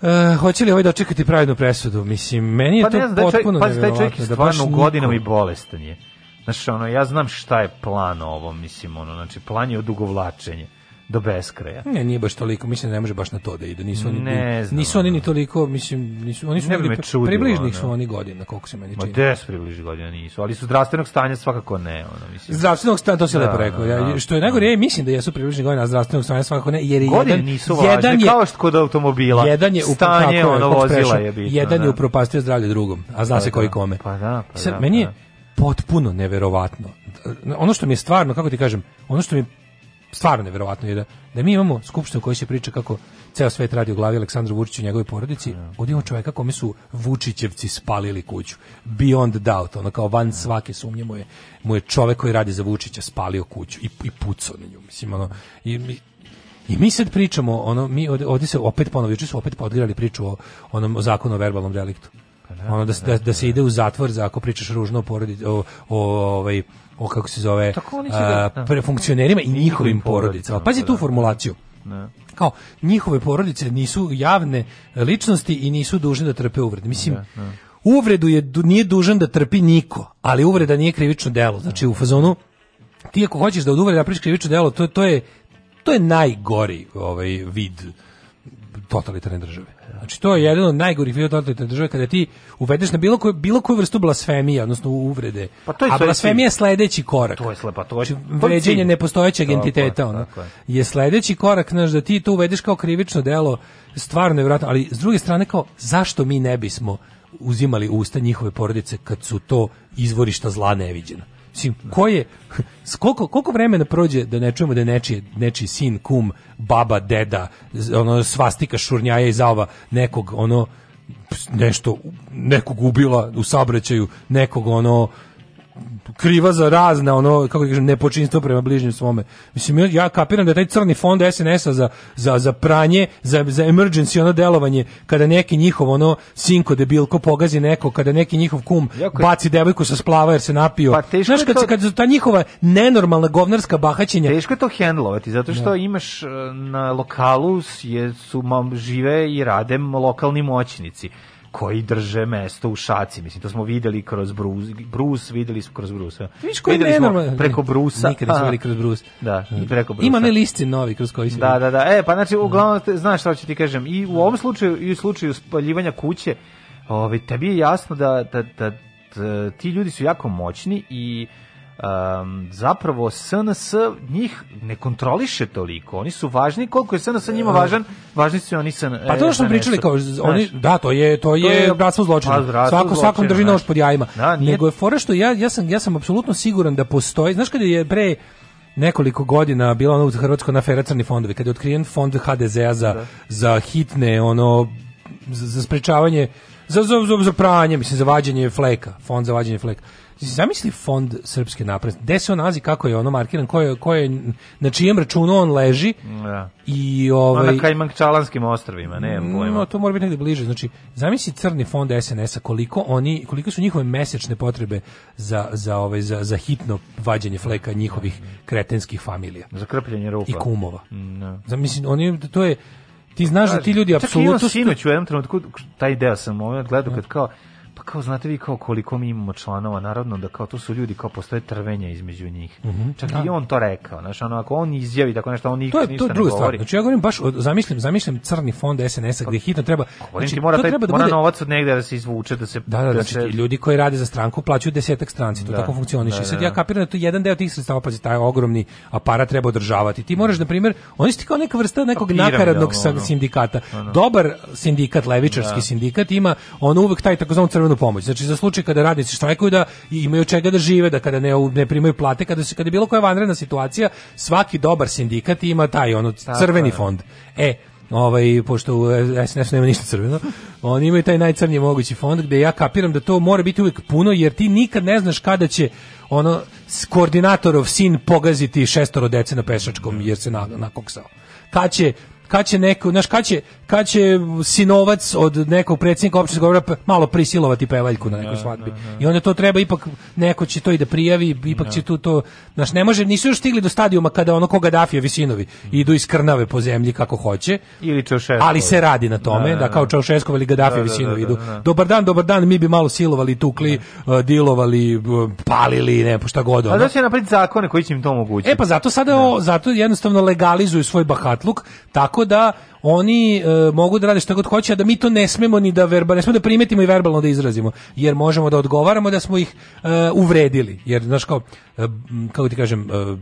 Uh, e, hoće li ovaj dočekati pravednu presudu? Mislim, meni je pa to potpuno Pa ne taj čovjek je da stvarno da godinom i bolestan je. Znaš, ono, ja znam šta je plan ovo, mislim, ono, znači, plan je odugovlačenje do beskraja. Ne, nije baš toliko, mislim da ne može baš na to da ide. Nisu oni ne znam, nisu oni ni toliko, mislim, nisu oni su ne pri, čudilo, približnih su oni godina, koliko se meni čini. Ma des približnih godina nisu, ali su zdravstvenog stanja svakako ne, ono mislim. Zdravstvenog stanja to se lepo da, rekao. Ja, da, što je najgore, da. ja mislim da jesu približnih godina, a zdravstvenog stanja svakako ne, jer je godine jedan nisu važne, jedan je, kao što kod automobila. Jedan je stanje kako, ono vozila je bitno. Jedan da. je upropastio zdravlje drugom, a zna pa se koji kome. Pa da, pa Sad, da, meni pa je potpuno neverovatno. Ono što mi je stvarno, kako ti kažem, ono što mi stvarno neverovatno je da, da mi imamo skupštinu koja se priča kako ceo svet radi u glavi Aleksandru Vučiću i njegovoj porodici, ja. Da. ovdje čoveka kome su Vučićevci spalili kuću. Beyond doubt, ono kao van da. svake sumnje mu je, mu je čovek koji radi za Vučića spalio kuću i, i pucao na nju. Mislim, ono, i, mi, i mi sad pričamo, ono, mi ovdje se opet ponovo, su opet podgrali priču o onom o zakonu o verbalnom deliktu. Pa da, ono pa da, da, da, pa se ide u zatvor za ako pričaš ružno o porodici, o, o, o, ovaj, o kako se zove Tako a, da- da. prefunkcionerima i njihovim porodicama. Pazi tu da. formulaciju. Ne. Kao njihove porodice nisu javne ličnosti i nisu dužne da trpe uvrede. Mislim ne, ne. uvredu je nije dužan da trpi niko, ali uvreda nije krivično delo. Znači u fazonu ti ako hoćeš da od uvreda napraviš krivično delo, to to je to je najgori ovaj vid totalitarne države. Znači to je jedan od najgorih video totalitarne države kada ti uvedeš na bilo koju bilo koju vrstu blasfemije, odnosno uvrede. Pa to je A blasfemija je sledeći korak. To je slepa, to je znači, vređanje nepostojećeg entiteta, ono. Je. je sledeći korak, znaš, da ti to uvedeš kao krivično delo, stvarno nevjerojatno, ali s druge strane kao zašto mi ne bismo uzimali usta njihove porodice kad su to izvorišta zla neviđena. Mislim, znači, ko je, koliko, koliko vremena prođe da ne čujemo da je nečiji, nečiji sin, kum, baba, deda, ono, svastika, šurnjaja i zava nekog, ono, nešto, nekog ubila u sabrećaju, nekog, ono, kriva za razna ono kako kažem nepočinstvo prema bližnjem svome. Mislim ja kapiram da je taj crni fond SNS-a za, za, za pranje, za za emergency ono delovanje kada neki njihov ono sinko debilko pogazi neko, kada neki njihov kum Joko. baci devojku sa splava jer se napio. Pa Znaš kad to... kad ta njihova nenormalna govnarska bahaćenja. Teško je to hendlovati zato što ja. Da. imaš e, na lokalu je su mam, žive i rade lokalni moćnici koji drže mesto u šaci. Mislim, to smo videli kroz Bruce, Bruce videli smo kroz Bruce. Viš koji videli smo ne, preko Brusa. Nikad nismo videli kroz Bruce. Da, i preko Brusa. Ima ne listi novi kroz koji se Da, da, da. E, pa znači, uglavnom, znaš šta ću ti kažem, i u ovom slučaju, i u slučaju spaljivanja kuće, ovaj, tebi je jasno da, da, da, da ti ljudi su jako moćni i um, zapravo SNS njih ne kontroliše toliko. Oni su važni koliko je SNS njima važan, važni su oni SNS. Pa to što smo pričali kao oni da to je to je, to bratstvo zločina. Pa, Svako zločina, svakom drži nož pod jajima. Da, nije... Nego je fora što ja ja sam ja sam apsolutno siguran da postoji. Znaš kad je pre nekoliko godina bila ona u Hrvatskoj na feracarni fondovi kad je otkriven fond HDZ-a za da. za hitne ono za, za sprečavanje za, za, za pranje, mislim, za vađenje fleka, fond za vađenje fleka. Zamisli fond Srpske napredne. Gde se on nalazi, kako je ono markiran, ko je, ko je, na čijem računu on leži. Da. I ovaj... Na Kajmančalanskim ostrovima, ne mm, pojma. No, to mora biti negde bliže. Znači, zamisli crni fond SNS-a, koliko, oni, koliko su njihove mesečne potrebe za, za, ovaj, za, za hitno vađenje fleka njihovih kretenskih familija. Za krpljenje rupa. I kumova. Mm, da. Zamisli, oni, to je, ti znaš da ti ljudi apsolutno... Čak i sinoć u jednom trenutku, taj deo sam ovaj gledao kad da. kao, kao znate vi kao koliko mi imamo članova narodno da kao to su ljudi kao postoje trvenja između njih. Mm -hmm. Čak da. i on to rekao, znači ono ako on izjavi tako nešto, on nikad ništa ne govori. To je druga stvar. Znači ja govorim baš zamislim zamislim crni fond SNS-a gdje hitno treba pa, znači, mora, taj, treba da mora bude... novac od negde da se izvuče, da se da, da, da znači, se... ljudi koji rade za stranku plaćaju desetak stranci, to da, tako funkcioniše. Da, Sad da, ja da. kapiram da to jedan deo tih sredstava pazi taj ogromni aparat treba održavati. Ti moraš na primjer, oni su kao neka vrsta nekog nakaradnog sindikata. Dobar sindikat, levičarski sindikat ima on uvek taj takozvani crvenu državnu pomoć. Znači za slučaj kada radnici štrajkuju da imaju čega da žive, da kada ne, ne primaju plate, kada se kada je bilo koja vanredna situacija, svaki dobar sindikat ima taj ono crveni fond. E, ovaj, pošto u SNS nema ništa crveno, oni imaju taj najcrnji mogući fond gde ja kapiram da to mora biti uvek puno, jer ti nikad ne znaš kada će ono, koordinatorov sin pogaziti šestoro dece na pešačkom mm. jer se na, nakoksao. Kad će kad će neko, znaš, kad će, kad će sinovac od nekog predsjednika opštine odbora malo prisilovati pevaljku na nekoj da, svadbi. Da, da. I onda to treba ipak neko će to i da prijavi, ipak će tu to, znaš, ne može, nisu još stigli do stadijuma kada ono koga Dafije sinovi mm. idu iz krnave po zemlji kako hoće. Ili Ali se radi na tome, da, kao Čaušeskov ili Gaddafi sinovi idu. Dobar dan, dobar dan, mi bi malo silovali, tukli, e, dilovali, e, palili, ne, po šta god. A da će napraviti zakone koji će im to omogućiti. E pa zato sada, o, zato jednostavno legalizuju svoj bahatluk tako da oni e, mogu da rade šta god hoće, a da mi to ne smemo ni da verbalno, ne smemo da primetimo i verbalno da izrazimo, jer možemo da odgovaramo da smo ih e, uvredili, jer znaš kao, e, kako ti kažem, e,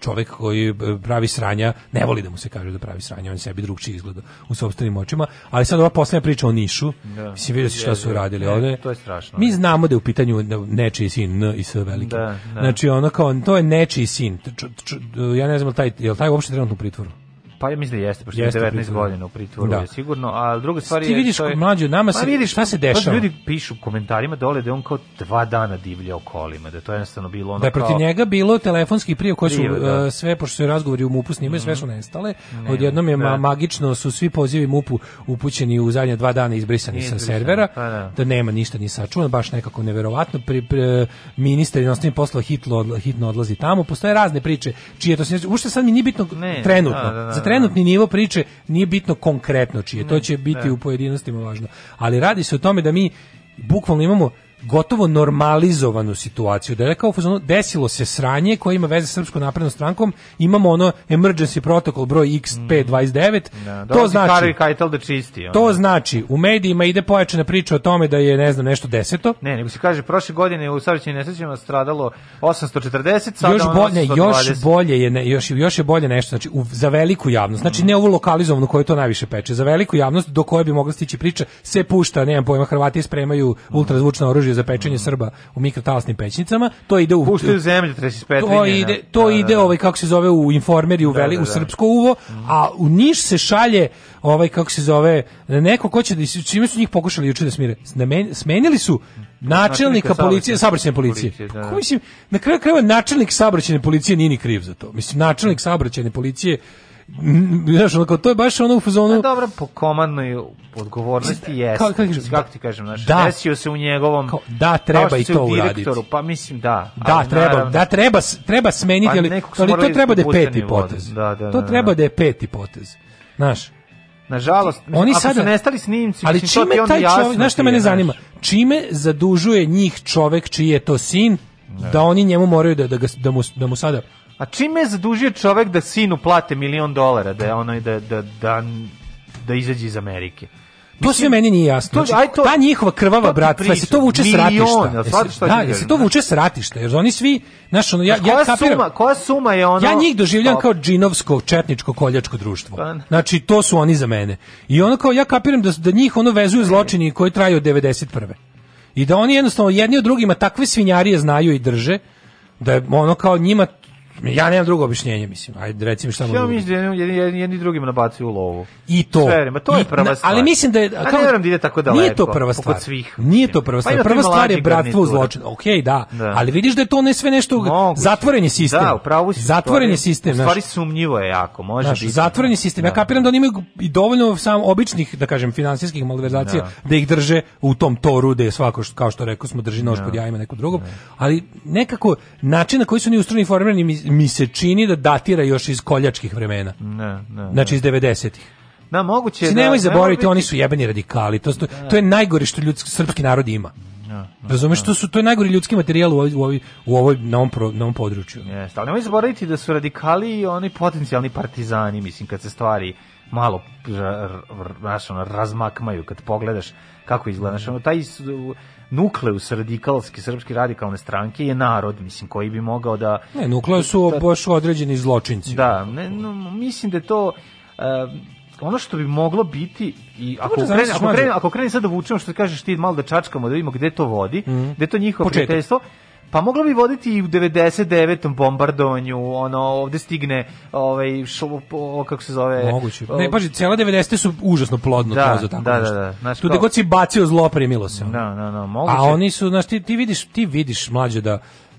čovjek koji e, pravi sranja, ne voli da mu se kaže da pravi sranja, on sebi drugčije izgleda u sopstvenim očima, ali sad ova poslednja priča o Nišu, da. mislim vidio si šta su radili ovdje. To je strašno. Mi znamo da je u pitanju nečiji sin, N i S veliki. Da, da. Znači ono kao, to je nečiji sin. Č, č, č, ja ne znam, taj, je li taj uopšte trenutno u pritvoru? Pa ja mislim da jeste, pošto je 19 godina u pritvoru, da. je sigurno, a druga stvar je... Ti vidiš je, mlađu, nama pa se, pa vidiš, šta se dešava? Pa ljudi pišu u komentarima dole da je on kao dva dana divlja okolima, da to je jednostavno bilo ono Da je protiv kao... njega bilo telefonski prije koje su Prijev, da. uh, sve, pošto su razgovori u MUP-u snimaju, mm sve mhm. su nestale, ne, odjednom je ne. magično su svi pozivi MUP-u upućeni u zadnje dva dana izbrisani sa servera, pa, da. da. nema ništa ni sačuvano, baš nekako neverovatno, pri, pri, e, ministar jednostavno posla hitlo, hitno odlazi tamo, postoje razne priče, čije to se, ušte sad mi nije bitno ne, trenutno, da, da, da trenutni nivo priče nije bitno konkretno čije, to će biti u pojedinostima važno. Ali radi se o tome da mi bukvalno imamo gotovo normalizovanu situaciju. Da je rekao, desilo se sranje koje ima veze sa Srpskom naprednom strankom, imamo ono emergency protokol broj XP29. Mm. Da, to znači, Kajtel da čisti. Ono. To znači, u medijima ide pojačana priča o tome da je, ne znam, nešto deseto. Ne, nego se kaže, prošle godine u savrćenim nesrećima stradalo 840, sada još bolje, Još bolje je, ne, još, još je bolje nešto, znači, u, za veliku javnost, znači mm. ne ovu lokalizovanu koju to najviše peče, za veliku javnost do koje bi mogla stići priča, se pušta, nema pojma, Hrvati spremaju ultrazvučno oružje za pečenje Srba u mikrotalasnim pećnicama, to ide u puštaju zemlju 35 To ide to da, da, ide da. ovaj kako se zove u informeri u veli u srpsko uvo, mhm. a u Niš se šalje ovaj kako se zove neko ko će da čime su njih pokušali juče da smire. Smenili su načelnika policije, saobraćajne policije. policije mislim, na kraju krajeva načelnik saobraćajne policije nije ni kriv za to. Mislim načelnik saobraćajne policije znaš, onako, to je baš ono u fazonu... A pa dobro, po komandnoj odgovornosti jeste. Kao, da kao, znači, kako ti kažem, znaš, da, desio se u njegovom... Kao, da, treba i to uraditi. Pa mislim, da. Da, treba, naravno, da, treba, treba smeniti, pa ali, ali to treba da je peti potez. Da, da, da, to treba da. da je peti potez. Znaš, Nažalost, oni ako sada, su nestali snimci, ali čime to taj čovjek, znaš što mene zanima, čime zadužuje njih čovek čiji je to sin, ne. da oni njemu moraju da, da, ga, da, mu, da mu sada A čime je zadužio čovek da sinu plate milion dolara, da je onaj da, da, da, da izađe iz Amerike? To sve meni nije jasno. To, znači, to, ta njihova krvava bratva se to vuče s ratišta. E, da, da, se to vuče s ratišta, jer oni svi, znaš, ono, ja, koja ja kapiram, suma, koja suma je ono... Ja njih doživljam pa- kao džinovsko, četničko, koljačko društvo. Pa znači, to su oni za mene. I ono kao, ja kapiram da, da njih ono vezuju pa zločini koji traju od 91. I da oni jednostavno jedni od drugima takve svinjarije znaju i drže, da je ono kao njima Ja nemam drugo objašnjenje, mislim. Ajde, mi šta Ja da mislim da jedni, jedni, drugima drugim nabacuju lovu. I to. Sve, ma to je prva stvar. Ali mislim da je... Kao, A ne vjerujem da ide tako daleko. Nije to prva stvar. Svih, nije to prva pa stvar. Pa prva stvar je bratstvo u zločinu. Ok, da, da, Ali vidiš da je to ne sve nešto... Moguće. Zatvoren sistem. Da, upravo si. Zatvoren sistem. U stvari sumnjivo je jako, može znaš, biti. Da. Zatvoren sistem. Da. Ja kapiram da oni imaju i dovoljno sam običnih, da kažem, finansijskih malverzacija da. da ih drže u tom toru da je svako, kao što rekao smo, drži nož da. pod jajima neko drugom. Ali nekako način na koji su oni ustrojeni formirani mi se čini da datira još iz koljačkih vremena. Ne, ne, ne. Znači iz 90-ih. Na da, moguće. Si znači, da nemoj da, zaboraviti, biti... oni su jebeni radikali. To, to, da. to je najgore što ljudski srpski narod ima. No, Razumeš, to su to je najgori ljudski materijal u ovoj u ovoj u ovoj na ovom, pro, na ovom području. Jeste, ali nemoj zaboraviti da su radikali i oni potencijalni partizani, mislim kad se stvari malo znaš, ono, razmakmaju kad pogledaš kako izgledaš. Ono, taj nukleus radikalske srpske radikalne stranke je narod, mislim, koji bi mogao da... Ne, nukleus su da- baš određeni zločinci. Da, ne, no, mislim da je to... Uh, ono što bi moglo biti i ako krene, ako krene, ako krene sad da vučemo što kažeš ti malo da čačkamo da vidimo gde to vodi, mm. gde to njihovo prijateljstvo, Pa moglo bi voditi i u 99. bombardovanju, ono, ovde stigne, ovaj, šo, kako se zove... Moguće. Ne, ovaj, paži, cijela 90. su užasno plodno da, to tako da, da, nešto. Da, da, znaš, Tu god si bacio zlo, primilo se. Da, da, da, moguće. A oni su, znaš, ti, ti vidiš, ti vidiš mlađe da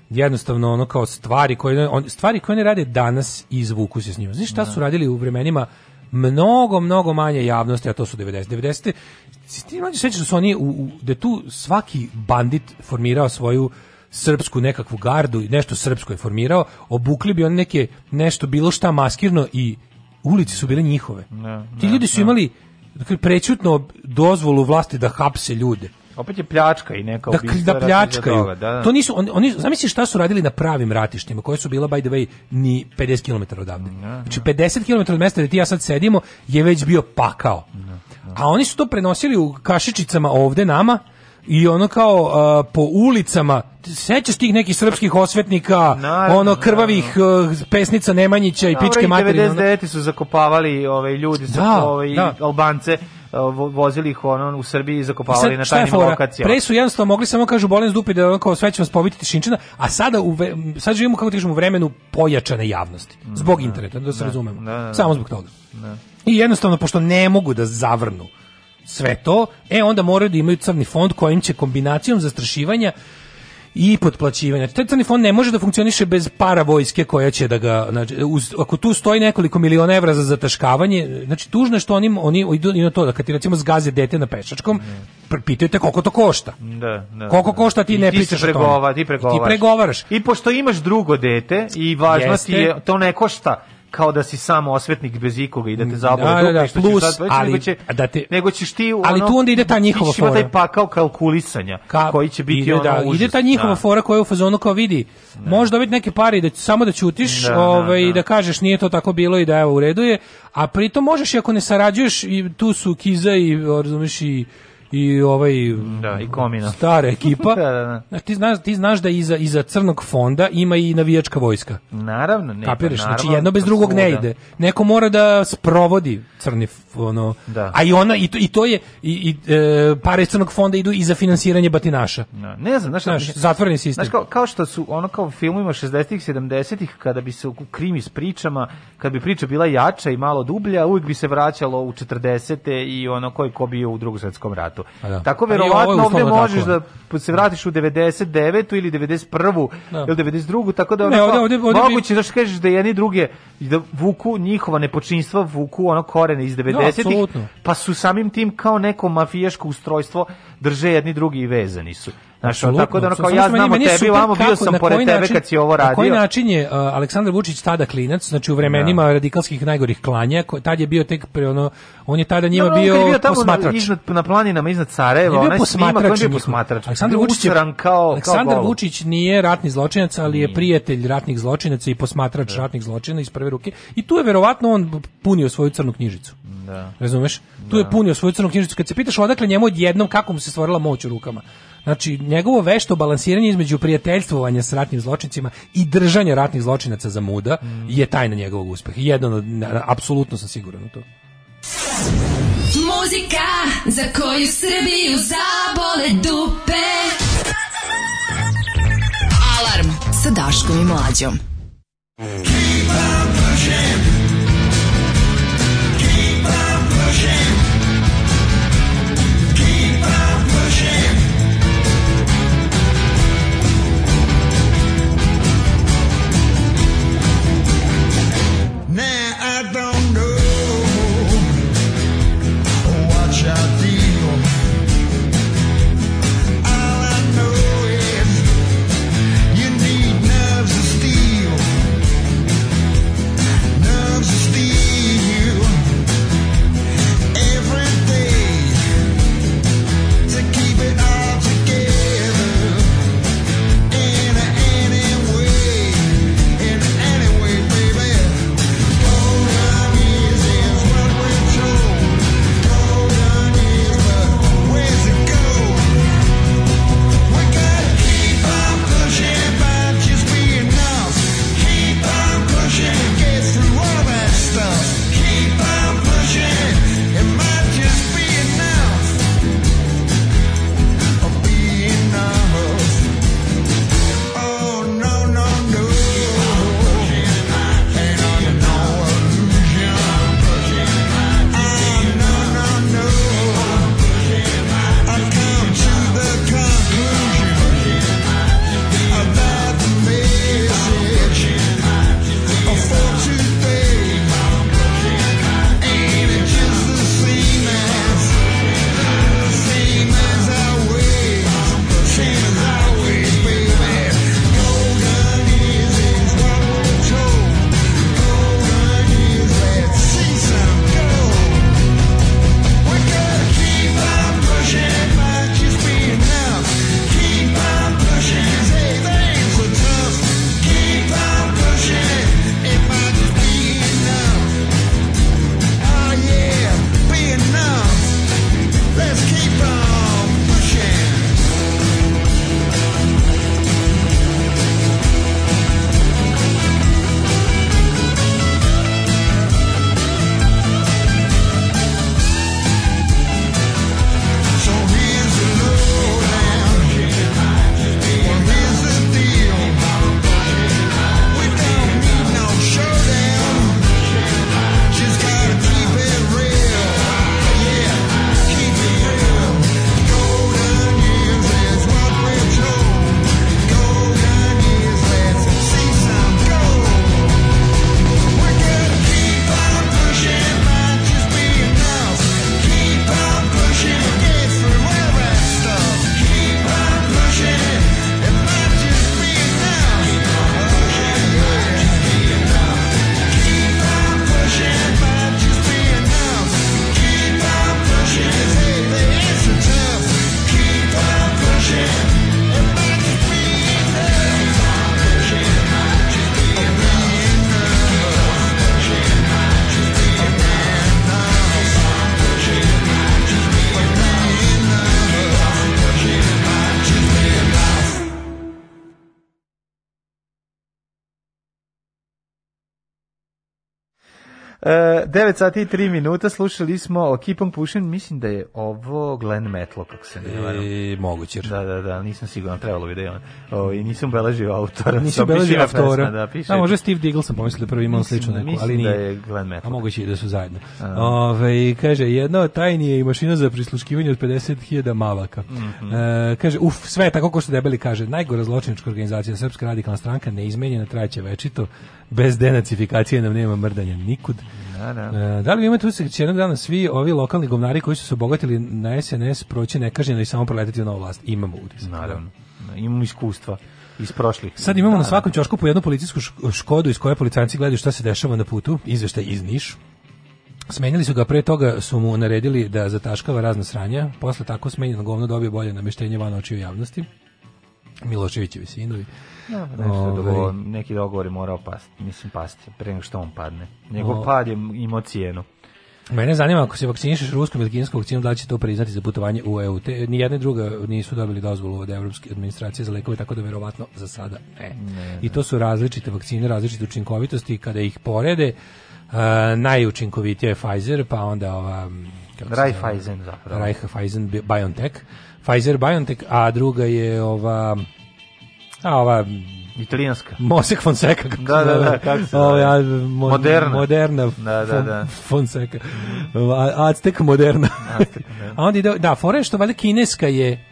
jednostavno ono kao stvari koje on, stvari koje oni rade danas izvuku se s njima. Znaš šta da. su radili u vremenima mnogo, mnogo manje javnosti, a to su 90. 90. Ti mlađe sećaš da su oni, u, u, da tu svaki bandit formirao svoju srpsku nekakvu gardu i nešto srpsko je formirao, obukli bi on neke nešto bilo šta maskirno i ulici su bile njihove. Ne, Ti ljudi su ne. imali dakle, prećutno dozvolu vlasti da hapse ljude. Opet je pljačka i neka dakle, da, da pljačkaju. Toga, da, da. To nisu oni, oni zamisli šta su radili na pravim ratištima koje su bila by the way ni 50 km odavde. Ja, znači 50 km od mesta gde ti ja sad sedimo je već bio pakao. Ja, ja. A oni su to prenosili u kašičicama ovde nama i ono kao a, uh, po ulicama sećaš tih nekih srpskih osvetnika naravno, ono krvavih naravno. Uh, pesnica Nemanjića i Dobro, pičke materine 99 su zakopavali ove ovaj, ljudi da, sa ove ovaj, da. Albance uh, vozili ih ono u Srbiji i zakopavali sad, na tajnim fora? lokacijama. Pre su jednostavno mogli samo kažu bolen dupi da ono kao sve će vas pobiti Šinčina, a sada u ve, sad živimo kako kažemo u vremenu pojačane javnosti. Zbog da. interneta, da se da, razumemo. Da, da, da. samo zbog toga. I jednostavno pošto ne mogu da zavrnu sve to, e onda moraju da imaju crni fond kojim će kombinacijom zastrašivanja i potplaćivanja. taj crni fond ne može da funkcioniše bez para vojske koja će da ga, znači, uz, ako tu stoji nekoliko miliona evra za zataškavanje, znači tužno je što oni, oni idu na to da kad ti recimo zgaze dete na pešačkom, mm. pitaju te koliko to košta. Da, da, koliko da. košta ti ne ti pričaš o tome. Ti pregovaraš. Ti pregovaraš. I pošto imaš drugo dete i važno Jeste, ti je, to ne košta kao da si samo osvetnik bez ikoga i da te da, zabole da, da, da, plus, sad, ali, nego, će, da te, nego ćeš ti ono, ali tu onda ide ta njihova fora. taj pakao kalkulisanja Ka, koji će biti ide, ono da, užas. Ide ta njihova da. fora koja je u fazonu kao vidi, da. možeš dobiti neke pare da, samo da ćutiš da, da ovaj, da, da. da kažeš nije to tako bilo i da evo u redu je, a pritom možeš i ako ne sarađuješ, i tu su Kiza i, razumiješ, i i ovaj da, i Komina. Stara ekipa. da, da, da. Znači, ti znaš, ti znaš da iza iza crnog fonda ima i navijačka vojska. Naravno, ne. Pa Kapiraš, znači, naravno, znači jedno bez pa drugog ne ide. Neko mora da sprovodi crni ono. Da. A i ona i to, i to je i, i e, pare crnog fonda idu i za finansiranje batinaša. Da. Ne znam, znaš, znaš zatvoreni sistem. Znaš kao, kao što su ono kao u filmovima 60-ih, 70-ih kada bi se u krimi s pričama, kad bi priča bila jača i malo dublja, uvijek bi se vraćalo u 40-te i ono koji ko bio u Drugom svetskom ratu ratu. Da. Tako verovatno ovde možeš tako. da se vratiš u 99. ili 91. Da. ili 92. Tako da ne, ovde, ovde, ovde moguće bi... da kažeš da jedni druge da vuku njihova nepočinstva, vuku ono korene iz 90. Da, no, pa su samim tim kao neko mafijaško ustrojstvo drže jedni drugi i vezani su. Znaš, tako da ono kao ja znam o tebi, vamo bio sam pored tebe kad si ovo radio. Na koji način je uh, Aleksandar Vučić tada klinac, znači u vremenima da. radikalskih najgorih klanja, ko, tad je bio tek pre ono, on je tada njima no, no, bio, je bio tamo posmatrač. Na, iznad, na planinama iznad Sarajeva, onaj snima koji je posmatrač. Aleksandar Vučić je, kao, Aleksandar kao Vučić nije ratni zločinac, ali je prijatelj ratnih zločinaca i posmatrač da. ratnih zločina iz prve ruke. I tu je verovatno on punio svoju crnu knjižicu. Da. Razumeš? Tu je da. punio svoju crnu knjižicu. Kad se pitaš odakle njemu odjednom kako mu se stvorila moć u rukama. Znači, njegovo vešto balansiranje između prijateljstvovanja s ratnim zločincima i držanja ratnih zločinaca za muda mm. je tajna njegovog uspeha. Jedan od, apsolutno sam siguran u to. Muzika za koju Srbiju zabole dupe. Alarm sa Daškom i Mlađom. Keep on pushing. Keep on pushing. 9 sati i 3 minuta slušali smo o Keep on Pushing, mislim da je ovo Glenn Metlo, kako se ne varam. I e, moguće. Da, da, da, nisam siguran, trebalo bi da je on. O, I nisam beležio autora. Nisam beležio autora. Pesma, da, piše. A da, može Steve Diggle sam pomislio da prvi imao sličnu neku, ali da nije. da je Glenn Metlo. A moguće i da su zajedno. Ove, kaže, jedna od tajni i mašina za prisluškivanje od 50.000 mavaka. Mm -hmm. e, kaže, uf, sve je tako ko što debeli kaže, najgora zločinička organizacija Srpska radikalna stranka neizmenjena traće večito, bez denacifikacije nam nema mrdanja nikud. Da, da. E, da li vi imate utisak da će jednog dana svi ovi lokalni govnari koji su se obogatili na SNS proći nekažnjeno i samo proletiti u novu vlast? Imamo utisak. Da. Naravno. Imamo iskustva iz prošlih. Sad imamo da, na svakom ćošku po jednu policijsku škodu iz koje policajci gledaju šta se dešava na putu, izveštaj iz Niš. Smenili su ga pre toga, su mu naredili da zataškava razna sranja, posle tako smenjeno govno dobio bolje nameštenje van očiju javnosti. Miloševićevi sinovi. Da, nešto ovaj, neki dogovori morao pasti, mislim pasti, pre nego što on padne. Njegov o... pad je imao cijenu. Mene zanima ako se vakcinišeš ruskom ili kineskom vakcinom da li će to priznati za putovanje u EU. Te, ni jedne i druga nisu dobili dozvolu od evropske administracije za lekove, tako da verovatno za sada ne. ne I to su različite vakcine, različite učinkovitosti kada ih porede uh, najučinkovitije je Pfizer, pa onda ova Raiffeisen zapravo. Raiffeisen BioNTech. Pfizer BioNTech, a druga je ova a ova Italijanska. Mosek Fonseca. Kako da, da, da. Kako se Ovo, ovaj, ja, mo, moderna. Moderna. Da, da, da. Fonseca. Aztek moderna. Aztek, da. a onda ide, da, fore što valjda kineska je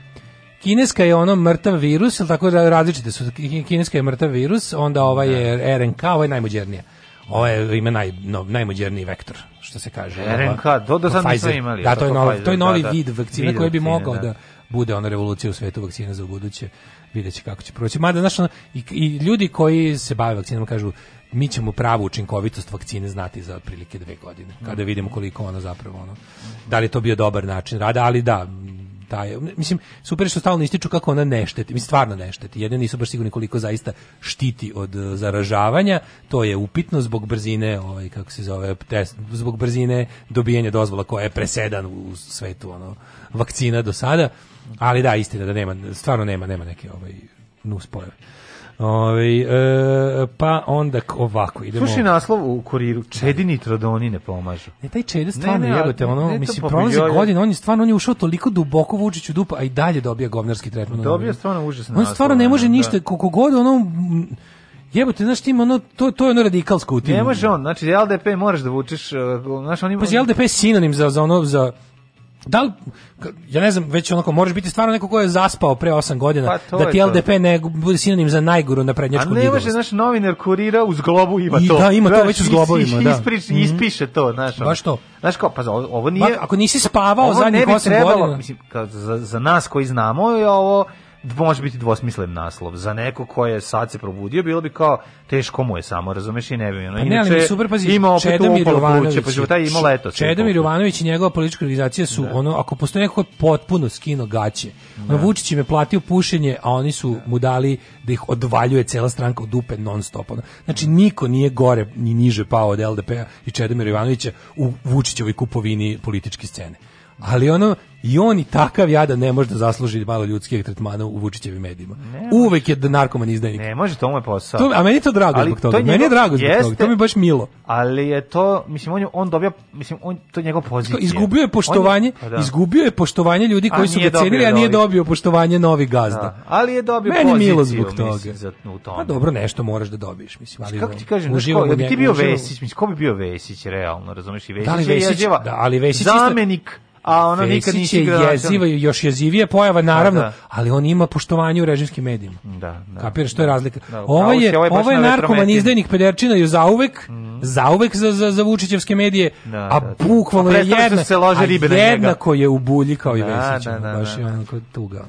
Kineska je ono mrtav virus, ili tako da različite su. Kineska je mrtav virus, onda ova da. je RNK, ova je najmođernija. Ovo je ima naj, no, najmođerniji vektor, što se kaže. RNK, do, do sad nismo imali. Da, to je novi, to je novi da, da. vid vakcine koji bi mogao da, da bude ona revolucija u svetu vakcina za buduće, videće kako će proći. Mada, znaš, ono, i, i, ljudi koji se bave vakcinama kažu mi ćemo pravu učinkovitost vakcine znati za otprilike dve godine, kada da. vidimo koliko ona zapravo, ono, da li je to bio dobar način rada, ali da, taj, da mislim, super što stalno ističu kako ona ne šteti, mislim, stvarno ne šteti. Jedni nisu baš sigurni koliko zaista štiti od e, zaražavanja, to je upitno zbog brzine, ovaj, kako se zove, test, zbog brzine dobijanja dozvola koja je presedan u svetu, ono, vakcina do sada. Ali da, istina da nema, stvarno nema, nema neke ovaj nuspojave. Ove, ovaj, e, pa onda ovako idemo. Slušaj naslov u kuriru Čedi nitrodoni ne pomažu. Ne taj Čedi stvarno ne, ne, jebote, ono ne, mislim prolazi godina, on je stvarno on je ušao toliko duboko Vučiću dupa, a i dalje dobija govnarski tretman. Dobija stvarno užasno. On stvarno ne može da. ništa koliko god ono Jebote, znaš ti ima ono, to, to je ono radikalsko u timu. Ne može on, znači LDP moraš da vučeš, e, znaš on ima... Pa LDP je sinonim za, za ono, za da li, ja ne znam, već onako, moraš biti stvarno neko ko je zaspao pre 8 godina, pa da ti LDP to. ne bude sinonim za najguru na prednjačku ligu. A ne može, znaš, novinar kurira uz globu ima I, to. da, ima to već uz globovima, da. Isprič, mhm. ispiše to, znaš. Baš to. Znaš kao, pa ovo nije... Ma, ako nisi spavao zadnjih 8 trebalo, godina... Mislim, kao, za, za nas koji znamo je ovo može biti dvosmislen naslov. Za neko ko je sad se probudio, bilo bi kao teško mu je samo, razumeš i ne bi ono. Pa ne, ali mi super pazi, ima opet Čedomir Jovanović, pa života ima leto. Čedomir Jovanović i njegova politička organizacija su da. ono, ako postoji neko je potpuno skino gaće. Da. Ono, Vučić im je platio pušenje, a oni su da. mu dali da ih odvaljuje cela stranka od dupe non stop. Ono. Znači niko nije gore ni niže pao od LDP-a i Čedomira Jovanovića u Vučićovoj kupovini političke scene ali ono i on i takav jada ne može da zasluži malo ljudskih tretmana u Vučićevim medijima. Uvek je da narkoman izdajnik. Ne može, to mu je posao. To, a meni je to drago ali zbog toga. To njegov, meni je drago zbog jeste, toga. To mi je baš milo. Ali je to, mislim, on, on dobija, mislim, on, to je njegov pozicija. Izgubio je poštovanje, je, pa da. izgubio je poštovanje ljudi koji su ga cenili, a nije dobio poštovanje novi gazda. Da, ali je dobio meni poziciju, milo zbog toga. Mislim, za, Pa dobro, nešto moraš da dobiješ, mislim. Ali, Kako ti kažem, uživo, da bi ti bio Vesić, mislim, ko bi bio Vesić, realno, razumeš? I Vesić da li Vesić, da, ali Vesić zamenik a ono Fesić nikad nisi igrao. jeziva, još jezivije pojava, naravno, da, da. ali on ima poštovanje u režimskim medijima. Da, da. Kapiraš, to da. je razlika. Da, ovo je, ovaj ovo je narkoman izdajnik pederčina i zauvek, mm. zauvek za, za, za Vučićevske medije, da, a da, bukvalno pa je jedna, se lože ribe a jednako je u bulji kao i Vesić. Baš je onako tuga.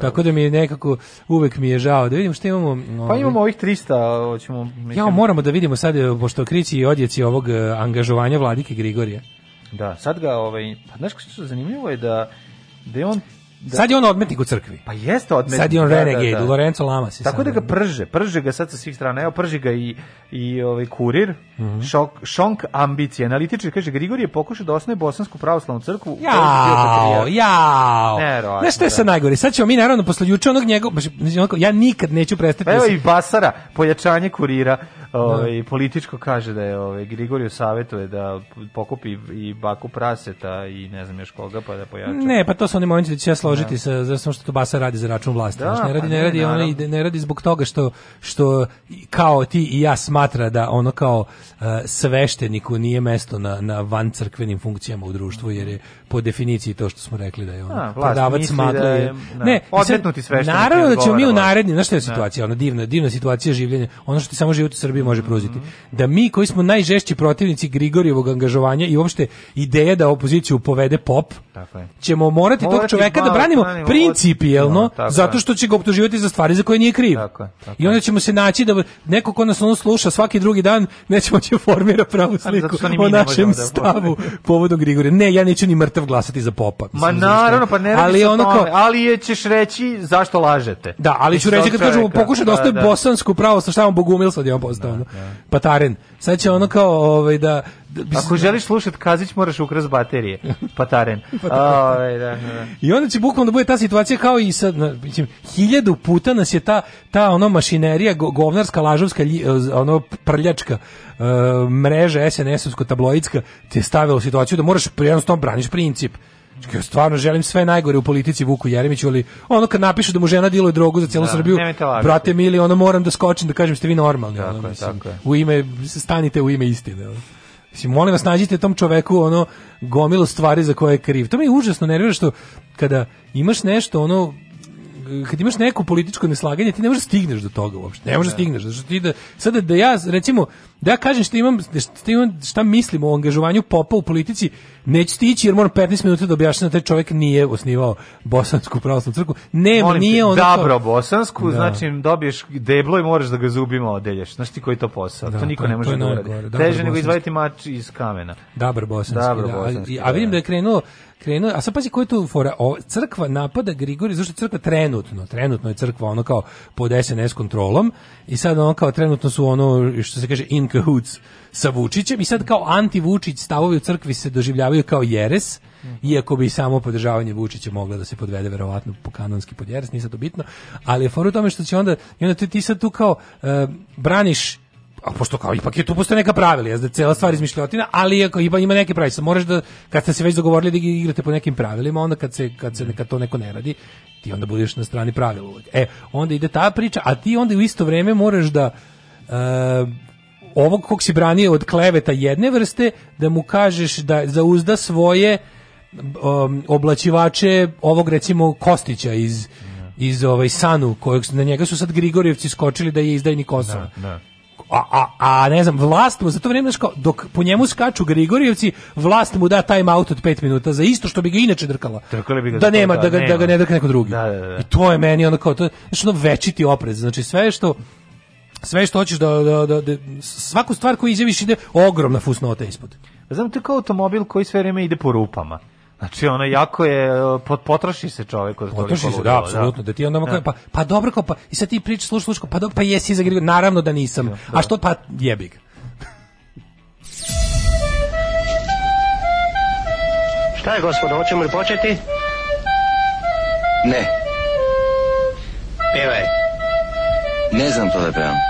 Tako da mi je nekako, uvek mi je žao da vidim što imamo. Pa ovaj- imamo ovih 300, hoćemo... Ja, moramo da vidimo sad, pošto krići i odjeci ovog eh, angažovanja vladike Grigorija. Da, sad ga, ovaj, pa znaš što je zanimljivo je da da je on Da. Sad je on odmetnik u crkvi. Pa jeste odmetnik. Sad je on da, da, renegade, da, da. Lorenzo Lamas. Tako sad da ga prže, prže ga sad sa svih strana. Evo prži ga i, i ovaj kurir, mm -hmm. šok, šonk ambicije. Analitičar kaže, Grigor je pokušao da osnoje bosansku pravoslavnu crkvu. Jao, jao. Nerovatno. Znaš što je da. sa najgori? Sad ćemo mi, naravno, posle juče onog njegov, ja nikad neću prestati. Pa evo i Basara, pojačanje kurira, ovaj, političko kaže da je ovaj, Grigoriju savetuje da pokupi i baku praseta i ne znam još koga, pa da pojača. Ne, pa to su oni momenti da će ja složiti da. sa zato što Tobasa radi za račun vlasti. Da, znači, ne radi, pa ne, ne radi, ona ide, ne radi zbog toga što što kao ti i ja smatra da ono kao uh, eh, svešteniku nije mesto na na van crkvenim funkcijama u društvu jer je po definiciji to što smo rekli da je on A, prodavac smatra da je, da, ne, odmetnuti sve što naravno da ćemo mi u narednim znaš šta je da. situacija ona divna divna situacija življenja ono što ti samo život u Srbiji može mhm. pružiti da mi koji smo najžešći protivnici Grigorijevog angažovanja i uopšte ideja da opoziciju povede pop tako ćemo morati tog čoveka da branimo principijelno da, zato što će ga optuživati za stvari za koje nije kriv. Tako, I onda ćemo se naći da neko ko nas ono sluša svaki drugi dan nećemo će formira pravu sliku o našem stavu povodom Grigorija. Ne, ja neću ni mrtav takav glasati za popa. Ma naravno, pa ne ali ono kao, ali je ćeš reći zašto lažete. Da, ali ću reći kad kažemo pokuša da, da ostaje da. bosansku pravo šta štavom Bogumil sad je on postao. Da, Pataren. Sad će ono kao ovaj da Ako da. želiš slušati Kazić, moraš ukras baterije. Pataren. Pataren. O, ovaj, da, da, da. I onda će bukvalno da bude ta situacija kao i sad, na, mislim, hiljadu puta nas je ta, ta ono mašinerija, govnarska, lažovska, eh, ono prljačka, uh, mreža SNS-ovsko tabloidska te je stavila u situaciju da moraš prijednostavno braniš princip. Ja stvarno želim sve najgore u politici Vuku Jeremiću, ali ono kad napiše da mu žena diluje drogu za celu da, Srbiju, brate mili, ono moram da skočim da kažem ste vi normalni. Tako ono, je, mislim, tako je. U ime, stanite u ime istine. Ono. Mislim, molim vas, nađite tom čoveku ono gomilo stvari za koje je kriv. To mi je užasno nervira što kada imaš nešto ono kad imaš neko političko neslaganje, ti ne možeš da stigneš do toga uopšte. Ne možeš da da. stigneš, zato što ti da sad da ja recimo da kažem što imam, što imam, šta mislim o angažovanju popa u politici, neću stići jer moram 15 minuta da objašnjam da taj čovjek nije osnivao bosansku pravoslavnu crkvu. Ne, Molim nije on Dobro, bosansku, da. znači dobiješ deblo i moraš da ga zubima odelješ. Znaš ti koji to posao? Da, to niko to, ne može da uradi. Teže nego izvaditi mač iz kamena. Dobro, bosanski. Dobro, da. bosanski a, a vidim da, da je krenulo krenuo, a sad pazi koji je tu fora, o, crkva napada Grigorija, zašto je crkva trenutno, trenutno je crkva ono kao pod SNS kontrolom i sad ono kao trenutno su ono, što se kaže, in cahoots sa Vučićem i sad kao anti-Vučić stavovi u crkvi se doživljavaju kao jeres, iako bi samo podržavanje Vučića moglo da se podvede verovatno po kanonski pod jeres, nisam to bitno, ali je for u tome što će onda, i onda ti, sad tu kao uh, braniš a pošto kao ipak je tu postoje neka pravila, jeste cela stvar izmišljotina, ali ako ima ima neke pravila, moraš da kad ste se već dogovorili da igrate po nekim pravilima, onda kad se kad se neka to neko ne radi, ti onda budeš na strani pravila uvek. E, onda ide ta priča, a ti onda u isto vreme moraš da eh, ovog kog si branio od kleveta jedne vrste, da mu kažeš da zauzda svoje um, oblačivače ovog recimo Kostića iz iz ovaj Sanu kojeg na njega su sad Grigorjevci skočili da je izdajnik Kosova. Da, da. A, a, a, ne znam, vlast mu za to vrijeme dok po njemu skaču Grigorjevci, vlast mu da time out od 5 minuta za isto što bi ga inače drkala. Da bi ga da nema da, da, nema, da, ga, da ga ne drka neko drugi. Da, da, da, I to je meni ono kao to, znači ono večiti oprez, znači sve što sve što hoćeš da, da, da, da svaku stvar koju izjaviš ide ogromna fusnota ispod. Pa znam, to kao automobil koji sve vreme ide po rupama. Znači ono jako je e, potroši se čovjek od Potroši se, da, da, apsolutno. Da ti onda ja. E. pa pa dobro kao pa i sad ti pričaš slušaš sluško, pa dobro pa jesi za naravno da nisam. Ja, da. A što pa jebi ga. Šta je gospodo, hoćemo li početi? Ne. Pevaj. Ne znam to da pevam.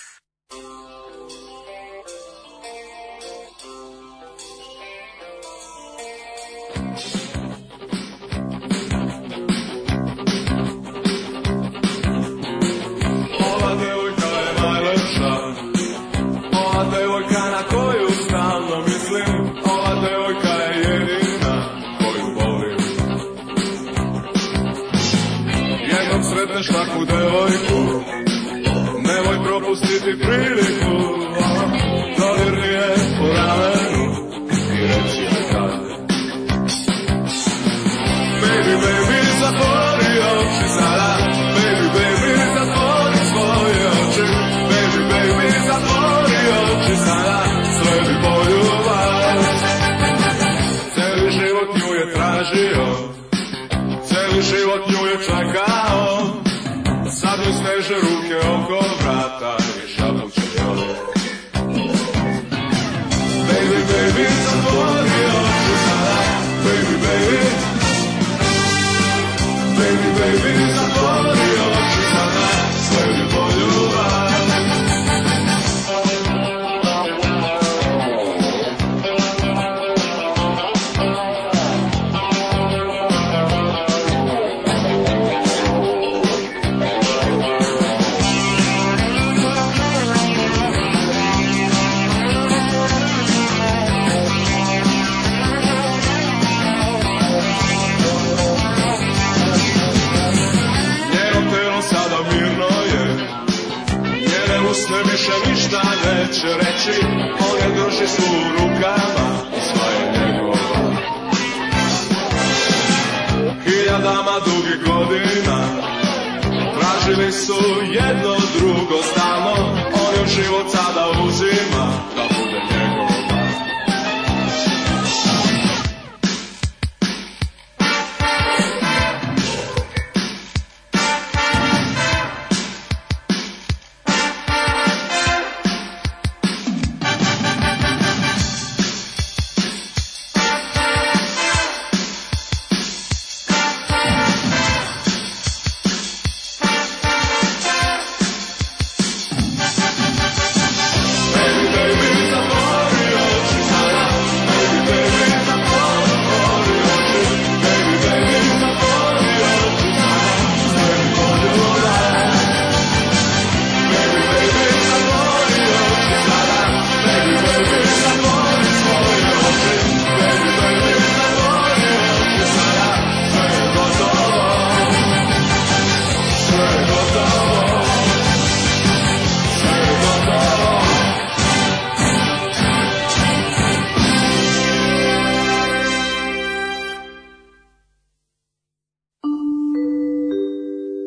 Você. livre oči, moje duše su u rukama, sva je njegova. Hiljadama dugih godina, tražili su jedno drugo stalno, on je život sada u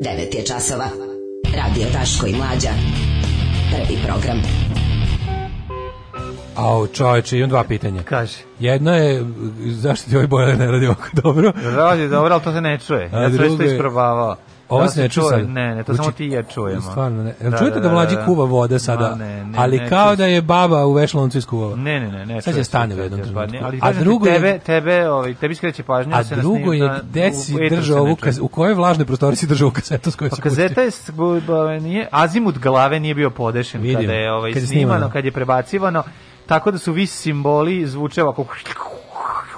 9 je časova. Radio Taško i Mlađa. Prvi program. Au, čoveče, imam dva pitanja. Kaže. Jedno je, zašto ti ovaj bojler ne radi ovako dobro? Radi dobro, ali to se ne čuje. Ja sam već isprobavao. Ovo se ne čuje sad. Ne, ne, to Uči... samo ti i ja čujemo. Stvarno ne. Jel da, da, čujete da, da, da mlađi da. kuva vode sada? Ma, ne, ne, ali ne, kao ne, da je baba u vešlonci iskuvala. Ne, ne, ne, da pa ne. Sad je stane u jednom trenutku. Ali a drugo tebe, tebe, ovaj, tebi skreće pažnja. A se drugo je gde si držao ovu kazetu, u kojoj vlažnoj prostoriji si držao kazetu s kojoj pa si Kazeta je, nije, azimut glave nije bio podešen Vidim, kada je ovaj, snimano, kad je prebacivano, tako da su vi simboli zvuče ovako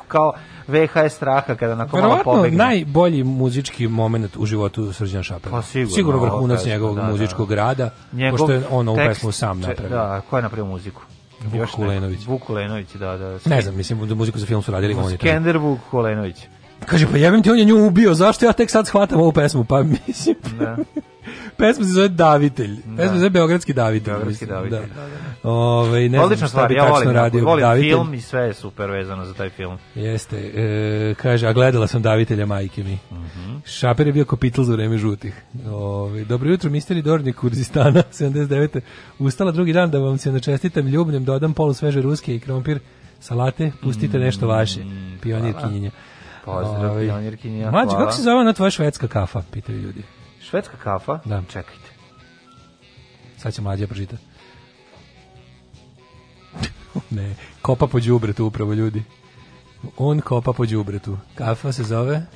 kao VHS straha kada na komala pobegne. najbolji muzički moment u životu Srđana Šapera. Pa sigurno. Sigurno vrhunac njegovog da, da. muzičkog da. rada, Njegov pošto je ono ovu pesmu sam napravio. Da, ko je napravio muziku? Vuk Kulenović. Vuk Kulenović, da, da, da. Ne znam, mislim da muziku za film su radili oni. Skender Vuk Kulenović. Kaže, pa jebim ti, on je nju ubio, zašto ja tek sad shvatam ovu pesmu? Pa mislim... Da. pesma se zove Davitelj. Da. Pesma se zove Beogradski Davitelj. Beogradski da. Davitelj. Da. da, da. Ove, ovaj, ne Odlična stvar, ja volim, radio, volim Davitelj. film i sve je super vezano za taj film. Jeste. E, kaže, a gledala sam Davitelja majke mi. Mm -hmm. Šaper je bio kopitl za vreme žutih. Ove, ovaj, dobro jutro, misteri Dornik Kurdistana, 79. Ustala drugi dan da vam se načestitam ljubnem, dodam polu sveže ruske i krompir salate, pustite nešto vaše. Mm, Pionir kinjenja. Pozdrav, Ove, ovaj, pionirkinja. Mađo, kako se zove na tvoja švedska kafa, pitaju ljudi. Švedska kafa? Da. Čekajte. Sad će mlađa pročitati. ne, kopa po džubretu upravo ljudi. On kopa po džubretu. Kafa se zove?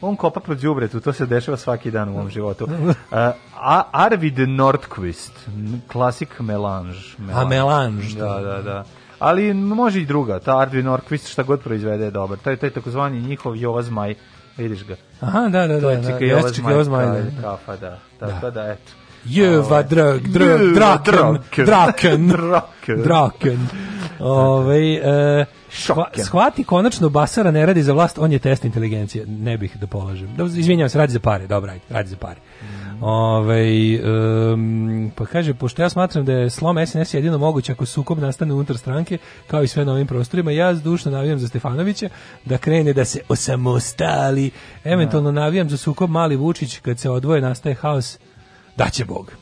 On kopa po džubretu, to se dešava svaki dan u mom životu. Uh, Arvid Nordqvist, klasik melanž. melanž. A melanž, da, da, da. da ali može i druga, ta Arvin Orkvist šta god proizvede je dobar. Taj taj takozvani njihov Jozmaj, vidiš ga. Aha, da, da, to je da. da. To da, je Čika da. Jozmaj, kafa, da. Tako da, da eto. Jeva ovaj. drag, drag, draken, draken, draken, draken. Ove, ovaj, e, Šoken. Shvati konačno Basara ne radi za vlast, on je test inteligencije. Ne bih da polažem. Da, izvinjavam se, radi za pare, dobra, radi za pare. Ove, ovaj, um, pa kaže, pošto ja smatram da je slom SNS jedino moguće ako sukob nastane unutar stranke, kao i sve na ovim prostorima, ja zdušno navijam za Stefanovića da krene da se osamostali. Eventualno da. navijam za sukob Mali Vučić, kad se odvoje nastaje haos, da će Bog.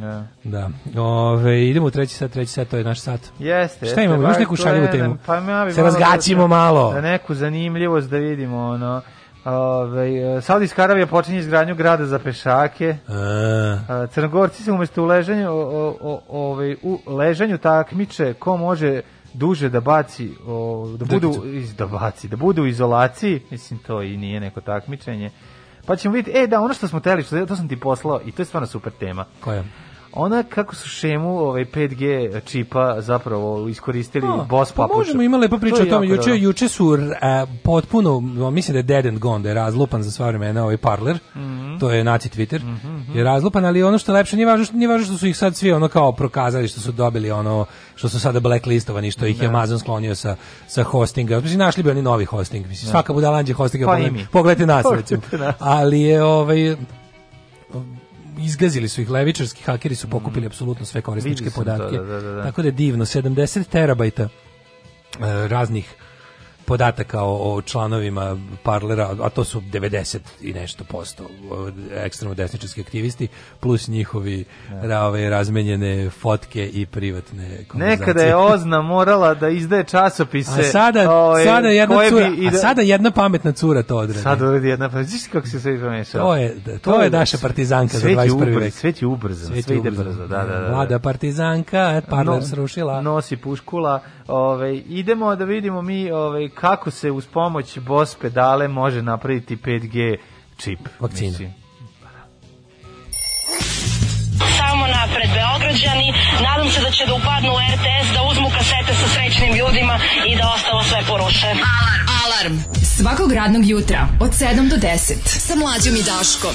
Da. da. Ove, idemo u treći sat, treći sat, to je naš sat. Jeste. Šta imamo, imaš neku šaljivu temu? Pa ja Se razgačimo da, malo. Da neku zanimljivost da vidimo, ono. Ove, ovaj, Saudijska Arabija počinje izgradnju grada za pešake. A. E. E, Crnogorci se umjesto u ležanju, o, o, ove, ovaj, u ležanju takmiče ko može duže da baci o, da budu iz da baci, da budu u izolaciji, mislim to i nije neko takmičenje. Pa ćemo vidjeti, e da, ono što smo teli, što, to sam ti poslao i to je stvarno super tema. Koja? ona kako su šemu ovaj 5G čipa zapravo iskoristili no, pa, bos pa papuča. Pa možemo ima lepa priča to o tome. Juče, juče su uh, potpuno, no, mislim da je dead and gone, da je razlupan za sva vremena ovaj parler, mm -hmm. to je naci Twitter, mm -hmm. je razlupan, ali ono što je lepše, nije važno, što, nije važno što su ih sad svi ono kao prokazali, što su dobili ono, što su sada blacklistovani, što ih je da. Amazon sklonio sa, sa hostinga. Mislim, našli bi oni novi hosting, mislim, da. svaka budala anđe hostinga, pa pogledajte nas, recimo. Ali je, ovaj, izgazili su ih levičarski hakeri su pokupili mm. apsolutno sve korisničke da, podatke. To, da, da, da. Tako da je divno 70 terabajta e, raznih podataka o, o članovima Parlera, a to su 90 i nešto posto ekstremno desničarski aktivisti, plus njihovi da. rave razmenjene fotke i privatne konverzacije. Nekada je Ozna morala da izdaje časopise. A sada, o, ovaj, sada, jedna, cura, bi, a da- sada jedna pametna cura to odradi. Sada odradi jedna pametna. Znaš kako se sve pomešao? To je, to, to je naša partizanka za 21. vek. Sve ti ubrzo, sve, sve ide ubrzo. Da, da, da. Mlada da. partizanka, Parler no, srušila. Nosi puškula, Ove, idemo da vidimo mi ove, kako se uz pomoć BOS pedale može napraviti 5G čip. Vakcina. Mislim. Samo napred Beograđani, nadam se da će da upadnu u RTS, da uzmu kasete sa srećnim ljudima i da ostalo sve poruše. Alarm! Alarm! Svakog radnog jutra od 7 do 10 sa mlađom i Daškom.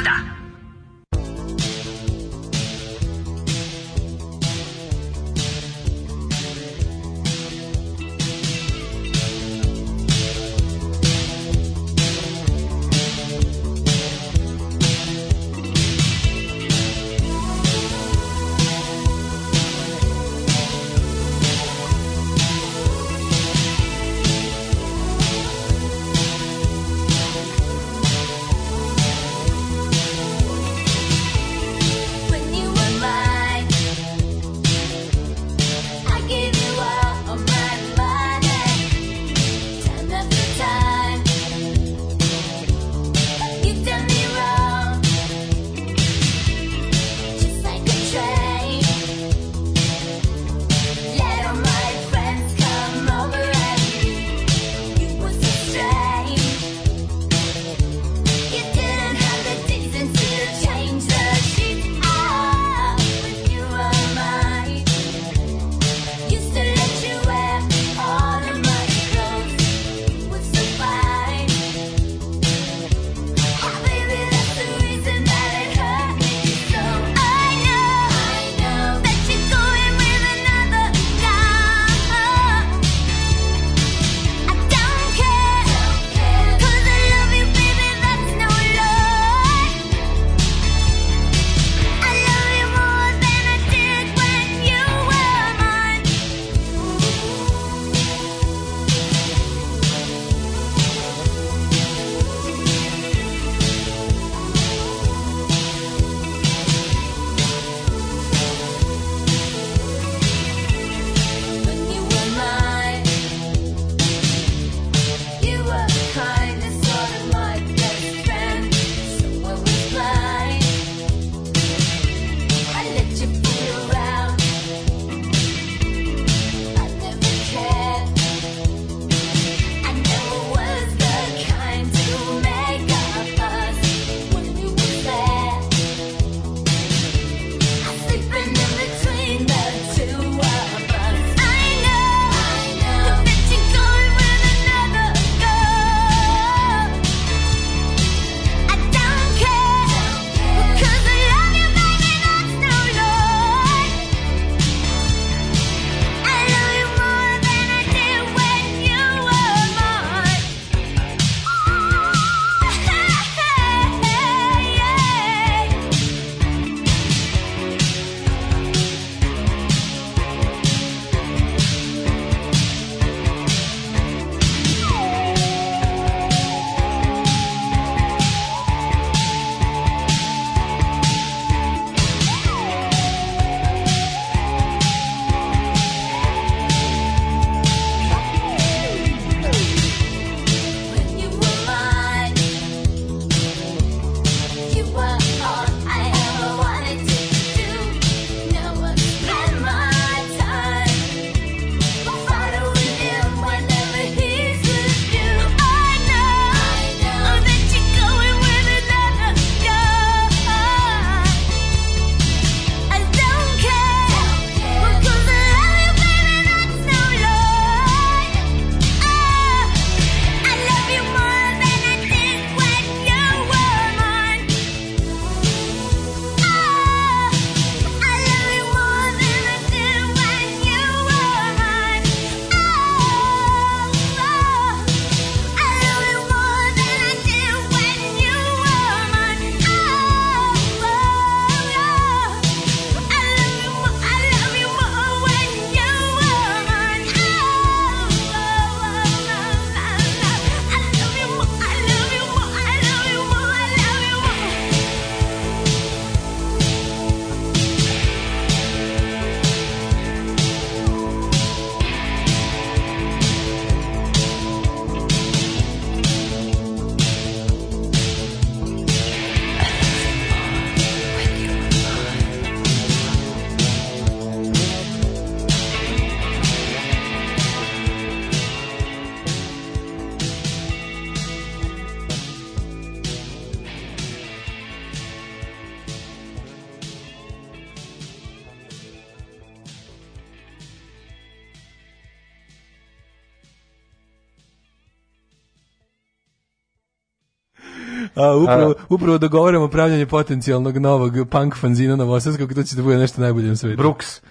upravo, da. upravo dogovaramo da pravljanje potencijalnog novog punk fanzina novosadskog, to će da bude nešto najbolje na svetu. Brooks.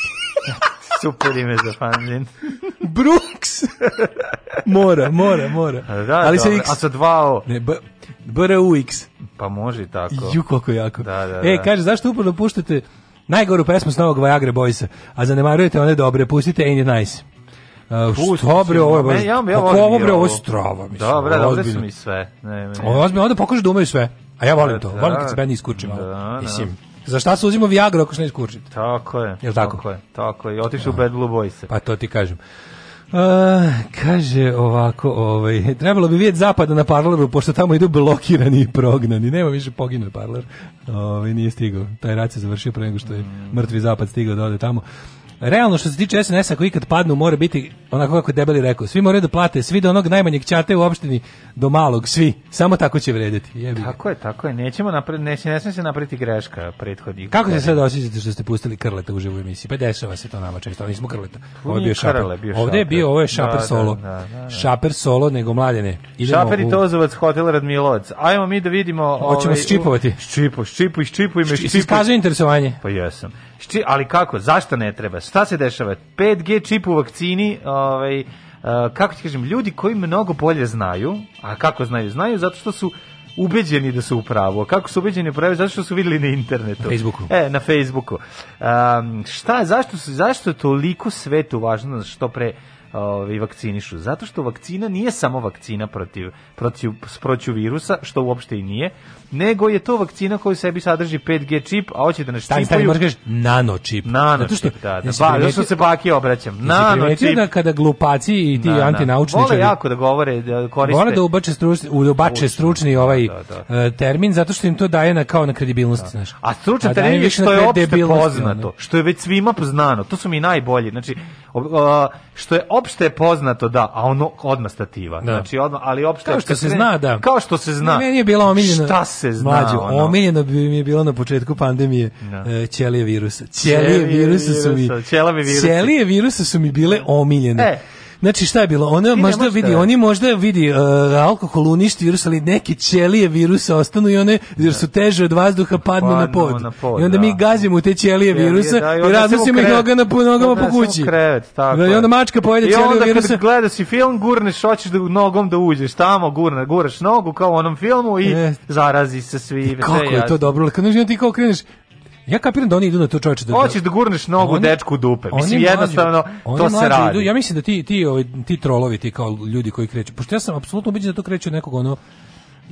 Super ime za fanzin. Brooks. mora, mora, mora. Da, Ali sa X. A sa dva O. Ne, B, BRUX. Pa može i tako. Ju, koliko jako. Da, da, e, da. kaže, zašto upravo puštate najgoru pesmu s novog Viagra Boysa, a zanemarujete one dobre, pustite Ain't It Nice. Uh, što ovo je baš, pa ovo bre, ovo strava, mislim. Dobro, dobre su mi sve. Ne, ne. ozbiljno, onda pokaže da umeju sve. A ja volim da, to, da. volim kad se meni iskurči da, malo. Mislim, za šta se uzima Viagra ako se ne iskurči? Tako je. Jel tako? Tako je, tako je. Otišao u Bad Blue Boys. Pa to ti kažem. Uh, kaže ovako, ovaj, trebalo bi vidjeti zapada na parlaru, pošto tamo idu blokirani i prognani. Nema više poginu parlar. Ovaj, nije stigao. Taj rat se završio pre nego što je mrtvi zapad stigao da ode tamo realno što se tiče SNS a ako ikad padnu mora biti onako kako je debeli rekao svi moraju da plate svi do onog najmanjeg ćate u opštini do malog svi samo tako će vredeti jebi tako je tako je nećemo napred ne, ne smije se napraviti greška prethodnih kako se sad osjećate što ste pustili krleta u živoj emisiji pa dešava se to nama često nismo krleta ovo je bio šaper ovde je bio ovo je šaper da, da, solo da, da, da, šaper solo nego mladene idemo šaper i tozovac hotel Radmilovac ajmo mi da vidimo hoćemo ovaj, ščipovati ščipu i ščipu i me ščipu interesovanje pa jesam Šti, ali kako? Zašto ne treba? Šta se dešava? 5G čip u vakcini, ovaj, e, kako ti kažem, ljudi koji mnogo bolje znaju, a kako znaju? Znaju zato što su ubeđeni da su u pravu. Kako su ubeđeni u pravu? Zato što su videli na internetu. Na Facebooku. E, na Facebooku. Um, šta, zašto, su, zašto je toliko svetu važno što pre ovaj vakcinišu zato što vakcina nije samo vakcina protiv protiv sproću virusa što uopšte i nije nego je to vakcina koja u sebi sadrži 5G čip a hoće da nas čipaju taj možeš nano čip nano zato što čip, da, da, ba, ja se baki obraćam nano čip da kada glupaci i ti da, antinaučničari vole jako da govore da koriste vole da ubače stručni da ubače stručni da, ovaj da, da. E, termin zato što im to daje na kao na kredibilnost znaš a stručan termin što je opšte poznato što je već svima znano to su mi najbolji znači što je opšte poznato da, a ono odma stativa. Da. Znači odma, ali opšte kao što se ne, zna, da. Kao što se zna. Meni je bila omiljena. Šta se zna? Mlađo, ono? omiljena bi mi je bilo na početku pandemije da. E, ćelije virusa. Ćelije virusa su mi. Ćelije virusa. Ćelije virusa su mi bile e, omiljene. E, Znači šta je bilo? Ona možda vidi, da... oni možda vidi uh, alkohol uništi virus, ali neke ćelije virusa ostanu i one jer su da. teže od vazduha padnu na pod. Na pod I onda da. mi gazimo u te ćelije virusa da, i, i raznosimo ih noga na nogama po kući. Krevet, tako. I onda mačka pojede ćelije virusa. I onda kad gledaš i film, gurneš, hoćeš da nogom da uđeš tamo, gurne, guraš nogu kao u onom filmu i yes. zarazi se svi. Pa kako je to dobro? Kad ti kao kreneš, Ja kapiram da oni idu na to čoveče da, da- Hoćeš da gurneš nogu oni, dečku dupe. Mislim jednostavno oni to se radi. Idu, ja mislim da ti ti ovaj ti trolovi ti kao ljudi koji kreću. Pošto ja sam apsolutno ubeđen da to kreće od nekog ono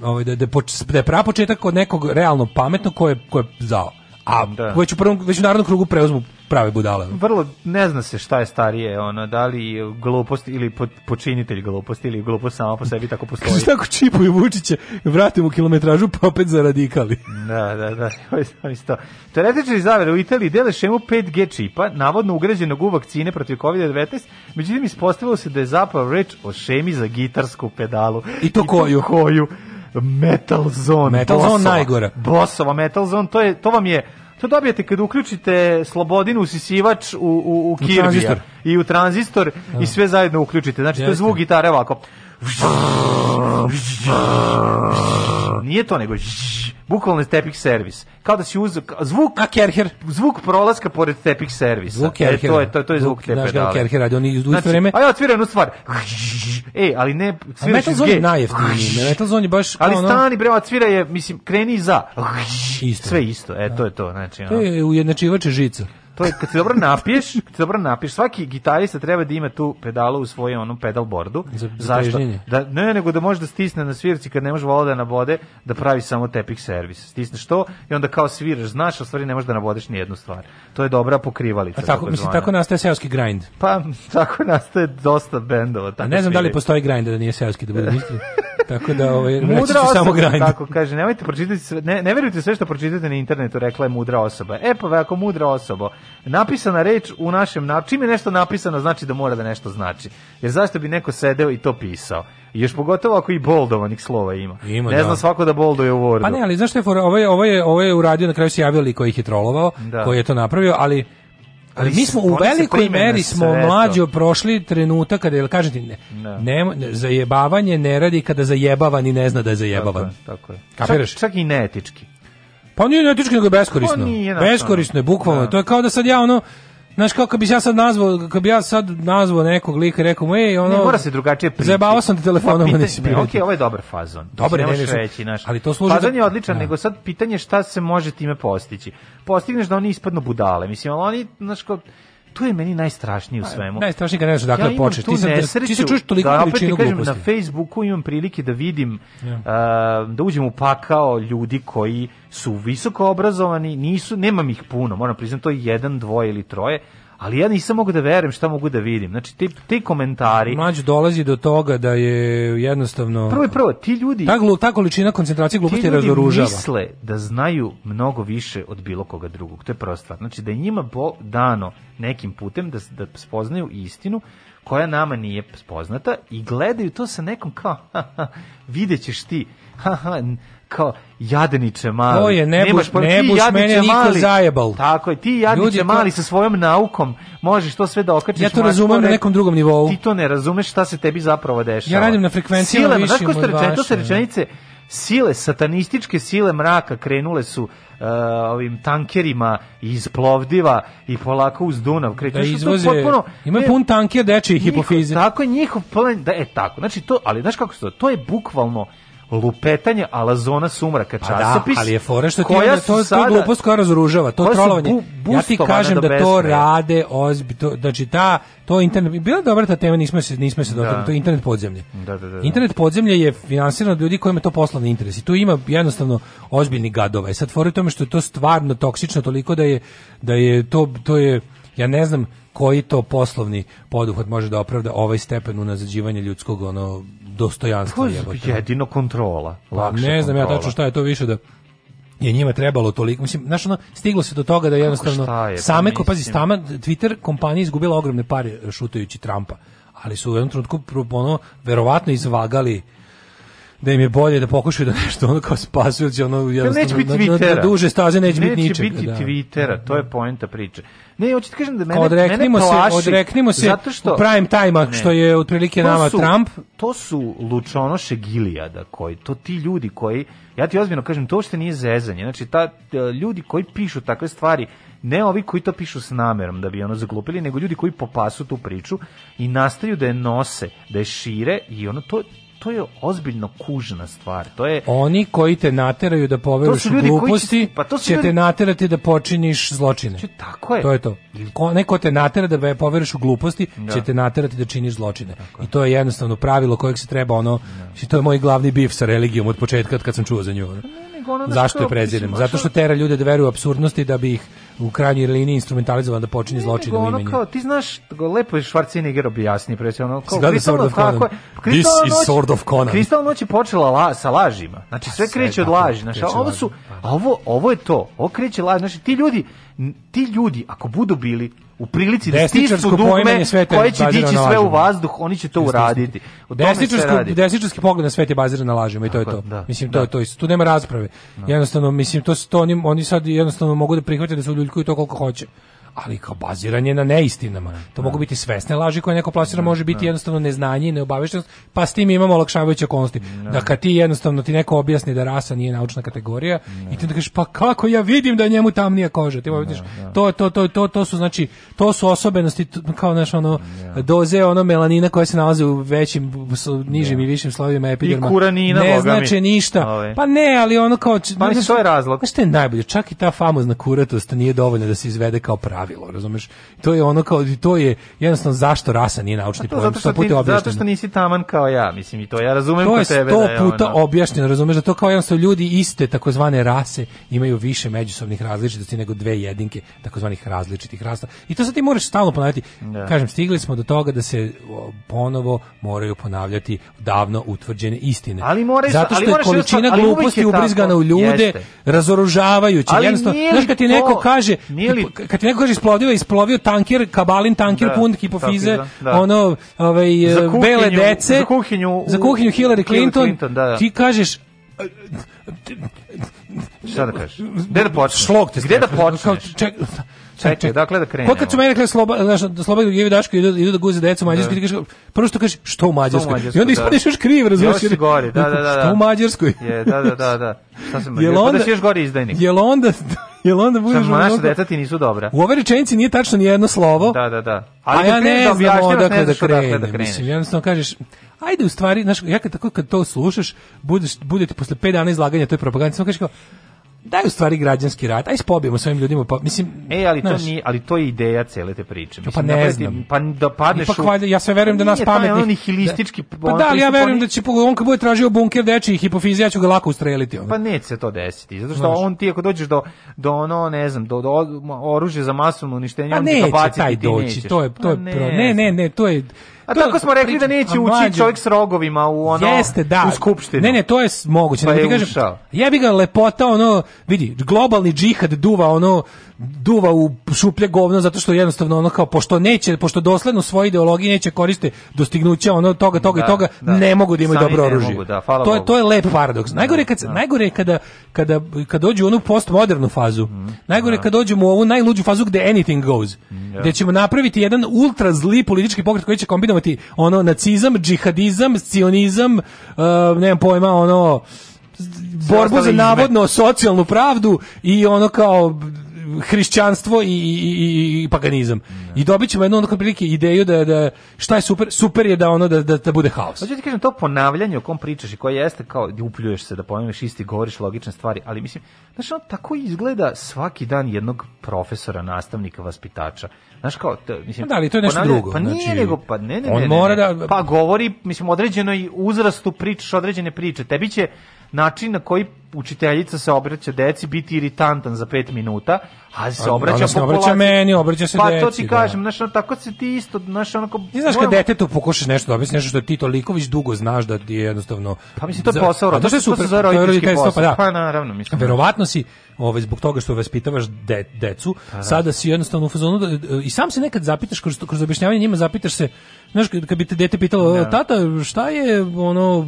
ovaj da da, da je prapočetak od nekog realno pametnog ko je ko je zao. A da. već u prvom već u narodnom krugu preuzmu prave budale. Vrlo ne zna se šta je starije, ono da li glupost ili po, počinitelj gluposti ili glupost sama po sebi tako postoji. Kaže tako čipuju Vučića, vratimo kilometražu pa opet za radikali. Da, da, da. Isto. Teoretičari zavere u Italiji dele šemu 5G čipa, navodno ugrađenog u vakcine protiv COVID-19, međutim ispostavilo se da je zapravo reč o šemi za gitarsku pedalu. I to I koju? koju. Metal Zone. Metal Bosova. Zone najgora. Bosova Metal Zone, to, je, to vam je to dobijete kad uključite slobodinu usisivač u, u, u, u i u tranzistor ja. i sve zajedno uključite. Znači, Jeste. to je zvuk gitare ovako. Nije to nego bukvalno stepik servis. Kao da si uzeo zvuk a Kerher, zvuk prolaska pored stepik servisa. Zvuk e, to je to, to je zvuk, zvuk te pedale. Znaš Kerher radi oni u isto znači, vreme. A ja otviram jednu stvar. Ej, ali ne svira Metal Zone je najjeftiniji. Metal Zone je baš Ali ono... stani bre, svira je mislim kreni za. Isto. Sve isto. E to je to, znači. Ono. To je ujednačivač žica. To je kad se dobro napiješ, kad se dobro napiješ, svaki gitarista treba da ima tu pedalu u svojem onom pedalbordu. Za, za Da ne nego da može da stisne na svirci kad ne može vola da bode, da pravi samo tepih servis. Stisne što i onda kao sviraš, znaš, a stvari ne možeš da nabodeš ni jednu stvar. To je dobra pokrivalica. A tako, tako mislim, tako nastaje seoski grind. Pa tako nastaje dosta bendova, tako. A ne znam sviraju. da li postoji grind da nije seoski da bude isti. Tako da ovaj reći ću samo grind. Tako kaže, nemojte pročitati sve, ne, ne verujte sve što pročitate na internetu, rekla je mudra osoba. E pa ako mudra osoba, napisana reč u našem na čim je nešto napisano znači da mora da nešto znači. Jer zašto bi neko sedeo i to pisao? Još pogotovo ako i boldovanih slova ima. ima ne da. znam svako da bolduje u Wordu. Pa ne, ali znaš što je for, ovo je ovo je ovo je uradio na kraju se javio liko ih je trolovao, da. koji je to napravio, ali ali mi smo u velikoj meri smo mlađi prošli trenutak kada jel kažete ne, da. ne. ne, zajebavanje ne radi kada zajebavan i ne zna da je zajebavan. Tako je. Tako je. Čak, čak, i neetički. Pa nije neetički, nego je beskorisno. Pa nije, beskorisno je, bukvalno. Da. To je kao da sad ja ono, Znaš, kao kad bi ja sad nazvao, kad bi ja sad nazvao nekog lika i rekao mu, ej, ono... Ne, mora se drugačije pričati. Zajebao sam pa ti telefonom, ne si prijatelj. Okej, okay, ovo je dobar fazon. Dobar je, ne, reći, naš. Ali to služi... Fazon da... je odličan, da. nego sad pitanje šta se može time postići. Postigneš da oni ispadnu budale. Mislim, ali oni, znaš, kao to je meni najstrašnije u pa, svemu. Najstrašnije kad ne znaš dakle ja početi. Ti, sam, ti se čuješ toliko da, opet ti kažem, Na Facebooku imam prilike da vidim, ja. uh, da uđem u pakao ljudi koji su visoko obrazovani, nisu, nemam ih puno, moram priznam, to je jedan, dvoje ili troje, ali ja nisam mogu da verem šta mogu da vidim. Znači ti ti komentari. Mlađi dolazi do toga da je jednostavno Prvo je prvo ti ljudi ta, glu, ta količina koncentracije gluposti razoružava. misle da znaju mnogo više od bilo koga drugog. To je prva Znači da je njima dano nekim putem da da spoznaju istinu koja nama nije spoznata i gledaju to sa nekom kao ha, ha, videćeš ti ha, ha, kao jadniče mali. To je nebuš, Nemaš, nebuš pa mene niko zajebal. Tako je, ti jadniče Ljudi, mali sa svojom naukom možeš to sve da okačiš. Ja to razumem na nekom drugom nivou. Ti to ne razumeš šta se tebi zapravo dešava. Ja radim na frekvencijama višim znaš ko ste rečeni, to se rečenice, sile, satanističke sile mraka krenule su uh, ovim tankerima iz Plovdiva i polako uz Dunav. Kreću, da izvoze, potpuno, ima ne, pun tanker i hipofize. Tako je njihov plan, da, e tako, znači to, ali znaš kako se to, to je bukvalno lupetanje ala zona sumraka časopis. Pa da, ali je fora što ti onda to, sada, to glupost koja razoružava, to trolovanje. Bu, ja ti kažem da, da to rade ozbi, to, znači ta, to internet, bila dobra ta tema, nismo se, nismo se da. dotakli, to je internet podzemlje. Da, da, da, da, Internet podzemlje je finansirano od ljudi kojima to poslovni interes i tu ima jednostavno ozbiljni gadova. I e sad fora je tome što je to stvarno toksično toliko da je, da je to, to je, ja ne znam koji to poslovni poduhvat može da opravda ovaj stepen unazađivanja ljudskog ono dostojanstva jebote. Jedino kontrola. Pa lakša ne znam kontrola. ja tačno šta je to više da je njima trebalo toliko mislim znaš ono stiglo se do toga da jednostavno Kako, je, pa same pa ko pazi stama Twitter kompanija izgubila ogromne pare šutajući Trumpa ali su u jednom trenutku ono verovatno izvagali da im je bolje da pokušaju da nešto ono kao spasuju, će ono jednostavno da neće na, na, na, duže staze neće, neće biti ničeg. Neće biti da. Twittera, to je da. poenta priče. Ne, hoću ti kažem da mene, odreknimo mene plaši. Se, odreknimo se zato što, u prime time što je otprilike nama su, Trump. To su lučonoše Gilijada, koji, to ti ljudi koji, ja ti ozbiljno kažem, to uopšte nije zezanje. Znači, ta, e, ljudi koji pišu takve stvari, ne ovi koji to pišu s namerom da bi ono zaglupili, nego ljudi koji popasu tu priču i nastaju da je nose, da je šire i ono to to je ozbiljno kužna stvar. To je Oni koji te nateraju da poveruješ gluposti, će, pa to će ljudi... te naterati da počiniš zločine. Če, tako je. To je to. Ko, neko te natera da poveruješ u gluposti, da. će te naterati da činiš zločine. Tako. I to je jednostavno pravilo kojeg se treba ono, da. to je moj glavni bif sa religijom od početka kad sam čuo za nju. Pa ne, nego ono da Zašto je prezirem? Zato što tera ljude da veruju u apsurdnosti da bi ih u krajnjoj liniji instrumentalizovan da počini zločin u imenju. Kao, ti znaš, lepo je Schwarzenegger objasni, pre ono, kao, Sword of Conan. This noć, is Sword of Conan. Kristal noć je počela la, sa lažima. Znači, pa sve, sve kreće od da, laži. Znači, ovo su, a pa da. ovo, ovo je to. Ovo kreće laži. Znači, ti ljudi, ti ljudi, ako budu bili u prilici da stisnu dugme koje će dići sve u vazduh, oni će to uraditi. Desničarski pogled na svet je baziran na lažima i to je to. Da, mislim, to da. je to. Tu nema rasprave. Da. Jednostavno, mislim, to, to oni, oni sad jednostavno mogu da prihvatiti da su uljuljkuju to koliko hoće ali kao baziranje na neistinama. To mogu da. biti svesne laži koje neko plasira, da, može biti da. jednostavno neznanje i neobaveštenost, pa s tim imamo olakšavajuće okolnosti. Da kad ti jednostavno ti neko objasni da rasa nije naučna kategorija i ti da kažeš pa kako ja vidim da njemu tamnija koža, ti vidiš. To, to, to, to, to su znači to su osobenosti kao naš ono doze ono melanina koja se nalazi u većim nižim i višim slojevima epiderma. Ne znači ništa. Ovaj. Pa ne, ali ono kao pa to je razlog. Šta je najbolje, čak i ta famozna kuratost nije dovoljna da se izvede kao pravi pravilo, razumeš? To je ono kao to je jednostavno zašto rasa nije naučni pojam. Zato što, ti, zato što nisi taman kao ja, mislim i to ja razumem to je tebe. To da je puta ono... objašnjeno, razumeš da to kao jednostavno ljudi iste takozvane rase imaju više međusobnih različitosti nego dve jedinke takozvanih različitih rasa. I to se ti moraš stalno ponavljati. Da. Kažem, stigli smo do toga da se ponovo moraju ponavljati davno utvrđene istine. Ali moraš, zato što ali je količina ali gluposti ubrizgana u ljude, jeste. jednostavno, znaš kad ti neko kaže, kad ti neko kaže isplovio, isplovio tanker, kabalin tanker da, pun hipofize, da. ono, ovaj, eh, kuhinju, bele dece, za kuhinju, za kuhinju Hillary Clinton, Clinton da, da. ti kažeš, eh, Šta da kažeš? Gde da počneš? Šlog te Gde da počneš? Kao, ček, Čekaj, dakle da krenemo. Kad su meni rekli sloba, znaš, da sloba i Daško idu, idu da guze decu da. mađarski, ti kažeš, prvo što kažeš, što u Mađarskoj? I onda da. ispadneš još kriv, razumiješ? Još gori, da, da, da, da. Što u Mađarskoj? Je, da, da, da, da. Šta sam, jel pa onda, da još gori izdajnik. Jel onda, jel onda budeš... Samo naša deca ti nisu dobra. U ovoj rečenici nije tačno ni jedno slovo. Da, da, da. Ali a ja ne znam odakle da krenem. Mislim, jednostavno kažeš, ajde u stvari, znaš, ja kad, tako, kad to slušaš, budeš, budete posle 5 dana izlaganja toj propagandi, samo kažeš kao, da je u stvari građanski rat. Aj spobijemo svojim ljudima, pa mislim, e ali znaš, to nije, ali to je ideja cele te priče. Pa mislim, pa ne da znam. Pa da padneš. Pa valjda ja sve verujem da nas pametni oni hilistički da, Pa da, ali ja verujem da će on kad bude tražio bunker dečiji hipofizija ću ga lako ustreliti on. Pa neće se to desiti, zato što znaš. on ti ako dođeš do do ono, ne znam, do, do oružja za masovno uništenje, pa on neće, ti taj doći, to je to je pa ne, pro, ne, ne, ne, to je A tako smo rekli da neće ući čovjek s rogovima u ono Jeste, da. u skupštinu. Ne, ne, to je moguće. Pa je ti kažem, ja bih ga lepota ono, vidi, globalni džihad duva ono duva u šuplje govno zato što jednostavno ono kao pošto neće pošto dosledno svoje ideologije neće koriste dostignuća ono toga toga da, i toga da. ne mogu da imaju dobro oružje. Mogu, da, to je to je lep paradoks. Da, najgore je kad da. najgore je kada kada kad dođe u onu postmodernu fazu. Mm, najgore je da. kad dođemo u ovu najluđu fazu gde anything goes. Mm, gde ćemo napraviti jedan ultra zli politički pokret koji će kombinovati ono nacizam, džihadizam, sionizam, uh, eh, znam pojma, ono borbu za navodno socijalnu pravdu i ono kao hrišćanstvo i, i, i i paganizam. Ne. I dobit ćemo jednu onako prilike ideju da, da šta je super, super je da ono da, da, da bude haos. Hoću pa, ti kažem, to ponavljanje o kom pričaš i koje jeste kao upljuješ se da ponavljaš isti, govoriš logične stvari, ali mislim, znaš, ono tako izgleda svaki dan jednog profesora, nastavnika, vaspitača. Znaš kao, to, mislim, pa da li to je nešto drugo? Pa znači, nije znači, nego, pa ne, ne, on ne, ne, mora da... Pa govori, mislim, određenoj uzrastu pričaš određene priče. Tebi će način na koji učiteljica se obraća deci biti iritantan za 5 minuta, a se obraća populaciji. se obraća meni, obraća se pa, deci. Pa to ti da. kažem, znaš, ono, tako se ti isto, znaš, onako... Ti znaš kad detetu pokušaš nešto da objasniš, nešto što ti toliko već dugo znaš da ti je jednostavno... Pa mislim, to je posao, rodno, to, je super, to se zove roditeljski pa posao. Pa, da. pa naravno, mislim. Verovatno si, ovaj, zbog toga što vaspitavaš de, decu, pa, da. sada si jednostavno u fazonu, da, da, i sam se nekad zapitaš, kroz, kroz objašnjavanje njima zapitaš se, znaš, kad bi te dete pitalo, tata, šta je ono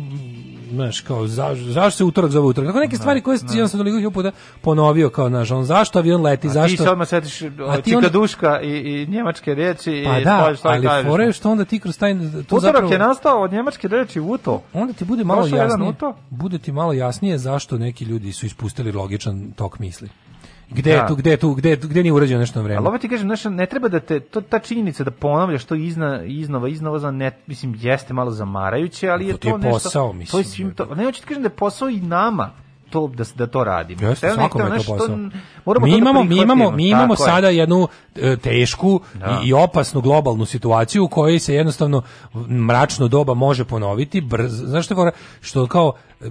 znaš, kao, za, zašto se utorak zove utorak? Tako neke da, stvari koje ne. sam da. toliko puta ponovio, kao, znaš, on zašto avion leti, a zašto... ti se odmah setiš čikaduška on... i, i njemačke reči pa i da, što ali fore što onda ti kroz taj... To utorak zapravo, je nastao od njemačke reči uto. Onda ti bude malo jasnije, bude ti malo jasnije zašto neki ljudi su ispustili logičan tok misli. Gde da. tu, gde tu, gde, gde nije urađeno nešto na vreme? alovo ti kažem, ne treba da te, to, ta činjenica da ponavljaš to izna, iznova, iznova, za ne, mislim, jeste malo zamarajuće, ali pa je to, to je posao, nešto... Posao, mislim, to je svim to, ne, hoću ti kažem da je posao i nama to da da to radimo. Jeste, svakome je to posao. Moramo mi to imamo, da mi imamo, mi imamo sada je. jednu e, tešku da. i opasnu globalnu situaciju u kojoj se jednostavno mračno doba može ponoviti brzo. Zašto što kao e,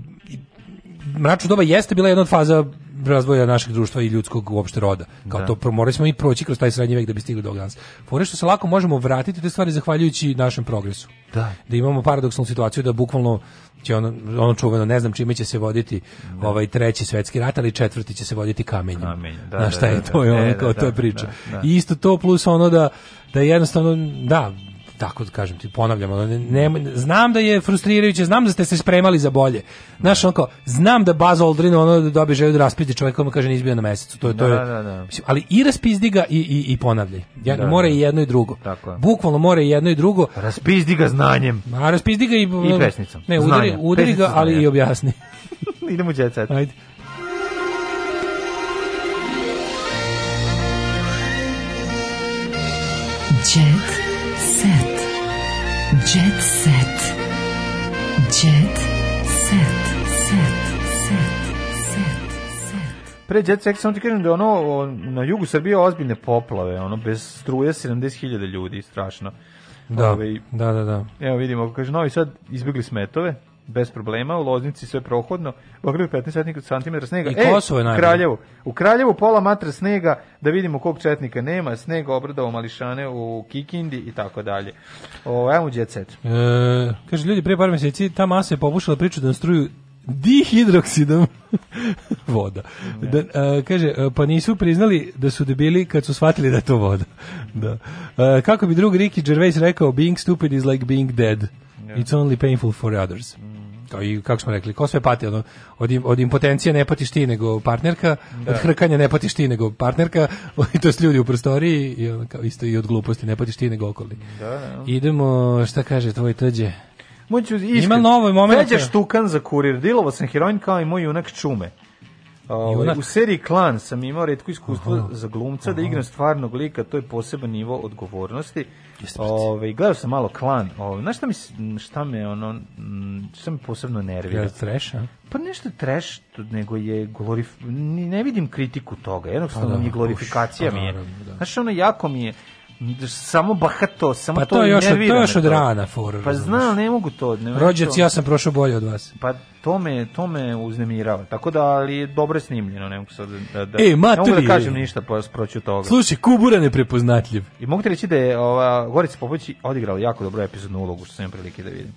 mračno doba jeste bila jedna od faza razvoja našeg društva i ljudskog uopšte roda. Kao da. to promorali smo i proći kroz taj srednji vek da bi stigli do danas. Fore što se lako možemo vratiti te stvari zahvaljujući našem progresu. Da. Da imamo paradoksalnu situaciju da bukvalno će ono, ono čuveno, ne znam čime će se voditi da. ovaj treći svetski rat, ali četvrti će se voditi kamenjem. Kamenje, da, Znaš da, šta je, da, da. to je ono, e, kao, to je priča. I isto to plus ono da, da jednostavno, da, tako da kažem ti ponavljam ne, ne, znam da je frustrirajuće znam da ste se spremali za bolje znaš da. onko znam da Baz Aldrin ono da dobi želju da raspiti čovjek kome kaže izbio na mesecu to je to da, da, da. ali i raspizdi ga i i i ponavljaj ja da, mora da. i jedno i drugo tako je. bukvalno mora i jedno i drugo raspizdi ga znanjem a raspizdi ga i, I pesnicom ne udari, znanjem. udari Pesnica ga znanjem. ali i objasni idemo u jet set ajde Jet Jet set. Jet set. Set. Set. Set. set. Pre Jet set samo ti kažem da ono o, na jugu Srbije ozbiljne poplave, ono bez struje 70.000 ljudi, strašno. Da, Ove, ovaj, da, da, da. Evo vidimo, kaže Novi Sad izbjegli smetove, bez problema, u Loznici sve prohodno, u 15 cm snega. I Kosovo je e, u Kraljevu. U Kraljevu pola matra snega, da vidimo kog četnika nema, snega obradao mališane u Kikindi i tako dalje. O, evo jet set. E, kaže, ljudi, prije par mjeseci ta masa je popušala priču da struju dihidroksidom voda. Mm, da, a, e, kaže, e, pa nisu priznali da su debili kad su shvatili da je to voda. Da. A, e, kako bi drug Ricky Gervais rekao, being stupid is like being dead. It's only painful for others. Mm isto. I kako smo rekli, ko sve pati ono, od, od impotencije ne patiš ti nego partnerka, da. od hrkanja ne patiš ti nego partnerka, i to su ljudi u prostoriji i ono, kao isto i od gluposti ne patiš ti nego okoli. Da, da. Idemo, šta kaže tvoj tđe? Moću Ima novo moment. Tđe štukan za kurir. Dilovo sam heroin kao i moj junak čume. Ovaj, junak. U seriji Klan sam imao redko iskustvo Aha. za glumca da Aha. da igram stvarnog lika, to je poseban nivo odgovornosti. Ovaj gledao sam malo klan. Ovaj znaš šta mi šta me ono šta me posebno nervira? Ja a? Pa nešto treš, nego je glorif ne vidim kritiku toga. Jednostavno mi pa da, je glorifikacija mi je. Da. Znaš ono jako mi je samo bahato, samo pa to, to još, nervira to još od rana for. Pa znam, ne mogu to. Ne Rođac, ja sam prošao bolje od vas. Pa to me, to me uznemirava. Tako da, ali je dobro snimljeno, ne mogu sad da, da, da- e, maturi, ne mogu da kažem ništa po, proću toga. Slušaj, Kubura neprepoznatljiv. I mogu ti reći da je ova, Gorica Popović odigrala jako dobru epizodnu ulogu, što sam prilike da vidim.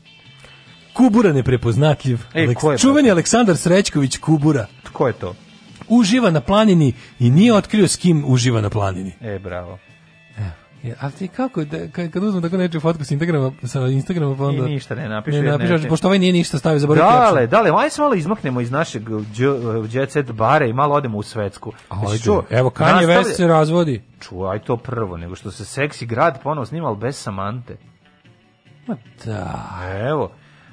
Kubura neprepoznatljiv. E, Aleks, ko je čuveni Aleksandar Srećković Kubura. Ko je to? Uživa na planini i nije otkrio s kim uživa na planini. E, bravo. A ti kako, da, kad, kad uzmem tako nečiju fotku s Instagrama, sa Instagrama pa onda... I ništa ne napišu. Ne napišu, pošto ovaj nije ništa stavio, zaboravio dale, Dale, dale, ajde se malo izmaknemo iz našeg jet set bare i malo odemo u Svetsku. Ajde, čuo, evo, Kanye West se razvodi. Čuvaj to prvo, nego što se seksi grad ponovo snimal bez Samante. Ma da. Evo,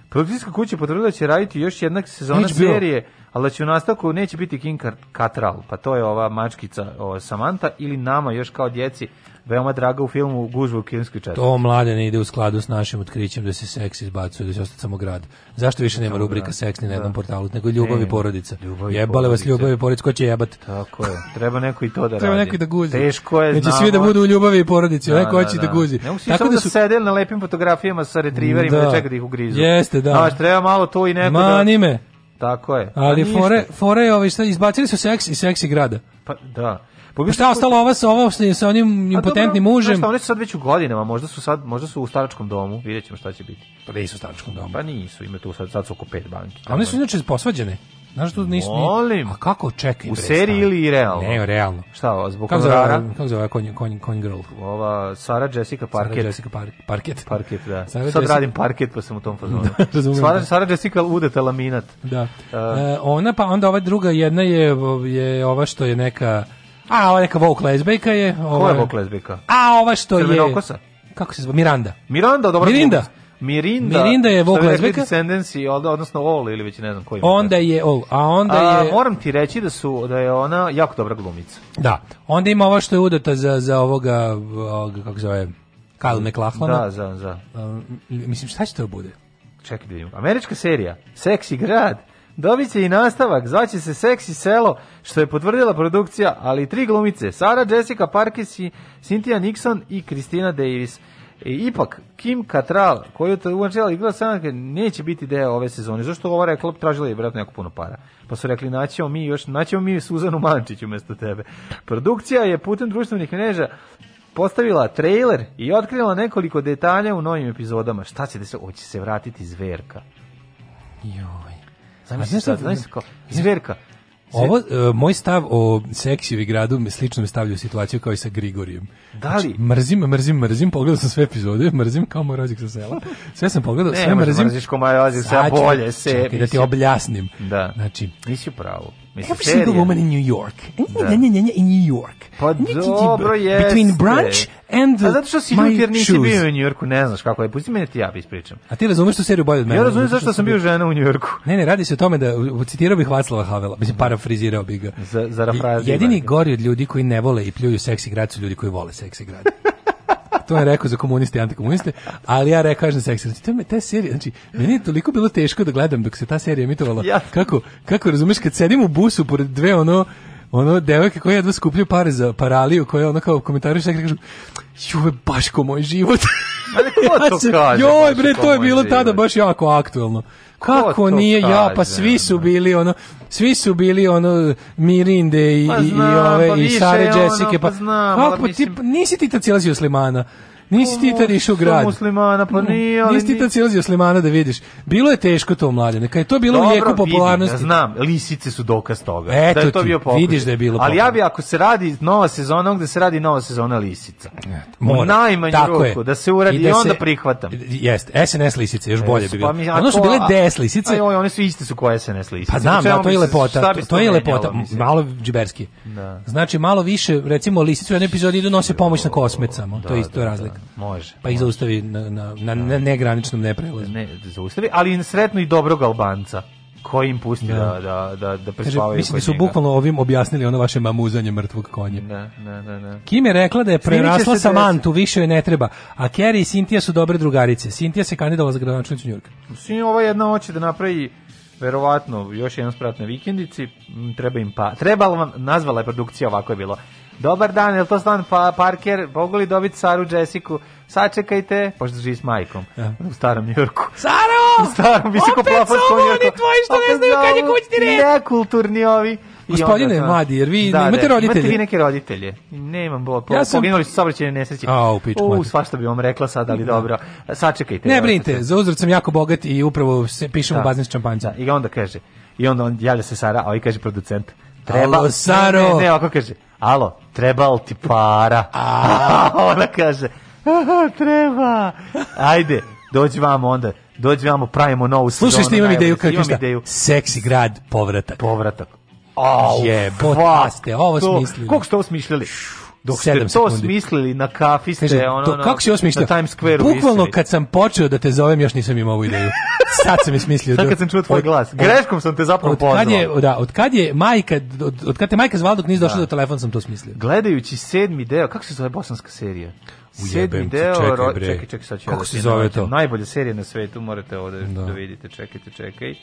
produkcijska kuća potvrdila da će raditi još jedna sezona Neć serije. Bilo ali da će u nastavku neće biti King Katral, pa to je ova mačkica o Samantha ili nama još kao djeci veoma draga u filmu Gužva u kinskoj četvrti. To mladen ide u skladu s našim otkrićem da se seks izbacuje, da će ostati samo grad. Zašto više nema rubrika seks ni na da. jednom da. portalu, nego ljubav i e, porodica. Ljubavi Jebale vas ljubav i porodica, ko će jebat? Tako je, treba neko i to da radi. Treba neko da guzi. Teško je, Neće svi da budu u ljubavi i porodici, da, neko hoće da, da. da guzi. Ne, Tako da, da su sedeli na lepim fotografijama sa retriverima da, da čeka da ih ugrizu. Jeste, da. Znaš, treba malo to i neko Ma, da- Nime. Tako je. Ali pa fore, fore, je ovaj, izbacili su seks i seksi grada. Pa, da. Pa, pa šta ostalo ova sa ovo sa onim impotentnim mužem? Pa oni su sad već u godinama, možda su sad, možda su u staračkom domu, videćemo šta će biti. Pa da nisu u staračkom domu. Pa nisu, ima tu sad, sad su oko pet banki. A one su inače posvađene. Znaš što da nisu Molim. A kako čekaj? U seriji ili realno? Ne, realno. Šta, zbog kako zove, kako zove konj, konj, konj girl? Ova Sara Jessica Parket. Sara Jessica Par Parket. Parket, da. Sara Sad Jessica... radim Parket pa sam u tom fazonu. da, razumijem. Sara, da. Sara Jessica Udeta Laminat. Da. Uh, e, ona pa onda ova druga jedna je je ova što je neka A, ova neka Vogue lesbejka je. Ova... Koja je Vogue lesbejka? A, ova što je... Crvenokosa? Kako se zva? Miranda. Miranda, dobro. Mirinda. Mirinda, Mirinda je Vogue lesbika. Descendancy, da, odnosno All ili već ne znam koji. Onda je All, a onda je... a, Moram ti reći da su da je ona jako dobra glumica. Da. Onda ima ova što je udata za za ovoga, ovoga kako se zove Kyle MacLachlan. Da, za za. A, mislim šta će to da bude? Čekaj da vidim. Američka serija, Seksi grad. Dobit će i nastavak, zvaće se Seksi selo, što je potvrdila produkcija, ali tri glumice, Sara Jessica Parkes i Cynthia Nixon i Kristina Davis. E, ipak, Kim Cattrall, koju je uvačila igla sanake, neće biti deo ove sezone. Zašto ova rekla, tražila je vjerojatno jako puno para. Pa su rekli, naćemo mi još, naćemo mi Suzanu Mančić umesto tebe. Produkcija je putem društvenih mreža postavila trailer i otkrila nekoliko detalja u novim epizodama. Šta će da se, hoće se vratiti zverka. Joj. Zamisli sad, zamisli kao, zverka. Ovo, uh, moj stav o seksiju i gradu slično me stavlja u situaciju kao i sa Grigorijem. Da znači, li? Znači, mrzim, mrzim, mrzim, pogledao sam sve epizode, mrzim kao moj rođak sa sela. Sve sam pogledao, ne, sve mrzim. Ne, mrziš kao moj rođak sa bolje se. Čekaj, da ti objasnim. Da, znači, nisi pravo. Every single woman in New York. Da. Nje, nje, nje, in New York. Pa dobro je. Between brunch and A zato što si ljud jer nisi bio u New Yorku, ne znaš kako je. Pusti mene da ti ja ispričam. A ti razumeš tu seriju bolje od mene? Ja razumijem zašto sam bio žena u New Yorku. Ne, ne, radi se o tome da citirao bih Vaclava Havela, mislim parafrizirao bih ga. Za, za Jedini gori od ljudi koji ne vole i pljuju seksi grad su ljudi koji vole seksi grad. to je rekao za komuniste i antikomuniste, ali ja rekao kažem seksi. Znači, to me, ta serija, znači, meni je toliko bilo teško da gledam dok se ta serija emitovala. Kako, kako razumeš, kad sedim u busu pored dve ono ono devojke koje jedva skupljaju pare za paraliju, koje ono kao komentariše i kažu Joj, baš ko moj život. Ali ko to kaže? Joj, bre, to je bilo život. tada baš jako aktuelno. Kako nije kaže, ja, pa svi su bili ono, svi su bili ono Mirinde i, pa znam, i ove pa i Sare Jessica, ono, pa, pa znam, kako pa, ti nisi ti ta cijela Slimana. Nisi ti tad išao u grad. muslimana, pa nije, ali... Nisi ti tad silazio slimana da vidiš. Bilo je teško to, mladene. neka je to bilo Dobro, u jeku popularnosti... Vidim, ja znam, lisice su dokaz toga. Eto da je to ti, bio pokušaj. vidiš da je bilo pokušaj. Ali ja bi, ako se radi nova sezona, gde se radi nova sezona lisica. Mora. U najmanju Tako ruku, je. da se uradi i da se, onda prihvatam. Jeste, SNS lisice, još e, bolje bi pa bilo. Pa ono su bile DS lisice. Aj, one su iste su koje SNS lisice. Pa znam, znači, da, to je lepota. To je lepota, malo džiberski. Da. Znači, malo više, recimo, lisice u jednoj epizodi idu nose pomoć na kosmet To je da, isto da, razlika. Može. Pa ih zaustavi na, na, na, da. na negraničnom neprelazu. Ne, zaustavi, ali sretno i dobrog Albanca koji im pusti da, da, da, da, da prespavaju Mislim da su bukvalno ovim objasnili ono vaše mamuzanje mrtvog konja. Ne, ne, ne, ne. Kim je rekla da je prerasla Samantu, više joj ne treba, a Kerry i Cynthia su dobre drugarice. Cynthia se kandidovala za gradonačnicu Njurka. Mislim, ova jedna hoće da napravi verovatno još jedan sprat na vikendici, mm, treba im pa. trebalo vam, nazvala je produkcija, ovako je bilo. Dobar dan, je to Stan pa Parker? Mogu li dobiti Saru Jessica? Sačekajte, pošto živi s majkom ja. u starom Njorku. Saro! U starom visokoplafanskom Njorku. Opet su tvoji što ne znaju kad je kućni red. Nekulturni ovi. Gospodine sam, mladi, jer vi da, ne, imate da, roditelje. Imate vi neke roditelje. Nemam bol. Po, ja sam... Poginuli su saobraćene nesreće. A, u pičku. U, svašta bi vam rekla sad, ali da. dobro. Sačekajte. Ne brinite, za uzor sam jako bogat i upravo se pišem da. u baznicu čampanca. Da, I onda kaže, i onda on javlja se Sara, a ovaj kaže producent treba... Alo, Saro! Ne, ne, ne, ovako kaže, alo, treba li ti para? ona kaže, treba, ajde, dođi vamo onda, dođi vamo, pravimo novu sezonu. Slušaj, što imam ideju, kako šta? Ideju. Seksi grad, povratak. Povratak. Au, Jebotaste, pa ovo to, smislili. Kako ste ovo smislili? dok ste to sekundi. smislili na kafi ste Kaže, ono, to, kako si osmišljao? na Times Square bukvalno kad sam počeo da te zovem još nisam imao ovu ideju sad sam je smislio sad kad sam čuo tvoj glas greškom sam te zapravo od pozvao kad je, da, od kad je majka od, od kad te majka zvala dok nisi došao da. do telefona sam to smislio gledajući sedmi deo kako se zove bosanska serija Sedmi deo, čekaj, bre. čekaj, čekaj, sad ću Kako ja da se zove to? Najbolja serija na svetu, morate ovo da, da. da vidite, čekajte, čekaj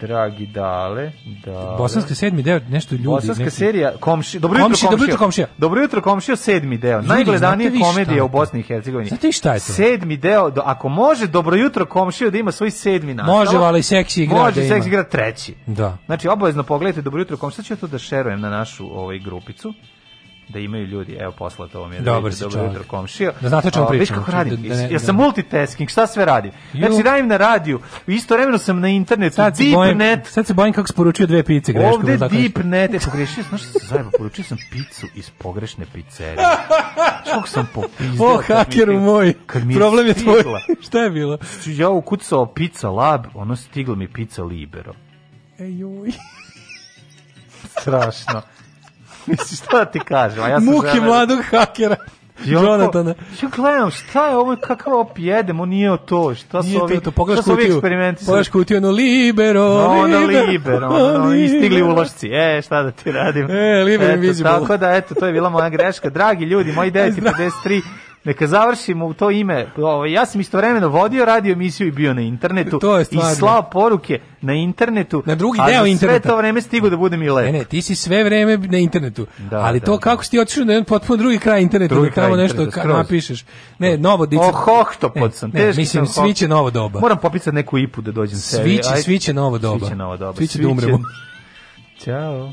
dragi dale, da. Bosanska sedmi deo nešto ljudi. Bosanska neki... serija komši, dobro jutro komši, komšija. Dobro jutro komšija. Dobro jutro komšija sedmi deo. Ljudi, Najgledanije komedije u Bosni i Hercegovini. Znate šta je to? Sedmi deo, do, ako može dobro jutro komšija da ima svoj sedmi nastavak. Može vali seksi igra. Može da seksi igra treći. Da. Znači obavezno pogledajte dobro jutro komšija, što ja to da šerujem na našu ovaj grupicu da imaju ljudi, evo posla to vam je, da Dobar vidite, dobro jutro komšija. Da znate o čemu pričam. Viš kako radim, da, da, ja da, sam da. multitasking, šta sve radim? Ju. Znači radim na radiju, isto istovremeno sam na internetu, sad deep bojim, net. Sad se bojim kako sporučio dve pice grešku. Ovde da deep tako net, je pogrešio, znaš šta se zajeba, poručio sam picu iz pogrešne pizzerije. Kako sam popizdao. O, haker mi, moj, je problem je tvoj. šta je bilo? Znači, ja ukucao pizza lab, ono stiglo mi pizza libero. Ej, joj. Strašno. Mislim, šta da ti kažem? A ja sam Muki žena... mladog hakera. Jonathan. Ja gledam, šta je ovo, kakav op jedem, on nije to, šta su nije ovi, to, to. šta su ovi eksperimenti? Pogledaš kutiju, ono libero, no, ono libero, libero ono, ono, istigli ulošci, e, šta da ti radim. E, libero eto, invisible. Tako da, eto, to je bila moja greška. Dragi ljudi, moji 953, neka završimo u to ime. Ovo, ovaj, ja sam istovremeno vodio radio emisiju i bio na internetu. To je I slao poruke na internetu. Na drugi deo interneta. sve to vreme stigu da budem i lep. Ne, ne, ti si sve vreme na internetu. Da, ali da, to da. kako si ti otišao na jedan potpuno drugi kraj interneta, drugi da tamo nešto ka, napišeš. Ne, novo dica. Oh, hoh, to pod sam. Ne, ne, mislim, sam svi će novo doba. Moram popisati neku ipu da dođem sebi. Svi će, svi će novo doba. Svi će novo doba. Svi da će da umremo. Ćao.